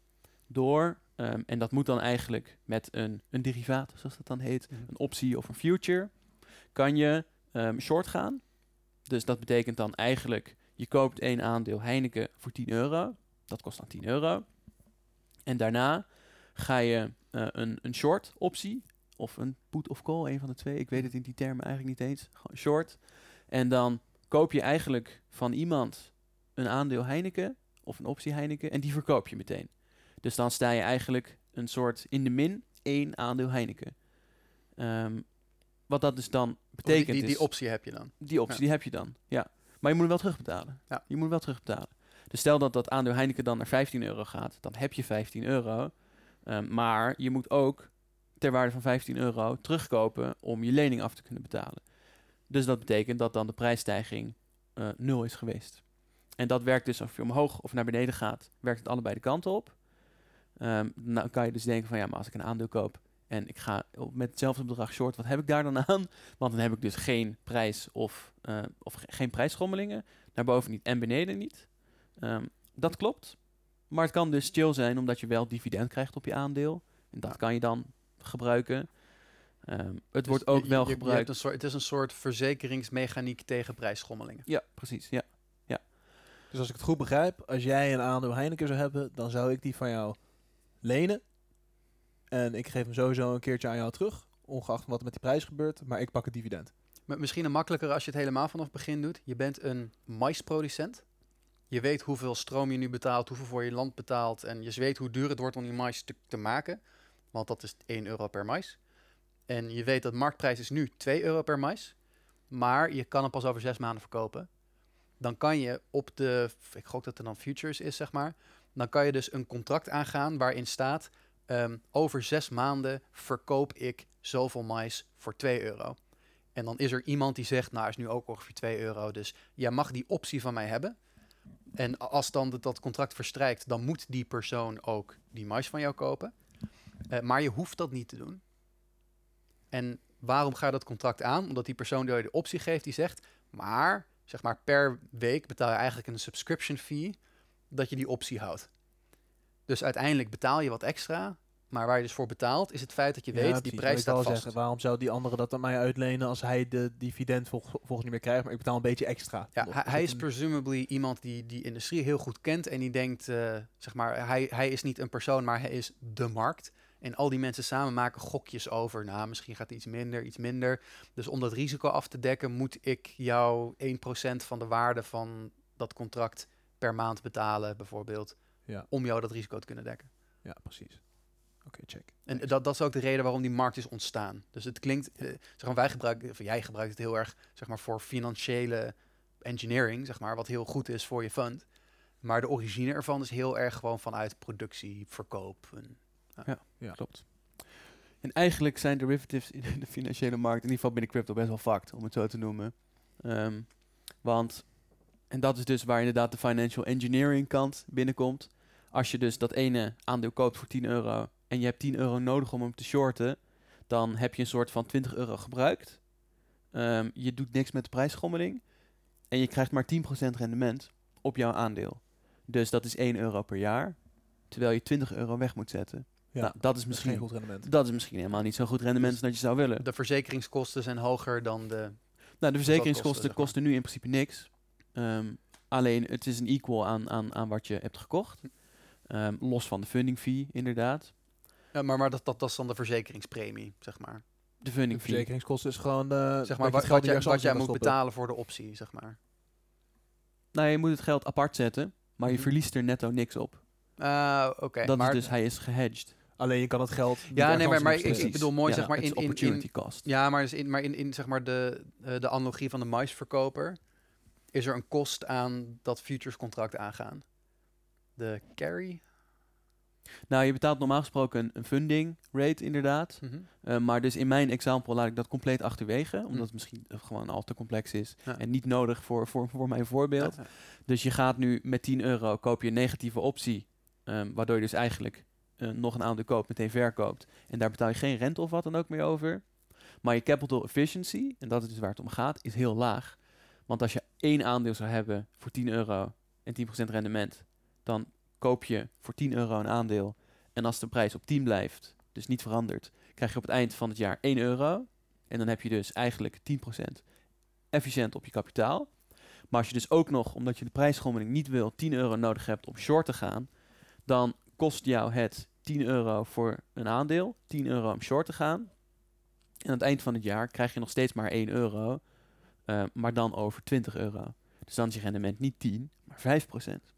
door, ehm, en dat moet dan eigenlijk met een, een derivaat, zoals dat dan heet, Mhm. een optie of een future, kan je ehm, short gaan. Dus dat betekent dan eigenlijk, je koopt één aandeel Heineken voor 10 euro. Dat kost dan 10 euro. En daarna ga je eh, een, een short optie, of een put of call, een van de twee. Ik weet het in die termen eigenlijk niet eens. Gewoon short. En dan koop je eigenlijk van iemand een aandeel Heineken, of een optie Heineken, en die verkoop je meteen. Dus dan sta je eigenlijk een soort in de min één aandeel Heineken. Ehm, wat dat dus dan betekent die, die, die optie heb je dan. Die optie Ja. die heb je dan, ja. Maar je moet hem wel terugbetalen. Ja. Je moet hem wel terugbetalen. Dus stel dat dat aandeel Heineken dan naar 15 euro gaat, dan heb je 15 euro. Ehm, maar je moet ook ter waarde van 15 euro terugkopen om je lening af te kunnen betalen. Dus dat betekent dat dan de prijsstijging eh, nul is geweest. En dat werkt dus of je omhoog of naar beneden gaat, werkt het allebei de kanten op. Ehm nou kan je dus denken van ja, maar als ik een aandeel koop en ik ga met hetzelfde bedrag short, wat heb ik daar dan aan? Want dan heb ik dus geen prijs of, eh, of ge- geen prijsschommelingen. Naar boven niet en beneden niet. Ehm, dat klopt. Maar het kan dus chill zijn omdat je wel dividend krijgt op je aandeel. En dat kan je dan gebruiken. Ehm, het Dus wordt ook je- wel je- je hebt gebruikt. een soort, het is een soort verzekeringsmechaniek tegen prijsschommelingen. Ja, precies. Ja. Dus als ik het goed begrijp, als jij een aandeel Heineken zou hebben, dan zou ik die van jou lenen. En ik geef hem sowieso een keertje aan jou terug, ongeacht wat er met die prijs gebeurt, maar ik pak het dividend. Maar Misschien een makkelijker als je het helemaal vanaf het begin doet. Je bent een maisproducent. Je weet hoeveel stroom je nu betaalt, hoeveel voor je land betaalt. En je weet hoe duur het wordt om die mais te, te maken. Want dat is 1 euro per mais. En je weet dat marktprijs is nu 2 euro per mais. Maar je kan hem pas over zes maanden verkopen. Dan kan je op de, ik gok dat er dan futures is, zeg maar. Dan kan je dus een contract aangaan waarin staat... ehm, over zes maanden verkoop ik zoveel mais voor 2 euro. En dan is er iemand die zegt, nou is nu ook ongeveer 2 euro, dus jij mag die optie van mij hebben. En als dan dat contract verstrijkt, dan moet die persoon ook die mais van jou kopen. Eh, maar je hoeft dat niet te doen. En waarom ga je dat contract aan? Omdat die persoon die je de optie geeft, die zegt, maar zeg maar per week betaal je eigenlijk een subscription fee dat je die optie houdt. Dus uiteindelijk betaal je wat extra, maar waar je dus voor betaalt is het feit dat je weet, die precies. prijs staat vast. Zeggen, waarom zou die andere dat aan mij uitlenen als hij de dividend vol- volgens niet meer krijgt, maar ik betaal een beetje extra. Ja, hij, is presumably iemand die die industrie heel goed kent en die denkt, eh, zeg maar, hij, hij is niet een persoon, maar hij is de markt. En al die mensen samen maken gokjes over, nou, misschien gaat het iets minder, iets minder. Dus om dat risico af te dekken, moet ik jou 1% van de waarde van dat contract per maand betalen, bijvoorbeeld, Ja. om jou dat risico te kunnen dekken. Ja, precies. Oké, check. En dat, dat is ook de reden waarom die markt is ontstaan. Dus het klinkt, eh, zeg maar, wij gebruiken, of jij gebruikt het heel erg, zeg maar, voor financiële engineering, zeg maar, wat heel goed is voor je fund. Maar de origine ervan is heel erg gewoon vanuit productie, verkoop. En, Ja. Klopt. En eigenlijk zijn derivatives in de financiële markt, in ieder geval binnen crypto, best wel fucked, om het zo te noemen. Ehm, want, en dat is dus waar inderdaad de financial engineering kant binnenkomt. Als je dus dat ene aandeel koopt voor 10 euro en je hebt 10 euro nodig om hem te shorten, dan heb je een soort van 20 euro gebruikt. Ehm, je doet niks met de prijsschommeling en je krijgt maar 10% rendement op jouw aandeel. Dus dat is 1 euro per jaar, terwijl je 20 euro weg moet zetten. Ja, nou, dat is dat is misschien geen goed rendement. dat is misschien helemaal niet zo'n goed rendement als dat je zou willen. de verzekeringskosten zijn hoger dan de... nou, de verzekeringskosten kosten, zeg maar. kosten nu in principe niks. Ehm, alleen het is een equal aan, aan, aan wat je hebt gekocht. Ehm, los van de funding fee, inderdaad. Ja, maar maar dat, dat, dat is dan de verzekeringspremie, zeg maar. De De funding fee. verzekeringskosten is gewoon eh Zeg maar wat, je het geld wat, jij, wat moet stoppen. betalen voor de optie, zeg maar. Nou, je moet het geld apart zetten, maar je Mhm. verliest er netto niks op. Ah, Oké, dat maar is dus, hij is gehedged. Alleen je kan het geld. Ja, nee, maar, ik, ik bedoel mooi, Ja, zeg maar, in, in, in, opportunity cost. ja, maar, dus in, maar in, in zeg maar de, eh, de analogie van de maisverkoper is er een kost aan dat futures contract aangaan. De carry. Nou, je betaalt normaal gesproken een, een funding rate inderdaad. Mhm. Eh, maar dus in mijn example laat ik dat compleet achterwege. Omdat Hm. het misschien eh, gewoon al te complex is. Ja. En niet nodig voor, voor, voor mijn voorbeeld. Ja, ja. Dus je gaat nu met 10 euro koop je een negatieve optie. Ehm, waardoor je dus eigenlijk eh, nog een aandeel koopt, meteen verkoopt. En daar betaal je geen rente of wat dan ook meer over. Maar je capital efficiency, en dat is dus waar het om gaat, is heel laag. Want als je één aandeel zou hebben voor 10 euro en 10% rendement, dan koop je voor 10 euro een aandeel. En als de prijs op 10 blijft, dus niet verandert, krijg je op het eind van het jaar 1 euro. En dan heb je dus eigenlijk 10% efficiënt op je kapitaal. Maar als je dus ook nog, omdat je de prijsschommeling niet wil, 10 euro nodig hebt om short te gaan, dan kost jou het 10 euro voor een aandeel, 10 euro om short te gaan. En aan het eind van het jaar krijg je nog steeds maar 1 euro, eh, maar dan over 20 euro. Dus dan is je rendement niet 10, maar 5%.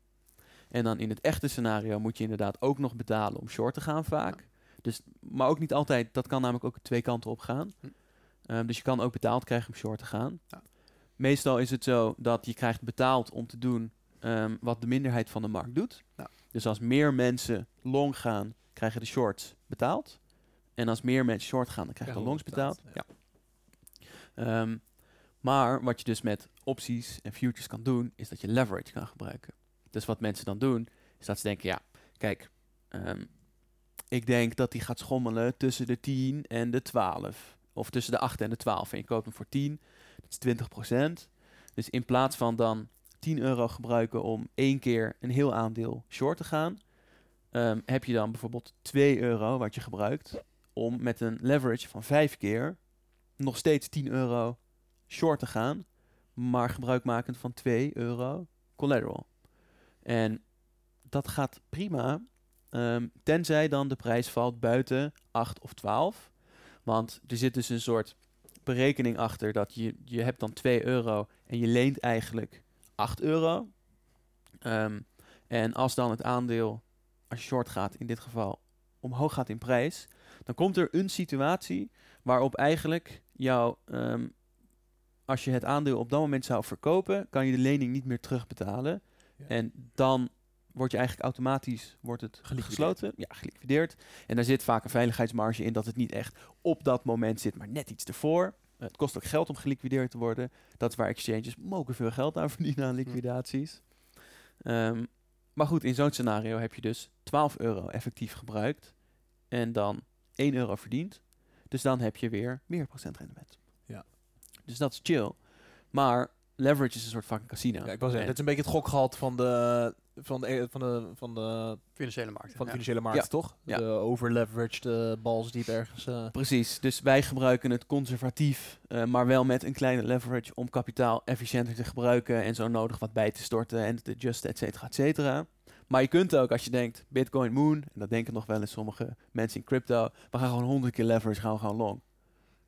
En dan in het echte scenario moet je inderdaad ook nog betalen om short te gaan vaak. Dus, maar ook niet altijd, dat kan namelijk ook twee kanten op gaan. Hm. Ehm, dus je kan ook betaald krijgen om short te gaan. Ja. Meestal is het zo dat je krijgt betaald om te doen ehm, wat de minderheid van de markt doet. Ja. Dus als meer mensen long gaan, krijgen de shorts betaald. En als meer mensen short gaan, dan krijgen de longs betaald. Ja. Ehm, maar wat je dus met opties en futures kan doen, is dat je leverage kan gebruiken. Dus wat mensen dan doen, is dat ze denken, ja, kijk, ehm, ik denk dat die gaat schommelen tussen de 10 en de 12. Of tussen de 8 en de 12. En je koopt hem voor 10, dat is 20%. Dus in plaats van dan 10 euro gebruiken om één keer een heel aandeel short te gaan, ehm, heb je dan bijvoorbeeld 2 euro wat je gebruikt om met een leverage van 5 keer nog steeds 10 euro short te gaan, maar gebruikmakend van 2 euro collateral. En dat gaat prima, ehm, tenzij dan de prijs valt buiten 8 of 12. Want er zit dus een soort berekening achter dat je, je hebt dan 2 euro en je leent eigenlijk 8 euro. Ehm, en als dan het aandeel, als je short gaat in dit geval, omhoog gaat in prijs, dan komt er een situatie waarop eigenlijk jouw, ehm, als je het aandeel op dat moment zou verkopen, kan je de lening niet meer terugbetalen. Ja. En dan wordt je eigenlijk automatisch wordt het gesloten, ja, geliquideerd. En daar zit vaak een veiligheidsmarge in dat het niet echt op dat moment zit, maar net iets ervoor. Het kost ook geld om geliquideerd te worden. Dat is waar exchanges mogen veel geld aan verdienen aan liquidaties. Ehm, maar goed, in zo'n scenario heb je dus 12 euro effectief gebruikt en dan 1 euro verdiend. Dus dan heb je weer meer procent rendement. Ja. Dus dat is chill. Maar leverage is een soort fucking casino. Ja, ik wil zeggen, En- dit is een beetje het gokgehalte van de, van de, van de, van de, Financiële markt. van de ja. financiële markt, Ja. toch? Ja. De overleveraged eh, balls die ergens... eh, Precies, dus wij gebruiken het conservatief, eh, maar wel met een kleine leverage om kapitaal efficiënter te gebruiken en zo nodig wat bij te storten en te adjusten, et cetera, et cetera. Maar je kunt ook, als je denkt, Bitcoin Moon, en dat denken nog wel eens sommige mensen in crypto, we gaan gewoon honderd keer leverage, gaan we gewoon long.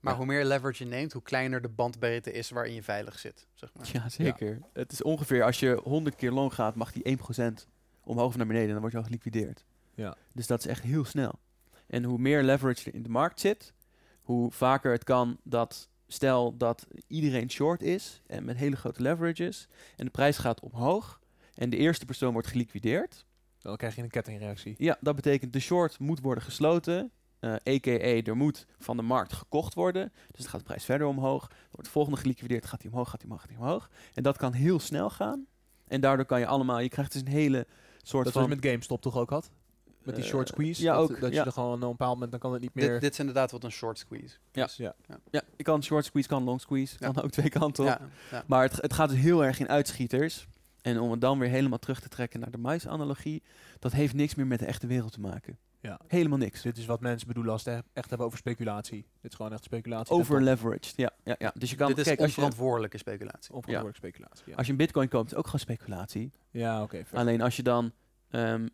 Maar Ja. hoe meer leverage je neemt, hoe kleiner de bandbreedte is waarin je veilig zit. Zeg maar. Ja, zeker. Het is ongeveer, als je 100 keer long gaat, mag die 1% omhoog of naar beneden, dan word je al geliquideerd. Ja. Dus dat is echt heel snel. En hoe meer leverage er in de markt zit, hoe vaker het kan dat, stel dat iedereen short is en met hele grote leverages, en de prijs gaat omhoog, en de eerste persoon wordt geliquideerd. dan krijg je een kettingreactie. Ja, dat betekent de short moet worden gesloten. Eh a.k.a. er moet van de markt gekocht worden. Dus dan gaat de prijs verder omhoog. Dan wordt de volgende geliquideerd, gaat hij omhoog, gaat hij omhoog, gaat hij omhoog. En dat kan heel snel gaan. En daardoor kan je allemaal, je krijgt dus een hele soort Dat van... was met GameStop toch ook had? Met die Eh, short squeeze? ja, dat, ook, Dat ja. je er gewoon op een bepaald moment, dan kan het niet meer... Dit, dit is inderdaad wat een short squeeze. Ja. Dus ja. Ja, je kan short squeeze, kan long squeeze. Ja. Kan ook twee kanten op. Ja, ja. Maar het, het gaat dus heel erg in uitschieters. En om het dan weer helemaal terug te trekken naar de mais-analogie, dat heeft niks meer met de echte wereld te maken. Ja. Helemaal niks. Dit is wat mensen bedoelen als ze het echt hebben over speculatie. Dit is gewoon echt speculatie. Over leveraged. Ja, ja, ja. Dus je kan, Dit is kijk, als je, onverantwoordelijke speculatie. Onverantwoordelijke speculatie. Ja, als je een bitcoin koopt, is het ook gewoon speculatie. ja oké. Alleen als je dan ehm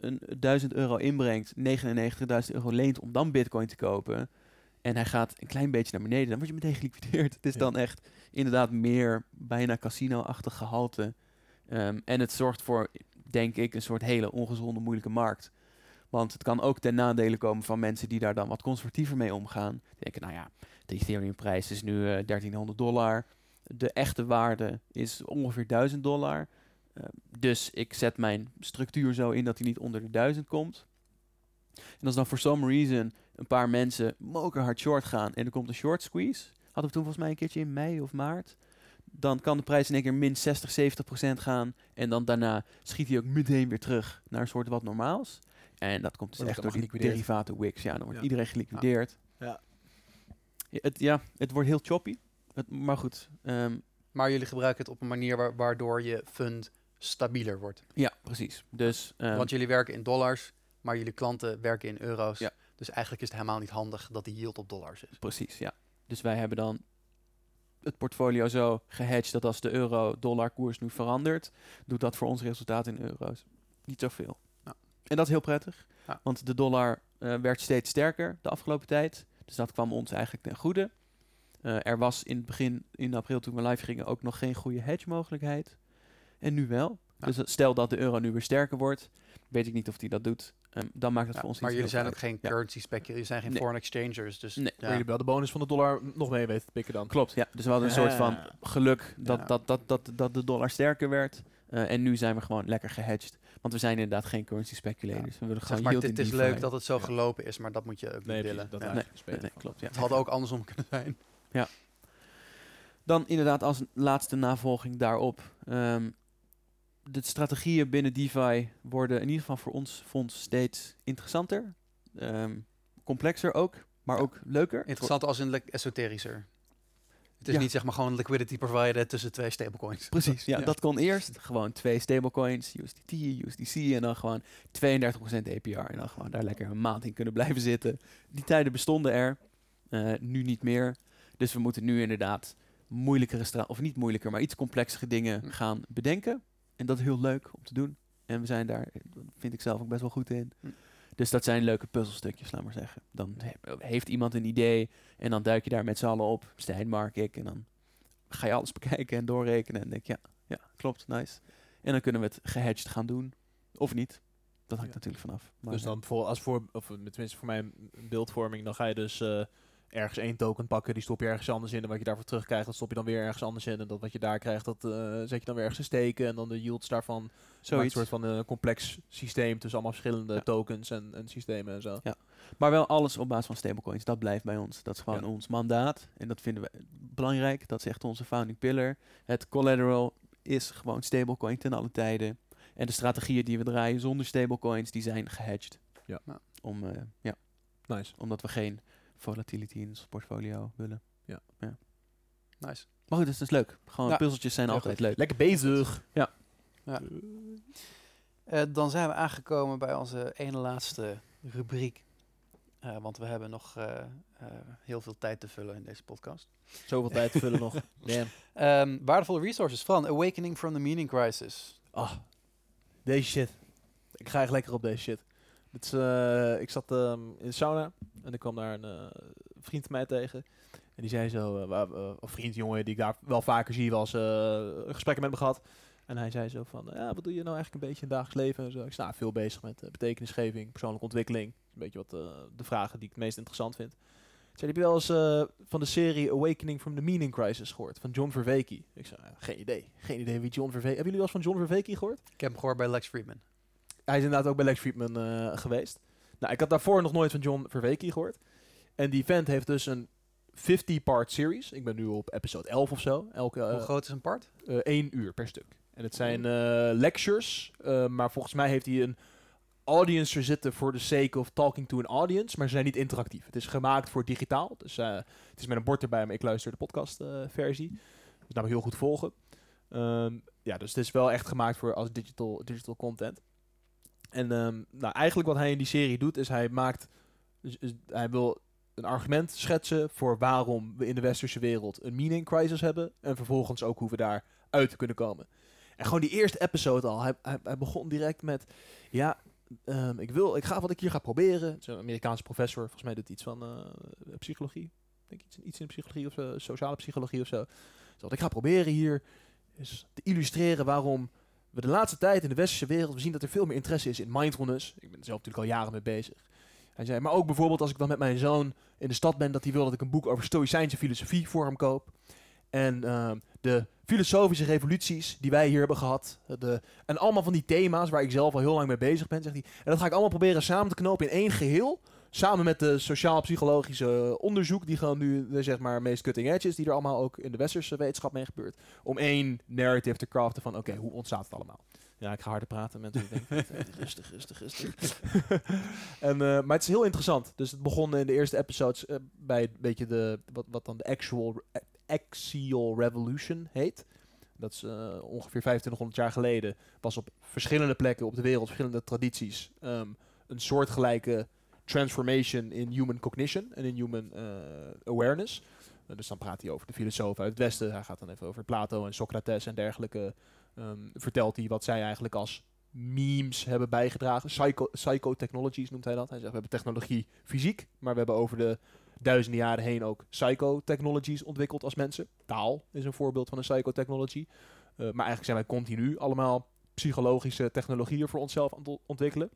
een 1000 euro inbrengt, 99.000 euro leent om dan bitcoin te kopen. En hij gaat een klein beetje naar beneden, dan word je meteen geliquideerd. Het is Ja. dan echt inderdaad meer bijna casino-achtig gehalte. Ehm, en het zorgt voor, denk ik, een soort hele ongezonde, moeilijke markt. Want het kan ook ten nadele komen van mensen die daar dan wat conservatiever mee omgaan. Die denken, nou ja, de Ethereum-prijs is nu eh 1300 dollar. De echte waarde is ongeveer 1000 dollar. Eh, dus ik zet mijn structuur zo in dat hij niet onder de 1000 komt. En als dan for some reason een paar mensen mokerhard short gaan en er komt een short squeeze, hadden we toen volgens mij een keertje in mei of maart, dan kan de prijs in één keer min 60, 70 procent gaan en dan daarna schiet hij ook meteen weer terug naar een soort wat normaals. En dat komt dus Wordt echt door die derivaten wicks. Ja, dan wordt Ja. iedereen geliquideerd. Ja. Ja, het, ja, het wordt heel choppy. Het, maar goed, ehm, Maar jullie gebruiken het op een manier wa- waardoor je fund stabieler wordt. ja, precies. Dus ehm, Want jullie werken in dollars, maar jullie klanten werken in euro's. Ja. Dus eigenlijk is het helemaal niet handig dat die yield op dollars is. Precies, ja. Dus wij hebben dan het portfolio zo gehedged dat als de euro-dollar koers nu verandert, doet dat voor ons resultaat in euro's niet zoveel. En dat is heel prettig, Ja. want de dollar eh, werd steeds sterker de afgelopen tijd. Dus dat kwam ons eigenlijk ten goede. Eh, er was in het begin, in april toen we live gingen, ook nog geen goede hedge mogelijkheid. En nu wel. Ja. Dus stel dat de euro nu weer sterker wordt, weet ik niet of die dat doet. Ehm, dan maakt het Ja, voor ons maar niet jullie heel zijn ook geen Ja. currency spec, jullie zijn geen Nee. foreign exchangers. Dus Nee. ja. Maar jullie wel de bonus van de dollar nog mee weten te pikken dan. Klopt, ja. Dus we hadden een soort van geluk dat, Ja. dat, dat, dat, dat de dollar sterker werd. Eh, en nu zijn we gewoon lekker gehedged. Want we zijn inderdaad geen currency speculators. We willen Zeg gewoon maar, yield het in is leuk dat het zo Ja. gelopen is, maar dat moet je ook Nee, niet willen. dat Ja. Nee, spelen. Nee, nee, klopt, ja. Het had ook andersom kunnen zijn. Dan inderdaad als laatste navolging daarop. ehm, de strategieën binnen DeFi worden in ieder geval voor ons fonds steeds interessanter. Ehm, complexer ook, maar Ja. ook leuker. Interessant als een le- esoterischer. Het is Ja. niet zeg maar gewoon een liquidity provider tussen twee stablecoins. Precies, ja, Ja. dat kon eerst. Gewoon twee stablecoins, USDT, USDC en dan gewoon 32% APR. En dan gewoon daar lekker een maand in kunnen blijven zitten. Die tijden bestonden er, eh, nu niet meer. Dus we moeten nu inderdaad moeilijkere stra of niet moeilijker, maar iets complexere dingen Hm. gaan bedenken. En dat is heel leuk om te doen. En we zijn daar, eh, vind ik zelf ook best wel goed in. Hm. Dus dat zijn leuke puzzelstukjes, laat maar zeggen. Dan he- heeft iemand een idee en dan duik je daar met z'n allen op. Stijn, Mark, ik. En dan ga je alles bekijken en doorrekenen. En denk je, ja, ja, klopt, nice. En dan kunnen we het gehedged gaan doen. Of niet. Dat hangt Ja. natuurlijk vanaf. Maar, Dus eh, dan voor, als voor, of tenminste voor mijn beeldvorming, dan ga je dus eh, ergens één token pakken, die stop je ergens anders in. En wat je daarvoor terugkrijgt, dat stop je dan weer ergens anders in. En dat wat je daar krijgt, dat eh, zet je dan weer ergens in steken. En dan de yields daarvan. Een zoiets. soort van een complex systeem tussen allemaal verschillende Ja. tokens en, en systemen en zo. Maar wel alles op basis van stablecoins. Dat blijft bij ons. Dat is gewoon Ja. ons mandaat. En dat vinden we belangrijk. Dat is echt onze founding pillar. Het collateral is gewoon stablecoin ten alle tijden. En de strategieën die we draaien zonder stablecoins, die zijn gehedged. Ja. Ja. Om, eh, ja, Nice. omdat we geen volatility in ons portfolio willen. Nice. Maar goed, dus dat is leuk. Gewoon Ja. puzzeltjes zijn altijd goed. leuk. Lekker bezig. Ja. Eh, dan zijn we aangekomen bij onze ene laatste rubriek. Eh, want we hebben nog eh, eh, heel veel tijd te vullen in deze podcast. Zoveel tijd te vullen nog. Damn. Ehm, waardevolle resources van Awakening from the Meaning Crisis. Ah, deze shit. Ik ga echt lekker op deze shit. Eh, ik zat ehm, in de sauna en ik kwam daar een eh, vriend van mij tegen. En die zei zo, eh, een vriend, jongen, die ik daar wel vaker zie, was gesprekken met me gehad. En hij zei zo van, ja, wat doe je nou eigenlijk een beetje in het dagelijks leven? En zo. Ik sta veel bezig met betekenisgeving, persoonlijke ontwikkeling. Een beetje wat de vragen die ik het meest interessant vind. Zei, heb je wel eens van de serie Awakening from the Meaning Crisis gehoord? Van John Vervaeke. Ik zei, geen idee. Geen idee wie John Vervaeke... Hebben jullie wel eens van John Vervaeke gehoord? Ik heb hem gehoord bij Lex Friedman. Hij is inderdaad ook bij Lex Friedman eh, geweest. Nou, ik had daarvoor nog nooit van John Vervaeke gehoord. En die vent heeft dus een 50-part series. Ik ben nu op episode 11 of zo. Elke Hoe eh, groot is een part? eh, één uur per stuk. En het zijn eh, lectures, eh, maar volgens mij heeft hij een audience er zitten voor the sake of talking to an audience, maar ze zijn niet interactief. Het is gemaakt voor digitaal, dus eh, het is met een bord erbij, maar ik luister de podcast eh, versie. Dus namelijk heel goed volgen. Ehm, ja, dus het is wel echt gemaakt voor als digital, digital content. En ehm, nou, eigenlijk wat hij in die serie doet, is hij maakt, dus- dus hij wil een argument schetsen voor waarom we in de westerse wereld een meaning crisis hebben. En vervolgens ook hoe we daar uit kunnen komen. En gewoon die eerste episode al. Hij, hij, begon direct met... Ja, ehm, ik, wil, ik ga wat ik hier ga proberen. Zo'n Amerikaanse professor. Volgens mij doet iets van eh, psychologie. Denk iets, iets in psychologie of sociale psychologie of zo. Dus wat ik ga proberen hier is te illustreren waarom de laatste tijd in de westerse wereld, we zien dat er veel meer interesse is in mindfulness. Ik ben er zelf natuurlijk al jaren mee bezig. Hij zei, maar ook bijvoorbeeld als ik dan met mijn zoon in de stad ben, dat hij wil dat ik een boek over stoïcijnse filosofie voor hem koop. En ehm, de filosofische revoluties die wij hier hebben gehad. De, en allemaal van die thema's waar ik zelf al heel lang mee bezig ben, zegt hij. En dat ga ik allemaal proberen samen te knopen in één geheel. Samen met de sociaal-psychologische onderzoek, die gewoon nu de zeg maar meest cutting edge is, die er allemaal ook in de westerse wetenschap mee gebeurt. Om één narrative te craften van, oké, hoe ontstaat het allemaal? Ja, ik ga harder praten. Mensen denken, eh, rustig, rustig, rustig. en, eh, maar het is heel interessant. Dus het begon in de eerste episodes eh, bij een beetje de, wat, wat dan de actual, eh, axial revolution heet. Dat is eh, ongeveer 2500 jaar geleden. Was op verschillende plekken op de wereld, verschillende tradities, ehm, een soortgelijke transformation in human cognition en in human eh, awareness. Eh, dus dan praat hij over de filosofen uit het Westen. Hij gaat dan even over Plato en Socrates en dergelijke. ehm, vertelt hij wat zij eigenlijk als memes hebben bijgedragen. Psycho psychotechnologies noemt hij dat. Hij zegt, we hebben technologie fysiek, maar we hebben over de duizenden jaren heen ook psychotechnologies ontwikkeld als mensen. Taal is een voorbeeld van een psychotechnology. Eh, maar eigenlijk zijn wij continu allemaal psychologische technologieën voor onszelf aan het on- ontwikkelen.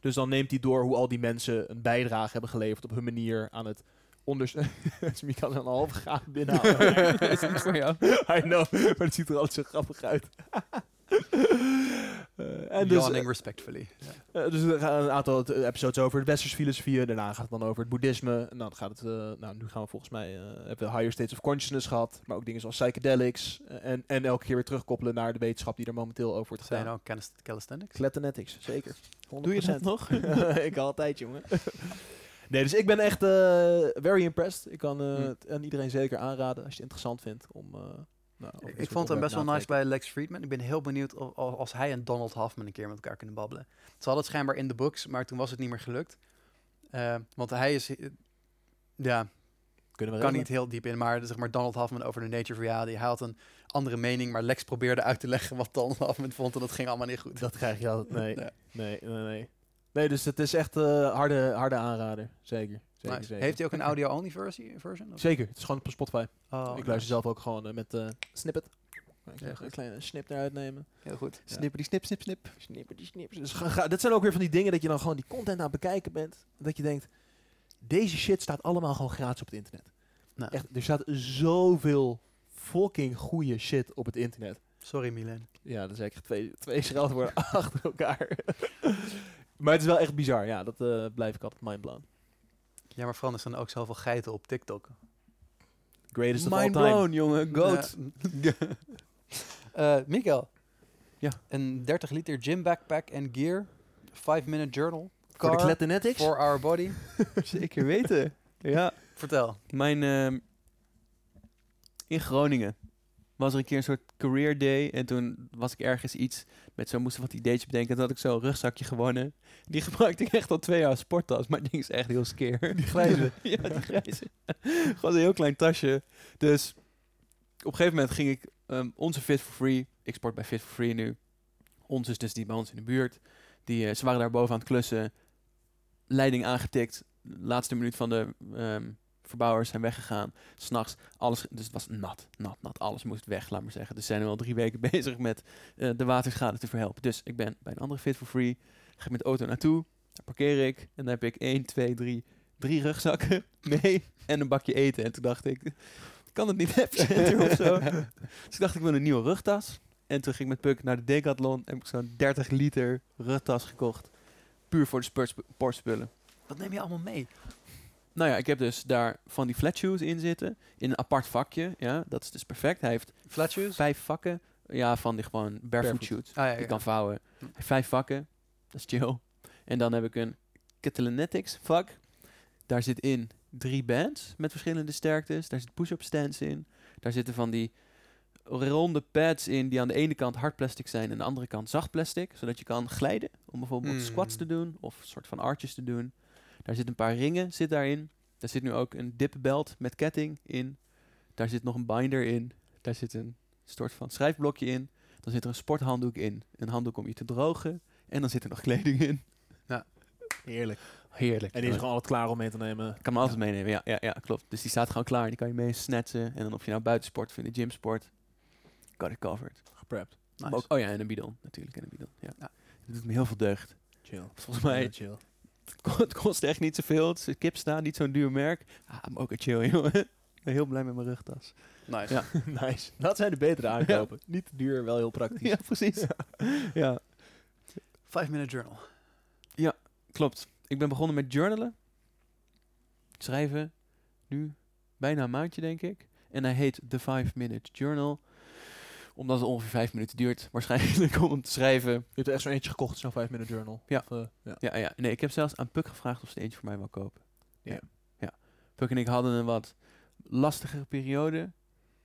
Dus dan neemt hij door hoe al die mensen een bijdrage hebben geleverd op hun manier aan het ondersteunen. Smie kan een half gaan binnenhouden. Dat is niet voor jou. I know, maar het ziet er altijd zo grappig uit. Eh, en dus, Yawning respectfully. eh, dus er gaan een aantal episodes over de westerse filosofieën. Daarna gaat het dan over het boeddhisme. En dan gaat het, eh, nou nu gaan we volgens mij, eh, hebben we higher states of consciousness gehad. Maar ook dingen zoals psychedelics. eh, en, en elke keer weer terugkoppelen naar de wetenschap die er momenteel over wordt Zijn gedaan. nou calis- calisthenics? Calisthenics, zeker. 100%. Doe je dat nog? ik altijd, jongen. nee, dus ik ben echt eh, very impressed. Ik kan eh, Hm. het aan iedereen zeker aanraden als je het interessant vindt om... nou, Ik vond hem best wel nice bij Lex Friedman. Ik ben heel benieuwd of, als hij en Donald Hoffman een keer met elkaar kunnen babbelen. Ze hadden het schijnbaar in de books, maar toen was het niet meer gelukt. Eh, want hij is, eh, ja. Kunnen we kan niet heel diep in, maar zeg maar Donald Hoffman over de nature reality. Hij had een andere mening, maar Lex probeerde uit te leggen wat Donald Hoffman vond en dat ging allemaal niet goed. Dat krijg je altijd. Nee, Nee. nee, nee, nee. Nee, dus het is echt een harde, harde aanrader. Zeker. zeker, Nice. zeker. Heeft hij ook een audio-only versie? version of- Zeker. Het is gewoon op Spotify. Oh, ik nice. luister zelf ook gewoon eh, met eh snippet. Ik een kleine snip eruit nemen. Heel goed. Snipper die snip, snip, snip. Snipper die. Dus ga, ga- dat zijn ook weer van die dingen dat je dan gewoon die content aan het bekijken bent. Dat je denkt, deze shit staat allemaal gewoon gratis op het internet. Nou. Echt, er staat zoveel fucking goede shit op het internet. Sorry Milen. Ja, dat is eigenlijk twee, twee scheldwoorden achter elkaar. maar het is wel echt bizar. Ja, dat eh, blijf ik altijd mindblown. Ja, maar vooral er staan ook zoveel geiten op TikTok. Greatest of all Mind time. blown, jongen. Goat. Ja. Eh, Miguel. Ja. Een 30 liter gym backpack en gear. 5 minute journal. Voor de Car Kletanetics? for our body. Zeker weten. Ja. Vertel. Mijn, ehm, in Groningen was er een keer een soort career day. En toen was ik ergens iets met zo, moesten wat ideetjes bedenken. En toen had ik zo'n rugzakje gewonnen. Die gebruikte ik echt al twee jaar als sporttas. Maar het ding is echt heel skeer. Die grijze? ja, die grijze. Gewoon een heel klein tasje. Dus op een gegeven moment ging ik ehm, onze Fit for Free. Ik sport bij Fit for Free nu. Ons is dus die bij ons in de buurt. Die, eh, ze waren daar boven aan het klussen. Leiding aangetikt. Laatste minuut van de ehm, verbouwers zijn weggegaan. S'nachts, alles, dus het was nat, nat, nat. Alles moest weg, laat maar zeggen. Dus zijn nu al drie weken bezig met eh, de waterschade te verhelpen. Dus ik ben bij een andere Fit for Free. Ga ik met de auto naartoe. Daar parkeer ik. En dan heb ik 1, 2, 3, drie rugzakken mee. En een bakje eten. En toen dacht ik, kan het niet efficiënter of zo? Dus ik dacht, ik wil een nieuwe rugtas. En toen ging ik met Puk naar de Decathlon. En heb ik zo'n 30 liter rugtas gekocht. Puur voor de sport- sportspullen. Wat neem je allemaal mee? Nou ja, ik heb dus daar van die flat shoes in zitten. In een apart vakje. Ja, dat is dus perfect. Hij heeft Flat shoes? vijf vakken. Ja, van die gewoon barefoot, Barefoot. shoes. Ah, ja, ja. kan vouwen. Hm. Vijf vakken. Dat is chill. En dan heb ik een Catalynetics vak. Daar zit in drie bands met verschillende sterktes. Daar zit push-up stands in. Daar zitten van die ronde pads in die aan de ene kant hard plastic zijn en aan de andere kant zacht plastic. Zodat je kan glijden om bijvoorbeeld Mm. squats te doen of soort van arches te doen. Daar zitten een paar ringen zit daarin. Daar zit nu ook een dipbelt met ketting in. Daar zit nog een binder in. Daar zit een soort van schrijfblokje in. Dan zit er een sporthanddoek in. Een handdoek om je te drogen. En dan zit er nog kleding in. Heerlijk. Heerlijk. En die is gewoon altijd klaar om mee te nemen. Ik kan hem altijd meenemen, ja, ja, ja, klopt. Dus die staat gewoon klaar. Die kan je mee snatchen. En dan of je nou buitensport of in de gymsport. Got it covered. Geprept. Nice. Maar ook- oh ja, en een bidon natuurlijk. En een bidon. Ja. Ja. Dat doet me heel veel deugd. Chill. Volgens mij, Ja, chill. Het ko- het kost echt niet zoveel. Het is kipstaan, niet zo'n duur merk. Ah, maar ook een chill, jongen. Ik ben heel blij met mijn rugtas. Nice. Ja. nice. Dat zijn de betere aankopen. Niet te duur, wel heel praktisch. Ja, precies. ja, Five minute journal. klopt. Ik ben begonnen met journalen. Schrijven. Nu bijna een maandje, denk ik. En hij heet The 5 Minute Journal. Omdat het ongeveer 5 minuten duurt. Waarschijnlijk om hem te schrijven. Je hebt er echt zo'n eentje gekocht, zo'n 5 minute journal. Ja. Of, eh, ja. Ja, ja, nee, ik heb zelfs aan Puk gevraagd of ze eentje voor mij wil kopen. Ja. Ja. ja. Puk en ik hadden een wat lastigere periode.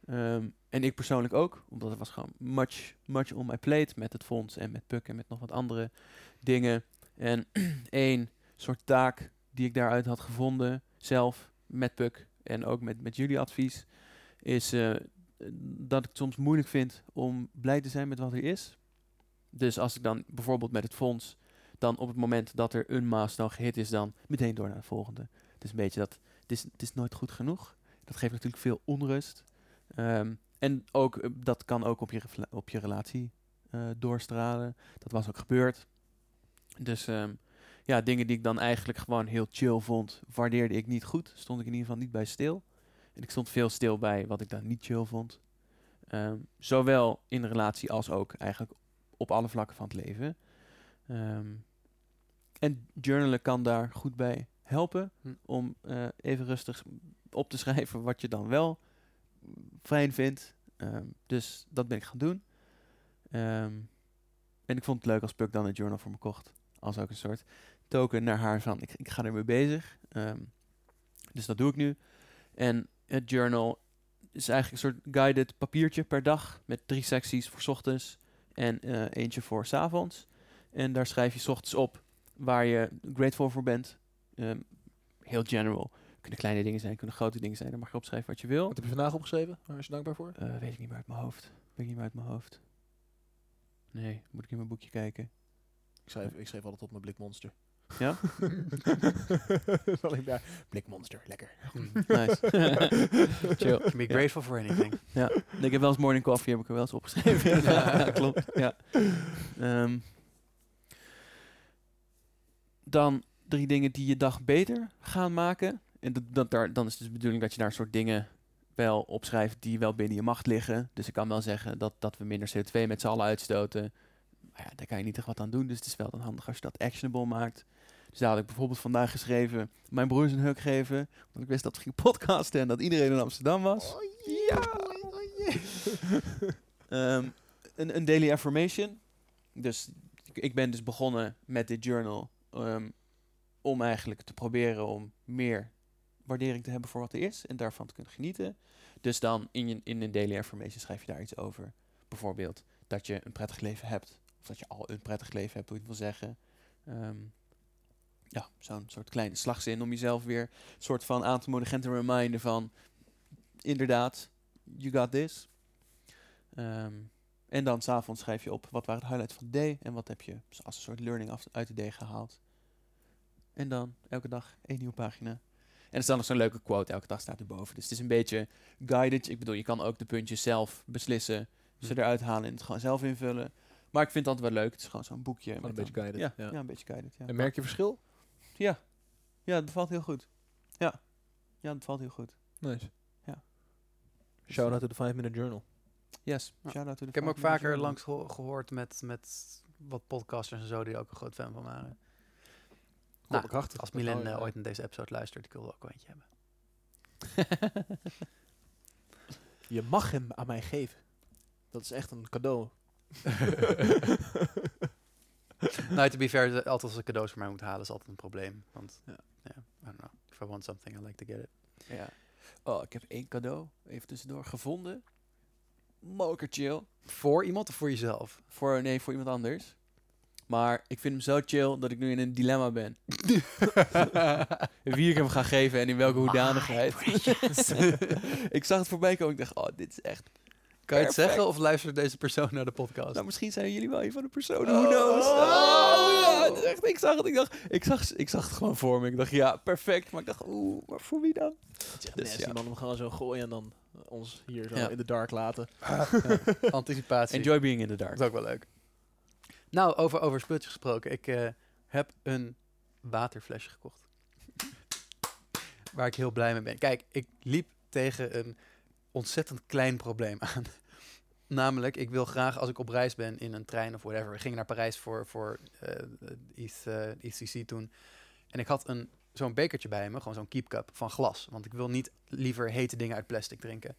Ehm, en ik persoonlijk ook, omdat het was gewoon much, much on my plate met het fonds en met Puk en met nog wat andere dingen. En één soort taak die ik daaruit had gevonden, zelf met Puk en ook met, met jullie advies, is eh, dat ik het soms moeilijk vind om blij te zijn met wat er is. Dus als ik dan bijvoorbeeld met het fonds dan op het moment dat er een milestone gehit is, dan meteen door naar de volgende. Het is een beetje dat, het is, het is nooit goed genoeg. Dat geeft natuurlijk veel onrust. Ehm, en ook, eh, dat kan ook op je, op je relatie eh, doorstralen. Dat was ook gebeurd. Dus ehm, ja, dingen die ik dan eigenlijk gewoon heel chill vond, waardeerde ik niet goed. Stond ik in ieder geval niet bij stil. En ik stond veel stil bij wat ik dan niet chill vond. Ehm, zowel in de relatie als ook eigenlijk op alle vlakken van het leven. Ehm, en journalen kan daar goed bij helpen Hm. om eh, even rustig op te schrijven wat je dan wel fijn vindt. Ehm, dus dat ben ik gaan doen. En ik vond het leuk als Puk dan een journal voor me kocht. Als ook een soort token naar haar van ik, ik ga ermee bezig. Dus dat doe ik nu. En het journal is eigenlijk een soort guided papiertje per dag met drie secties voor 's ochtends en eh, eentje voor 's avonds. En daar schrijf je 's ochtends op waar je grateful voor bent. Ehm, heel general. Kunnen kleine dingen zijn, kunnen grote dingen zijn. Dan mag je opschrijven wat je wil. Wat heb je vandaag opgeschreven? Waar is je dankbaar voor? Eh, weet ik niet meer uit mijn hoofd. Weet ik niet meer uit mijn hoofd. Nee, moet ik in mijn boekje kijken. Ik schreef, ik schreef altijd op mijn blikmonster. Ja? Zal ik daar... Blikmonster, lekker. Nice. Chill. Can be grateful for anything. Ja, ik heb wel eens morning coffee, heb ik er wel eens opgeschreven. ja, klopt. Ja. Ehm, dan drie dingen die je dag beter gaan maken. En dat, dat daar, dan is dus de bedoeling dat je daar soort dingen wel opschrijft die wel binnen je macht liggen. Dus ik kan wel zeggen dat, dat we minder CO2 met z'n allen uitstoten. Maar ja, daar kan je niet echt wat aan doen. Dus het is wel dan handig als je dat actionable maakt. Dus daar had ik bijvoorbeeld vandaag geschreven, mijn broers een hug geven. Want ik wist dat we gingen podcasten en dat iedereen in Amsterdam was. Ja! Ehm, een, een daily affirmation. Dus ik, ik ben dus begonnen met dit journal ehm, om eigenlijk te proberen om meer waardering te hebben voor wat er is en daarvan te kunnen genieten. Dus dan in, je, in een daily affirmation schrijf je daar iets over. Bijvoorbeeld dat je een prettig leven hebt. Of dat je al een prettig leven hebt, hoe je het wil zeggen. Ehm, ja, zo'n soort kleine slagzin om jezelf weer een soort van aan te moedigen en te reminden van... Inderdaad, you got this. Ehm, en dan s'avonds schrijf je op wat waren de highlights van de day en wat heb je als een soort learning af, uit de day gehaald. En dan elke dag één nieuwe pagina. En er staat nog zo'n leuke quote, elke dag staat erboven. Dus het is een beetje guided. Ik bedoel, je kan ook de puntjes zelf beslissen, ze eruit halen en het gewoon zelf invullen. Maar ik vind het altijd wel leuk. Het is gewoon zo'n boekje. Gewoon met een beetje dan- guided. Ja, Ja. ja. een beetje guided. Ja. En merk je verschil? Ja. ja, het bevalt heel goed. Ja, ja het bevalt heel goed. Nice. Ja. Shout out to the 5 minute journal. Yes, Ja. shout out to the Ik heb hem ook vaker Journal. langs geho- gehoord met, met wat podcasters en zo die ook een groot fan van waren. Nou, krachtig. Als Milan eh, ooit naar deze episode luistert, ik wil er ook wel eentje hebben. Je mag hem aan mij geven. Dat is echt een cadeau. nou, to be fair, altijd als ik cadeaus voor mij moet halen is altijd een probleem. Want, Ja. ja, I don't know. If I want something, I like to get it. Ja. Oh, ik heb één cadeau, even tussendoor, gevonden. Moker chill. Voor iemand of voor jezelf? Voor, nee, voor iemand anders. Maar ik vind hem zo chill dat ik nu in een dilemma ben. Wie ik hem ga geven en in welke hoedanigheid. ik zag het voorbij komen. Ik dacht, oh, dit is echt... Kan je het Perfect. zeggen of luistert deze persoon naar de podcast? Nou, misschien zijn jullie wel een van de personen. Oh. Who knows? Oh, ja, het is echt, ik zag het, ik dacht, ik zag, ik zag het gewoon voor me. Ik dacht, ja, perfect. Maar ik dacht, oeh, maar voor wie dan? Het is echt Dus ja. man. Hem gewoon zo gooien en dan ons hier zo Ja. in de dark laten. Anticipatie. Enjoy being in the dark. Dat is ook wel leuk. Nou, over, over speeltjes gesproken. Ik eh, heb een waterflesje gekocht. Waar ik heel blij mee ben. Kijk, ik liep tegen een ontzettend klein probleem aan. Namelijk, ik wil graag als ik op reis ben in een trein of whatever. We gingen naar Parijs voor, voor eh, East, eh, toen. En ik had een, zo'n bekertje bij me, gewoon zo'n keep cup van glas. Want ik wil niet liever hete dingen uit plastic drinken.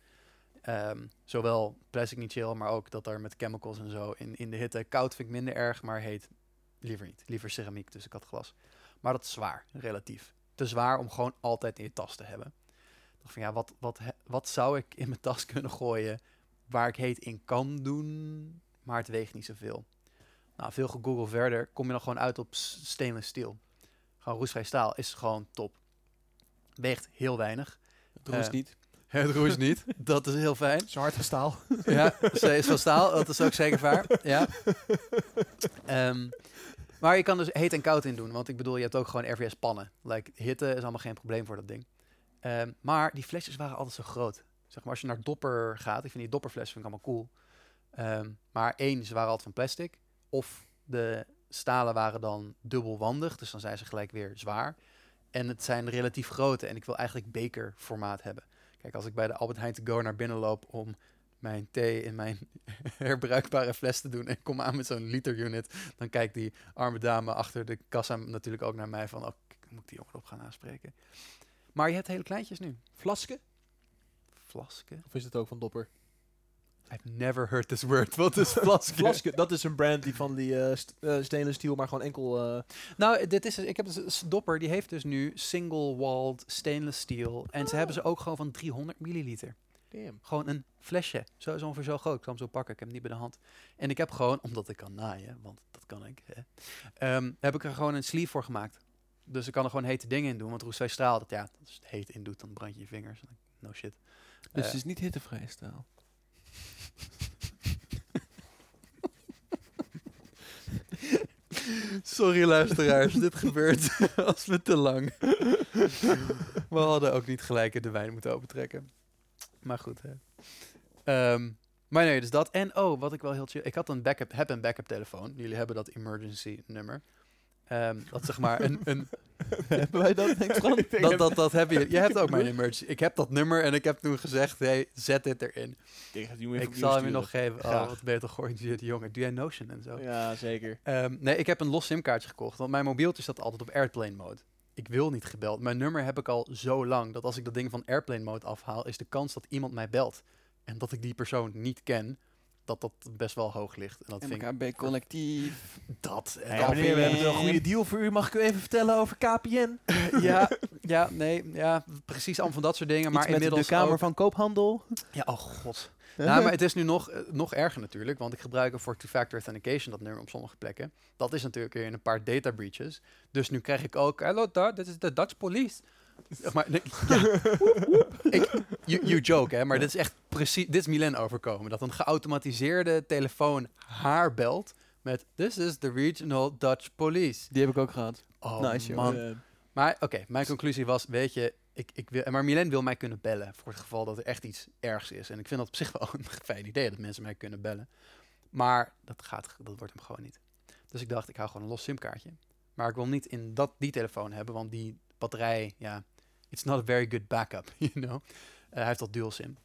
Ehm, zowel plastic niet chill, maar ook dat er met chemicals en zo in, in de hitte. Koud vind ik minder erg, maar heet liever niet. Liever ceramiek, dus ik had glas. Maar dat is zwaar, relatief. Te zwaar om gewoon altijd in je tas te hebben. Dacht van ja, wat, wat, wat zou ik in mijn tas kunnen gooien waar ik heet in kan doen, maar het weegt niet zoveel. Nou, veel gegoogeld verder, kom je dan gewoon uit op stainless steel. Gewoon roestvrij staal is gewoon top. Weegt heel weinig. Doe eens Eh, niet. Het roest niet, dat is heel fijn. Zwart staal. Ja, ze is van staal, dat is ook zeker waar. Ja. Ehm, maar je kan dus heet en koud in doen, want ik bedoel, je hebt ook gewoon RVS pannen. Like, hitte is allemaal geen probleem voor dat ding. Ehm, maar die flesjes waren altijd zo groot. Zeg maar, als je naar dopper gaat, ik vind die dopperflessen vind ik allemaal cool. Ehm, maar één, ze waren altijd van plastic. Of de stalen waren dan dubbelwandig, dus dan zijn ze gelijk weer zwaar. En het zijn relatief grote en ik wil eigenlijk bekerformaat hebben. Kijk, als ik bij de Albert Heijn to go naar binnen loop om mijn thee in mijn herbruikbare fles te doen en kom aan met zo'n liter unit, dan kijkt die arme dame achter de kassa natuurlijk ook naar mij van, oh, moet ik die jongen gaan aanspreken. Maar je hebt hele kleintjes nu. Flasken? Flasken? Of is het ook van Dopper? I've never heard this word. Wat is flasken? Flasken, dat is een brand die van die eh, st- eh, stainless steel, maar gewoon enkel... eh, Nou, dit is, ik heb dus, Dopper, die heeft dus nu single-walled stainless steel. En ze hebben ze ook gewoon van 300 milliliter. damn. Gewoon een flesje. Zo is ongeveer zo groot. Ik zal hem zo pakken. Ik heb hem niet bij de hand. En ik heb gewoon, omdat ik kan naaien, want dat kan ik, hè, ehm, heb ik er gewoon een sleeve voor gemaakt. Dus ik kan er gewoon hete dingen in doen. Want roestvrij straal, dat, ja, als je het heet in doet, dan brand je je vingers. No shit. Dus Eh, het is niet hittevrij staal. Sorry luisteraars, dit gebeurt als we te lang. we hadden ook niet gelijk de wijn moeten opentrekken. Maar goed, hè. Ehm, maar nee, dus dat. En oh, wat ik wel heel chill... Ik had een backup, heb een backup telefoon. Jullie hebben dat emergency nummer. Ehm, dat zeg maar een... een Hebben wij dat, denk ik? dat, dat, dat heb je. Je hebt ook mijn emergency. Ik heb dat nummer en ik heb toen gezegd, hey, zet dit erin. Ik zal hem je nog geven. Oh, wat beter georganiseerd jongen. Doe jij Notion en zo? Ja, zeker. Ehm, nee, ik heb een los simkaartje gekocht, want mijn mobieltje staat altijd op airplane mode. Ik wil niet gebeld. Mijn nummer heb ik al zo lang dat als ik dat ding van airplane mode afhaal, is de kans dat iemand mij belt en dat ik die persoon niet ken, dat dat best wel hoog ligt. En dat vind ik MKB collectief. dat. en Ja, dan meneer, we hebben een goede deal voor u. Mag ik u even vertellen over KPN? ja, ja, nee, ja, precies allemaal van dat soort dingen. Maar Iets met inmiddels de Kamer ook- van Koophandel. Ja, oh god. Nou, maar het is nu nog, eh, nog erger natuurlijk, want ik gebruik voor two-factor authentication dat nummer op sommige plekken. Dat is natuurlijk weer in een paar data breaches. Dus nu krijg ik ook, hello daar, dit is de Dutch police. Maar, nee, ja. ik, you, you joke, hè, maar dit is echt precies, dit is Milen overkomen. Dat een geautomatiseerde telefoon haar belt met, this is the regional Dutch police. Die heb ik ook gehad. Oh Nice, man. Maar oké, mijn conclusie was, weet je, ik, ik wil, maar Milen wil mij kunnen bellen voor het geval dat er echt iets ergs is. En ik vind dat op zich wel een fijn idee dat mensen mij kunnen bellen. Maar dat, gaat, dat wordt hem gewoon niet. Dus ik dacht, ik hou gewoon een los simkaartje. Maar ik wil niet in dat, die telefoon hebben, want die batterij, ja, it's not a very good backup, you know. Eh, hij heeft al dual sim.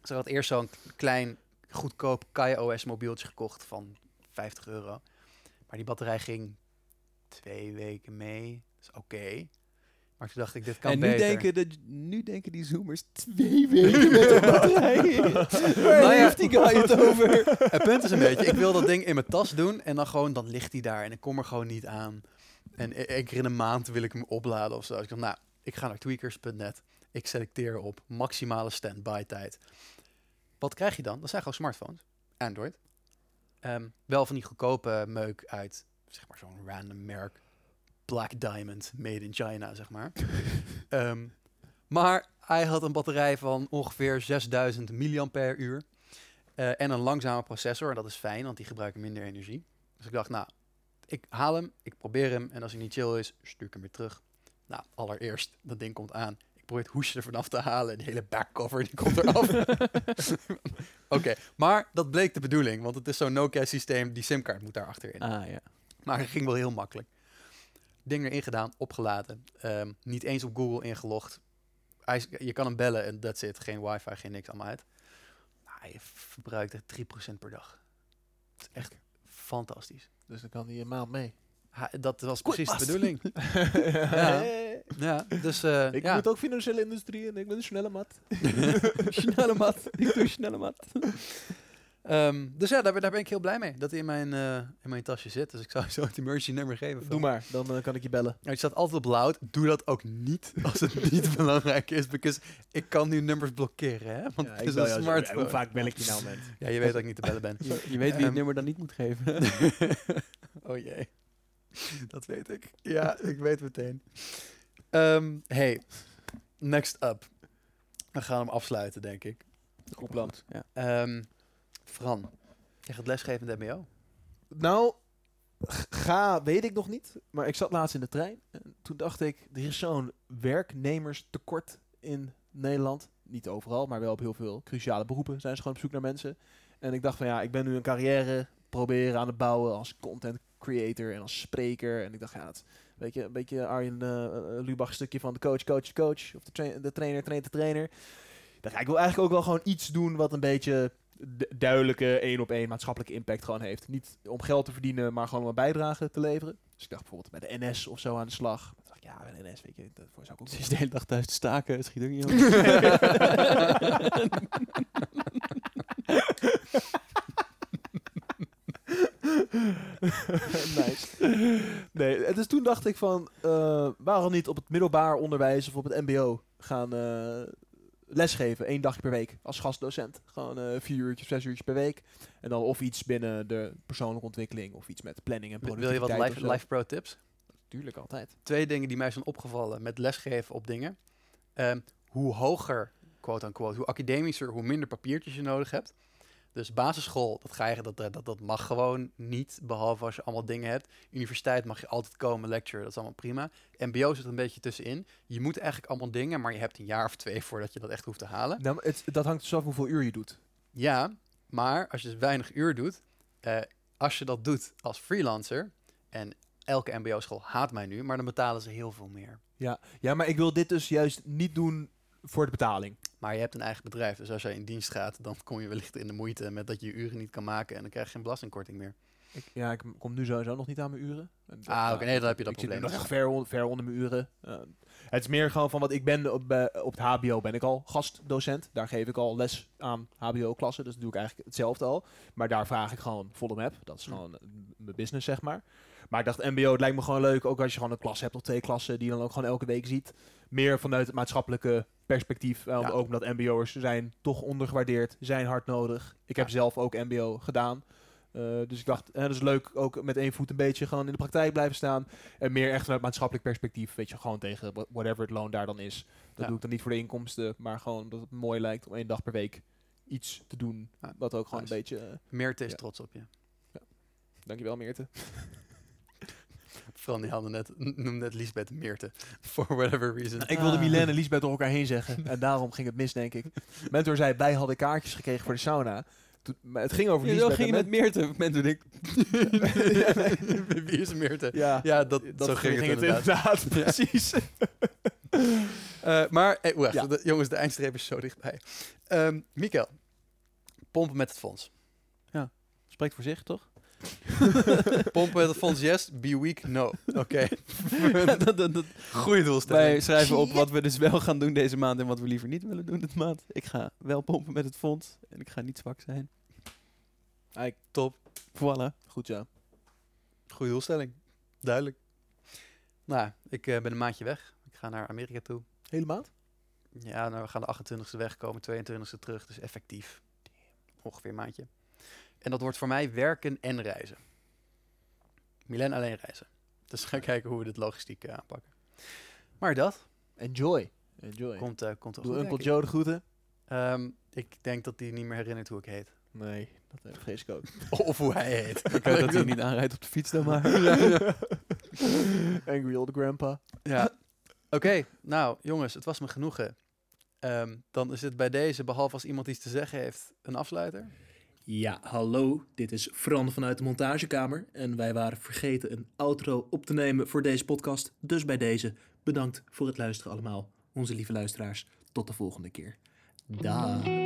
Dus ik had eerst zo'n klein, goedkoop KaiOS mobieltje gekocht van 50 euro. Maar die batterij ging twee weken mee. Dat is oké. Maar toen dacht ik, dit kan en nu beter. denken, de, nu denken die zoomers twee weken met een batterij. Waar Nou ja. heeft die guy het over? Het punt is een beetje, ik wil dat ding in mijn tas doen en dan gewoon, dan ligt hij daar en ik kom er gewoon niet aan. En e- één keer in een maand wil ik hem opladen of zo. Dus ik dacht, nou, ik ga naar tweakers.net. Ik selecteer op maximale standby tijd. Wat krijg je dan? Dat zijn gewoon smartphones. Android. Ehm, wel van die goedkope meuk uit, zeg maar zo'n random merk. Black Diamond, made in China, zeg maar. Ehm, maar hij had een batterij van ongeveer 6000 milliampère-uur. Eh, en een langzame processor, en dat is fijn, want die gebruiken minder energie. Dus ik dacht, nou, ik haal hem, ik probeer hem en als hij niet chill is, stuur ik hem weer terug. Nou, allereerst, dat ding komt aan. Ik probeer het hoesje er vanaf te halen en die hele backcover die komt eraf. Oké, maar dat bleek de bedoeling, want het is zo'n Nokia systeem, die simkaart moet daar achterin. Ah, ja. Maar het ging wel heel makkelijk. Ding erin gedaan, opgeladen. Ehm, niet eens op Google ingelogd. Hij je kan hem bellen en that's it. Geen wifi, geen niks allemaal uit. Maar hij verbruikt echt 3% per dag. Dat is echt fantastisch. Dus dan kan hij een maand mee. Ha- dat was Goed, precies de bedoeling. ja. Ja, dus eh, Ik ja. moet ook financiële industrie en ik ben een snelle mat. snelle mat. Ik doe snelle mat. Ehm, dus ja, daar, ben- daar ben ik heel blij mee. Dat hij in mijn, eh, in mijn tasje zit. Dus ik zou zo het emergency nummer geven. Doe maar, dan kan ik je bellen. Nou, het staat altijd op loud. Doe dat ook niet als het niet belangrijk is. Because ik kan nu nummers blokkeren, hè? Want Ja, het is een smartphone. Hoe vaak bel ik je nou, man? Ja, je weet dat ik niet te bellen ben. Je, je weet wie Ehm. het nummer dan niet moet geven. oh jee. Dat weet ik. Ja, ik weet meteen. Ehm, hey, next up. We gaan hem afsluiten, denk ik. Goed plan. Ja. Fran, je gaat lesgeven in MBO. Nou, ga, weet ik nog niet. Maar ik zat laatst in de trein. En toen dacht ik, er is zo'n werknemerstekort in Nederland. Niet overal, maar wel op heel veel cruciale beroepen zijn ze gewoon op zoek naar mensen. En ik dacht van ja, ik ben nu een carrière proberen aan het bouwen als content creator en als spreker. En ik dacht ja, het, weet je, een beetje Arjen eh, eh, Lubach stukje van de coach, coach, coach. Of de, tra- de trainer, trainer, de trainer. Ik wil eigenlijk ook wel gewoon iets doen wat een beetje duidelijke één op één maatschappelijke impact gewoon heeft. Niet om geld te verdienen, maar gewoon om een bijdrage te leveren. Dus ik dacht bijvoorbeeld bij de NS of zo aan de slag. Toen dacht ik, ja, bij de NS, weet je, daarvoor zou ik ook Ze is de hele dag thuis te staken. Het schiet ook niet op. nice. Nee, dus toen dacht ik van, eh, waarom niet op het middelbaar onderwijs of op het mbo gaan eh, lesgeven, één dagje per week als gastdocent. Gewoon eh, vier uurtjes, zes uurtjes per week. En dan of iets binnen de persoonlijke ontwikkeling of iets met planning en Wil je productiviteit. wat live, pro tips? Tuurlijk, altijd. Twee dingen die mij zijn opgevallen met lesgeven op dingen. Ehm, hoe hoger, quote unquote, hoe academischer, hoe minder papiertjes je nodig hebt. Dus basisschool, dat, ga je, dat, dat, dat mag gewoon niet, behalve als je allemaal dingen hebt. Universiteit mag je altijd komen, lecture, dat is allemaal prima. MBO zit er een beetje tussenin. Je moet eigenlijk allemaal dingen, maar je hebt een jaar of twee voordat je dat echt hoeft te halen. Nou, het, dat hangt dus af hoeveel uur je doet. Ja, maar als je dus weinig uur doet, eh, als je dat doet als freelancer, en elke MBO-school haat mij nu, maar dan betalen ze heel veel meer. Ja. ja, maar ik wil dit dus juist niet doen voor de betaling. Maar je hebt een eigen bedrijf, dus als jij in dienst gaat, dan kom je wellicht in de moeite met dat je je uren niet kan maken en dan krijg je geen belastingkorting meer. Ik, ja, ik kom nu sowieso nog niet aan mijn uren. En Ah, oké, nee, dan heb je dat ik probleem. nog echt ver, on- ver onder mijn uren. Eh, het is meer gewoon van wat ik ben op, eh, op het HBO ben ik al gastdocent. Daar geef ik al les aan HBO-klassen, dus dat doe ik eigenlijk hetzelfde al. Maar daar vraag ik gewoon volle map. Dat is Hm. gewoon eh, mijn business, zeg maar. Maar ik dacht, MBO, het lijkt me gewoon leuk, ook als je gewoon een klas hebt of twee klassen, die je dan ook gewoon elke week ziet. Meer vanuit het maatschappelijke perspectief. eh, Ja. Ook omdat MBO'ers zijn toch ondergewaardeerd, zijn hard nodig. Ik heb Ja. zelf ook MBO gedaan. Eh, dus ik dacht, dat is leuk, ook met één voet een beetje gewoon in de praktijk blijven staan. En meer echt vanuit maatschappelijk perspectief, weet je, gewoon tegen wha- whatever het loon daar dan is. Dat Ja. doe ik dan niet voor de inkomsten, maar gewoon omdat het mooi lijkt om één dag per week iets te doen. Wat ook gewoon nice. een beetje... eh, Meerte is trots op je. dankjewel Meerte. Fran die hadden net, noemde net Lisbeth Meerte. For whatever reason. ik wilde Ah. Milen en Lisbeth door elkaar heen zeggen. En daarom ging het mis, denk ik. Mentor zei, wij hadden kaartjes gekregen voor de sauna. Toen, maar het ging over Ja, Lisbeth. zo ging en het met Meerte. Mensen ik... Ja, nee. Wie is Meerte? Ja, Ja, dat, dat zo ging, het inderdaad. inderdaad. Precies. Eh, maar, eh, wacht, Ja. de- jongens, de eindstreep is zo dichtbij. Ehm Mikkel, pompen met het fonds. Spreekt voor zich, toch? Pompen met het fonds, yes. Be weak, no. Oké. dat, dat, dat, Goeie doelstelling. wij schrijven op wat we dus wel gaan doen deze maand en wat we liever niet willen doen dit maand. Ik ga wel pompen met het fonds en ik ga niet zwak zijn. Top. Voilà. Goed zo. Goeie doelstelling. Duidelijk. Nou, ik eh, ben een maandje weg. Ik ga naar Amerika toe. Hele maand? Ja, nou, we gaan de 28e wegkomen, 22e terug. Dus effectief. Ongeveer een maandje. En dat wordt voor mij werken en reizen. Milen alleen reizen. Dus ga kijken hoe we dit logistiek eh, aanpakken. Maar dat Enjoy. Enjoy. komt, eh komt Doe Uncle. Joe de groeten. Ehm, ik denk dat hij niet meer herinnert hoe ik heet. Nee, dat eh, vrees ik ook. Of hoe hij heet. Ik weet dat hij niet aanrijdt op de fiets dan maar. Angry old grandpa. Ja. Oké, nou jongens, het was me genoegen. Ehm, dan is het bij deze, behalve als iemand iets te zeggen heeft, een afsluiter. Ja, hallo, dit is Fran vanuit de montagekamer en wij waren vergeten een outro op te nemen voor deze podcast. Dus bij deze, bedankt voor het luisteren allemaal, onze lieve luisteraars. Tot de volgende keer. Daag.